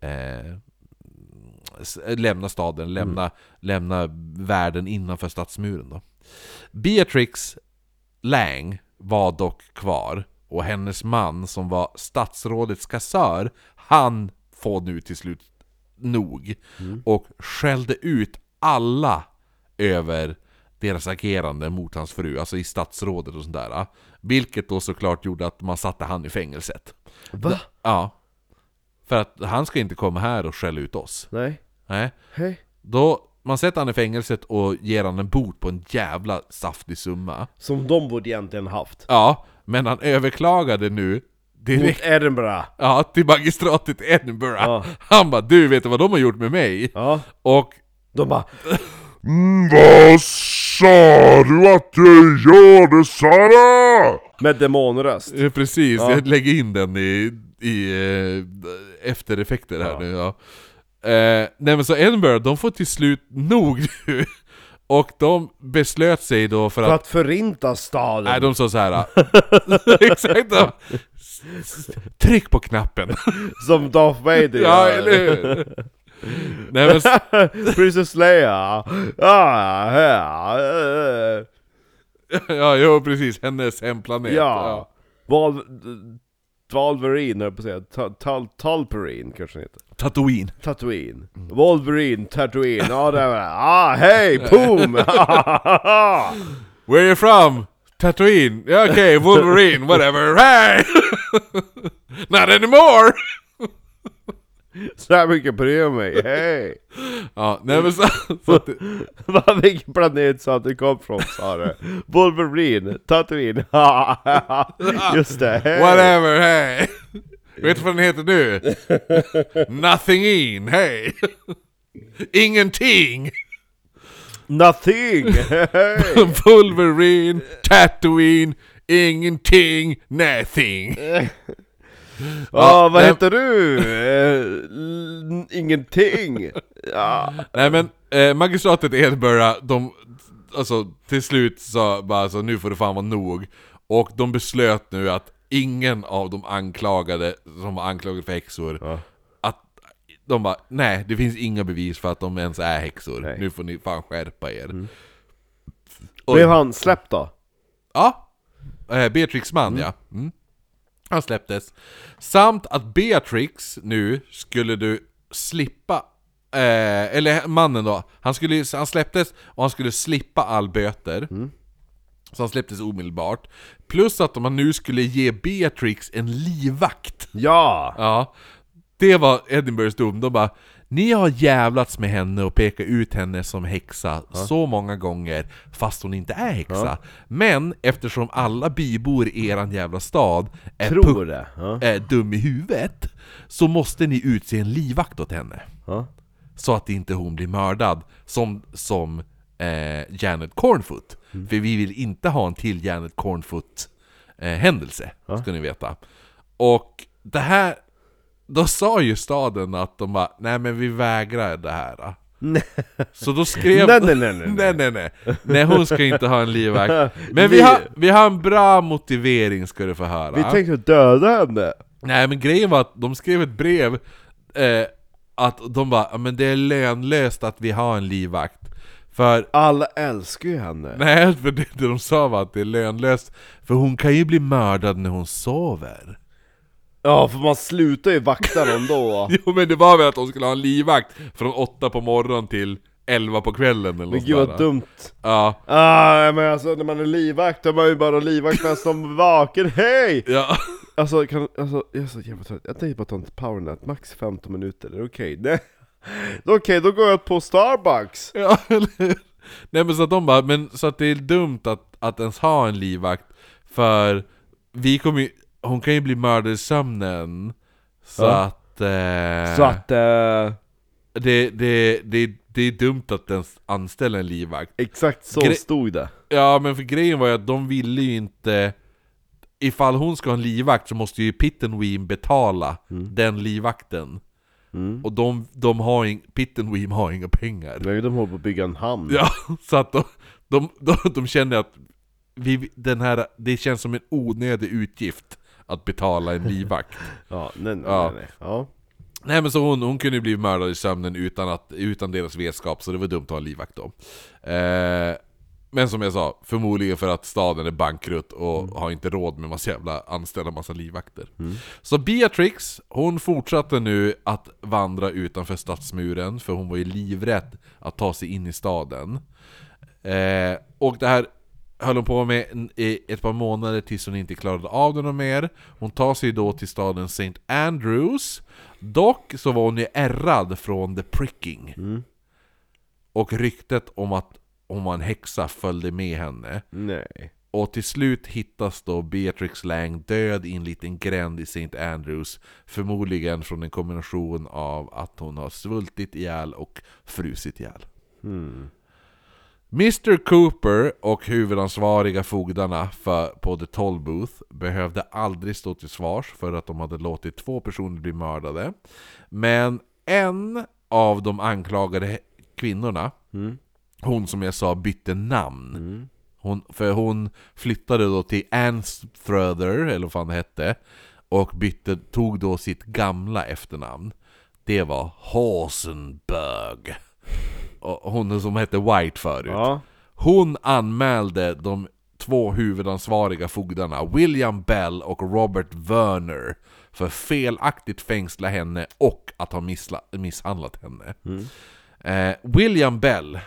eh, lämna staden, lämna, lämna världen innanför stadsmuren då. Beatrix Lang var dock kvar, och hennes man som var statsrådets kassör, han får nu till slut nog, och skällde ut alla över deras agerande mot hans fru, alltså i statsrådet och sånt där. Vilket då såklart gjorde att man satte han i fängelset. Va? Ja. För att han ska inte komma här och skälla ut oss. Nej? Nej. Hej? Då, man sätter han i fängelset och ger han en bot på en jävla saftig summa. Som de borde egentligen haft. Ja, men han överklagade nu Mot direkt Edinburgh. ja, till magistratet Edinburgh. Ja. Han bara 'Du, vet vad de har gjort med mig?' Ja. Och De bara Mm, vad sa du att du gjorde Sara? med demonröst. Eh, Precis, Ja. jag lägger in den i, i eh, eftereffekter här nu ja. Eh, nej men så Edinburgh, de får till slut nog nu. Och de beslöt sig då för För att... att förinta staden. Nej, de sa så här. exakt! s- Tryck på knappen! Som Darth Vader ja, eller hur? Nej men, Princess Leia. Ah, ja, eh, ja, jo precis, hennes hemplanet. ja. Val... Valverine höll på att säga. Ta- Tal Talperine kanske den heter. Tatooine. Tatooine. Wolverine, Tatooine. Ja, det var Ah, hej! Boom! Where are you from? Tatooine? Yeah, okay, Wolverine, whatever. Hey! Not anymore! Så här mycket bryr jag mig. Hej! Ja, nej men så, så att, Vad vilken planet sa att du kom från sa du? Wolverine, Tatooine. Just det. Hej! Whatever, hey! Vet du vad den heter nu? Nothing in, hey! Ingenting! Nothing! Hej! Wolverine, Tatooine, ingenting, nothing! Ja, vad nej. heter du? Eh, ingenting. Ja. Nej men, eh, magistratet i Edinburgh, de, alltså till slut sa bara alltså, nu får det fan vara nog. Och de beslöt nu att ingen av de anklagade, som var anklagade för häxor, Ja. att de bara nej, det finns inga bevis för att de ens är häxor. Nej. Nu får ni fan skärpa er. Mm. Och- Blev han släppt då? Ja, eh, Beatrix man ja. Mm. Han släpptes. Samt att Beatrix nu skulle du slippa, eh, eller mannen då, han, skulle, han släpptes och han skulle slippa all böter. Så han släpptes omedelbart. Plus att man nu skulle ge Beatrix en livvakt. Ja! Ja, det var Edinburghs dom. De bara Ni har jävlats med henne och pekat ut henne som häxa så många gånger fast hon inte är häxa. Men eftersom alla bybor i eran jävla stad är, Tror det. Ja. är dum i huvudet så måste ni utse en livvakt åt henne. Ja. Så att inte hon blir mördad som, som eh, Janet Cornfoot. För vi vill inte ha en till Janet Cornfoot eh, händelse, ska ni veta. Och det här, då sa ju staden att de bara, nej men vi vägrar det här. Så då skrev... Nej, nej, nej, nej, nej, nej, nej. Nej, hon ska inte ha en livvakt. Men vi har, vi har en bra motivering ska du få höra. Vi tänkte döda henne. Nej men grejen var att de skrev ett brev eh, Att de bara, "Ja, men det är lönlöst att vi har en livvakt För, Alla älskar ju henne. nej för det, det de sa var att det är lönlöst För hon kan ju bli mördad när hon sover Ja, för man slutar ju vakta dem då. Jo men det var väl att de skulle ha en livvakt Från åtta på morgonen till elva på kvällen eller Men gud vad dumt. Ja, Ah, men alltså när man är livvakt, då är man ju bara livvakt medan de är vaken. Hej! ja Alltså, kan, alltså, jag är så jävla trött. Jag tänkte bara ta en powernap, max 15 minuter, är det okej? Nej. Okej, då går jag på Starbucks! Ja, eller hur? Nej men så att de bara, men så att det är dumt att, att ens ha en livvakt För vi kommer ju, hon kan ju bli mördad i sömnen Så Ja. att... Eh, Så att, eh, det, det, det det är dumt att ens anställa en livvakt. Exakt så Gre- stod det. Ja, men för grejen var ju att de ville ju inte... Ifall hon ska ha en livvakt så måste ju Pittenweem betala den livvakten. Mm. Och de, de har ing, Pittenweem har inga pengar. Nej, de håller på att bygga en hamn. Ja, så att de, de, de, de kände att vi, den här, det känns som en onödig utgift att betala en livvakt. Ja, nej, nej, Ja. nej. Ja. Nej men så hon, hon kunde ju bli mördad i sömnen utan, att, utan deras vetskap, så det var dumt att ha livvakt då. Eh, men som jag sa, förmodligen för att staden är bankrutt och har inte råd med massa jävla anställa massa livvakter. Så Beatrix, hon fortsatte nu att vandra utanför stadsmuren, för hon var ju livrädd att ta sig in i staden. Eh, och det här höll hon på med i ett par månader tills hon inte klarade av det något mer. Hon tar sig då till staden St. Andrews. Dock så var hon ju ärrad från the pricking. Och ryktet om att hon var en häxa följde med henne. Nej. Och till slut hittas då Beatrix Lang död i en liten gränd i St. Andrews. Förmodligen från en kombination av att hon har svultit ihjäl och frusit ihjäl. Hmm. Mr Cooper och huvudansvariga fogdarna för, på The Toll Booth behövde aldrig stå till svars för att de hade låtit två personer bli mördade. Men en av de anklagade kvinnorna, Mm. Hon som jag sa bytte namn. Hon, för hon flyttade då till Anstruther, eller vad fan det hette, och bytte, tog då sitt gamla efternamn. Det var Hosenberg. Och hon som hette White förut. Ja. Hon anmälde de två huvudansvariga fogdarna, William Bell och Robert Werner, för felaktigt fängsla henne och att ha missla- misshandlat henne. Eh, William Bell,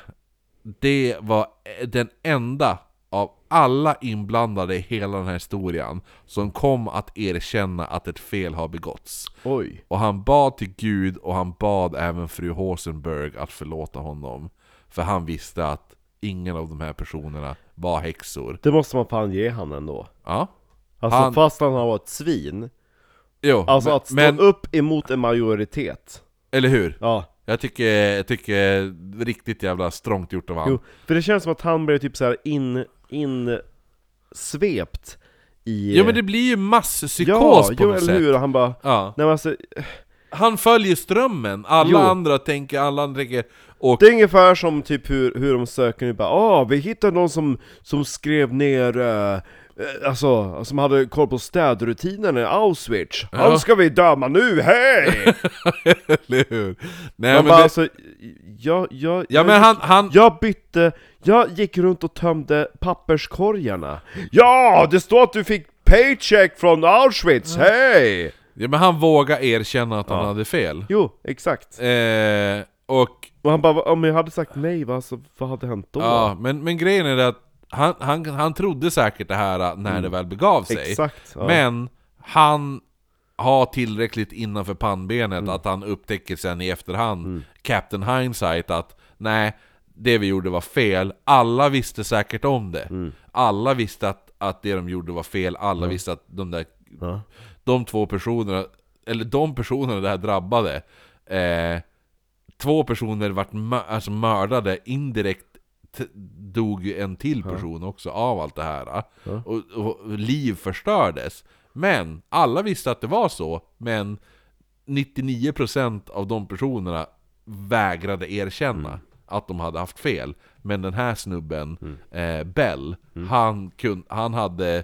det var eh, den enda av alla inblandade i hela den här historien som kom att erkänna att ett fel har begåtts. Oj. Och han bad till Gud och han bad även fru Hosenberg att förlåta honom. För han visste att ingen av de här personerna var häxor. Det måste man fan ge han ändå. Ja. Alltså Han- fast han har varit svin. Jo, Alltså men, att stå men upp emot en majoritet. eller hur? Ja. Jag tycker, jag tycker riktigt jävla strångt gjort av han. Jo. För det känns som att han blev typ så här in, in svept i... Jo men det blir ju masspsykos ja, på jo, något eller sätt. hur? Och han bara... Ja. Nej men alltså, Han följer strömmen, alla Jo. andra tänker, alla andra tänker och det är ungefär som typ hur, hur de söker nu bara ah, vi hittade någon som, som skrev ner eh, Alltså, som hade koll på städrutinen i Auschwitz Ja. Han ska vi döma nu, hej! eller hur? Nej Man men, bara det, alltså, jag, jag, ja jag, men han, han, jag bytte, jag gick runt och tömde papperskorgarna Ja, det står att du fick paycheck från Auschwitz, hej! ja, men han vågar erkänna att han Ja. hade fel. Jo, exakt Eh, och Och han bara, om jag hade sagt nej, vad, alltså, vad hade hänt då? Ja, men, men grejen är att han, han, han trodde säkert det här äh, när det väl begav sig. Mm. Exakt, ja. Men han har tillräckligt innanför pannbenet Mm. att han upptäcker sen i efterhand, Captain Hindsight, att nej, det vi gjorde var fel. Alla visste säkert om det. Mm. Alla visste att, att det de gjorde var fel, alla visste att de där Ja. de två personerna, eller de personerna det här drabbade, eh, två personer vart mö- alltså mördade indirekt dog ju en till person också av allt det här. Och, och liv förstördes. Men alla visste att det var så, men 99% av de personerna vägrade erkänna att de hade haft fel. Men den här snubben, eh, Bell, han, kun, han hade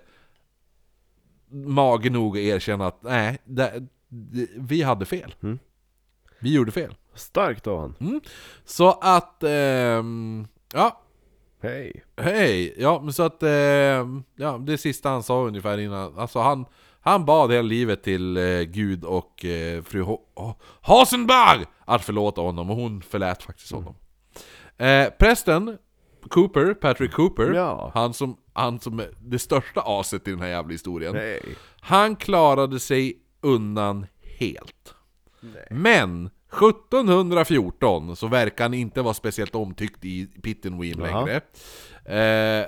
mage nog att erkänna att nej, det, det, vi hade fel. Mm. Vi gjorde fel. Starkt av han Så att, ehm, ja, Hej hej! Ja, men så att, ehm, ja, det sista han sa ungefär innan, alltså han, han bad hela livet till eh, Gud och eh, fru Ho- Hasenberg att förlåta honom, och hon förlät faktiskt honom. Eh, prästen, Cooper, Patrick Cooper, Ja. han, som, han som är det största aset i den här jävla historien, Nej han klarade sig undan helt. Men 1714 så verkar han inte vara speciellt omtyckt i Pittenweem Jaha. längre. Eh,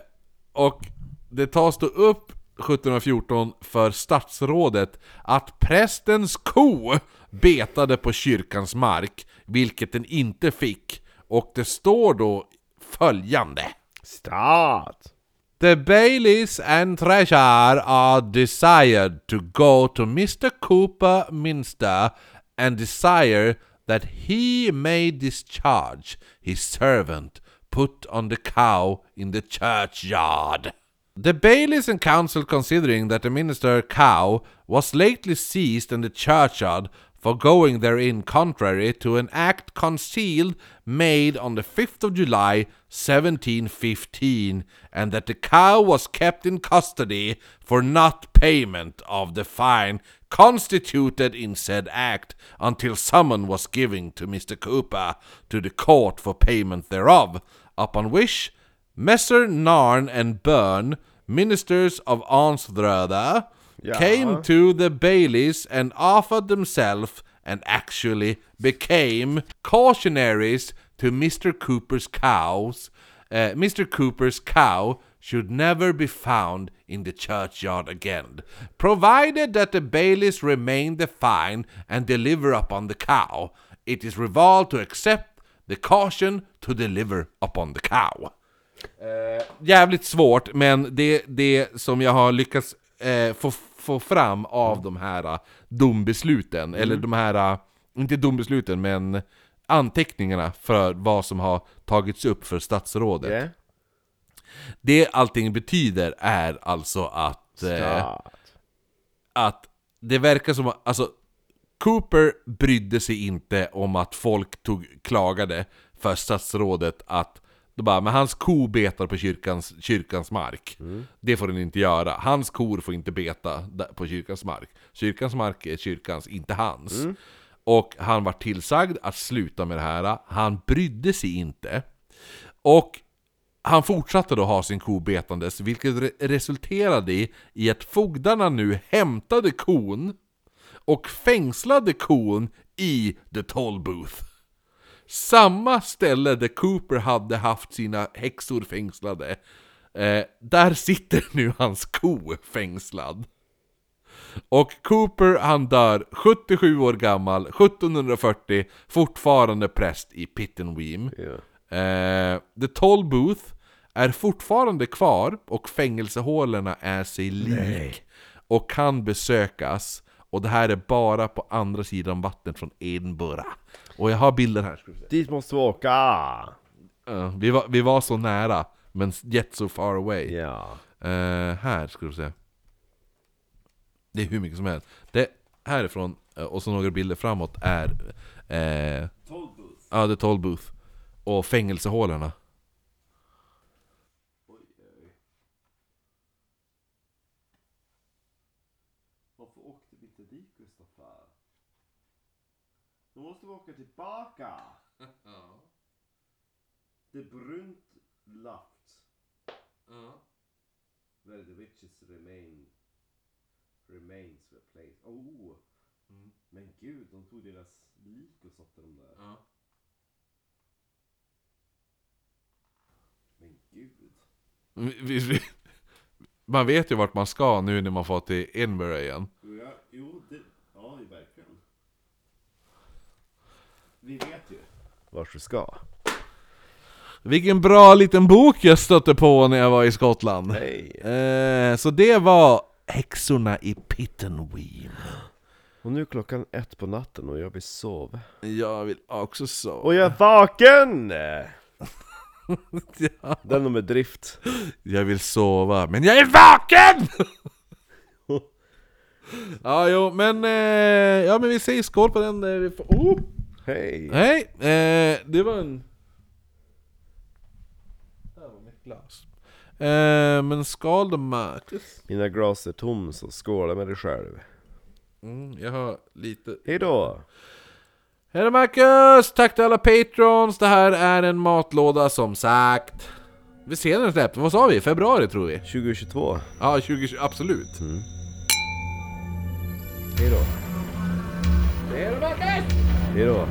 och det tas då upp 1714 för statsrådet att prästens ko betade på kyrkans mark, vilket den inte fick. Och det står då följande. Start! The Baileys and Treasure are desired to go to Mr. Cooper Minster and desire that he may discharge his servant put on the cow in the churchyard. The Baileys and Council considering that the minister cow was lately seized in the churchyard for going therein contrary to an act concealed made on the 5th of July 1715, and that the cow was kept in custody for not payment of the fine constituted in said act until summon was given to Mr. Cooper to the court for payment thereof, upon which Messer Narn and Byrne, ministers of Ansdröda, Ja. came to the Baileys and offered themselves and actually became cautionaries to Mr. Cooper's cows. Uh, Mr. Cooper's cow should never be found in the churchyard again, provided that the Baileys remain the fine and deliver upon the cow. It is resolved to accept the caution to deliver upon the cow. Eh, jävligt svårt, men det, det som jag har lyckats eh, få, få fram av de här eh, dombesluten, eller de här, eh, inte dombesluten, men anteckningarna för vad som har tagits upp för statsrådet. Yeah. Det allting betyder är alltså att, eh, att det verkar som att, alltså Cooper brydde sig inte om att folk tog, klagade för statsrådet att då bara, men hans ko betar på kyrkans, kyrkans mark. Det får den inte göra. Hans kor får inte beta på kyrkans mark. Kyrkans mark är kyrkans, inte hans. Och han var tillsagd att sluta med det här. Han brydde sig inte. Och han fortsatte då ha sin ko betandes, vilket re- resulterade i, i att fogdarna nu hämtade kon och fängslade kon i The Toll Booth. Samma ställe där Cooper hade haft sina häxor fängslade, eh, där sitter nu hans ko fängslad. Och Cooper han dör 77 år gammal, 1740, fortfarande präst i Pittenweem. Ja. Eh, The Toll Booth är fortfarande kvar och fängelsehålorna är sig lik och kan besökas. Och det här är bara på andra sidan vattnet från Edinburgh. Och jag har bilden här. Vi. Dit måste vi åka! Eh, vi, var, vi var så nära, men yet so far away. Ja. Eh, här ska du se. Det är hur mycket som helst. Det härifrån, eh, och så några bilder framåt, är... Eh, ja, det är Toll Booth. Och fängelsehålorna. Varför åkte vi inte dit Kristoffer? Då måste tillbaka! Det är brunt laft. Where the witches remain remains were placed. Oh! Men gud, de tog deras lik och satte dem där. Men gud. Vi- vi- vi- Man vet ju vart man ska nu när man får till Edinburgh igen. Ja, jo, det, ja, verkligen. Vi vet ju. Vart du ska. Vilken bra liten bok jag stötte på när jag var i Skottland. Eh, så det var Häxorna i Pittenweem. Och nu är klockan ett på natten och jag vill sova. Jag vill också så. Och jag är vaken! Ja. Den och med drift. Jag vill sova, men jag är vaken! ja, jo, men, eh, ja, men vi säger skål på den. eh, Vi får, oh. Hej! Nej, eh, det var en... Där var mitt glas. Eh, men skål då Marcus. Mina glas är tom så skåla med dig själv. Mm, jag har lite... Hej då! Hej då Marcus! Tack till alla patrons! Det här är en matlåda som sagt. Vi ser den släpps. Vad sa vi? Februari tror vi? 2022. Ja, 2020, absolut. Hej då. Hej då Marcus! Hej då.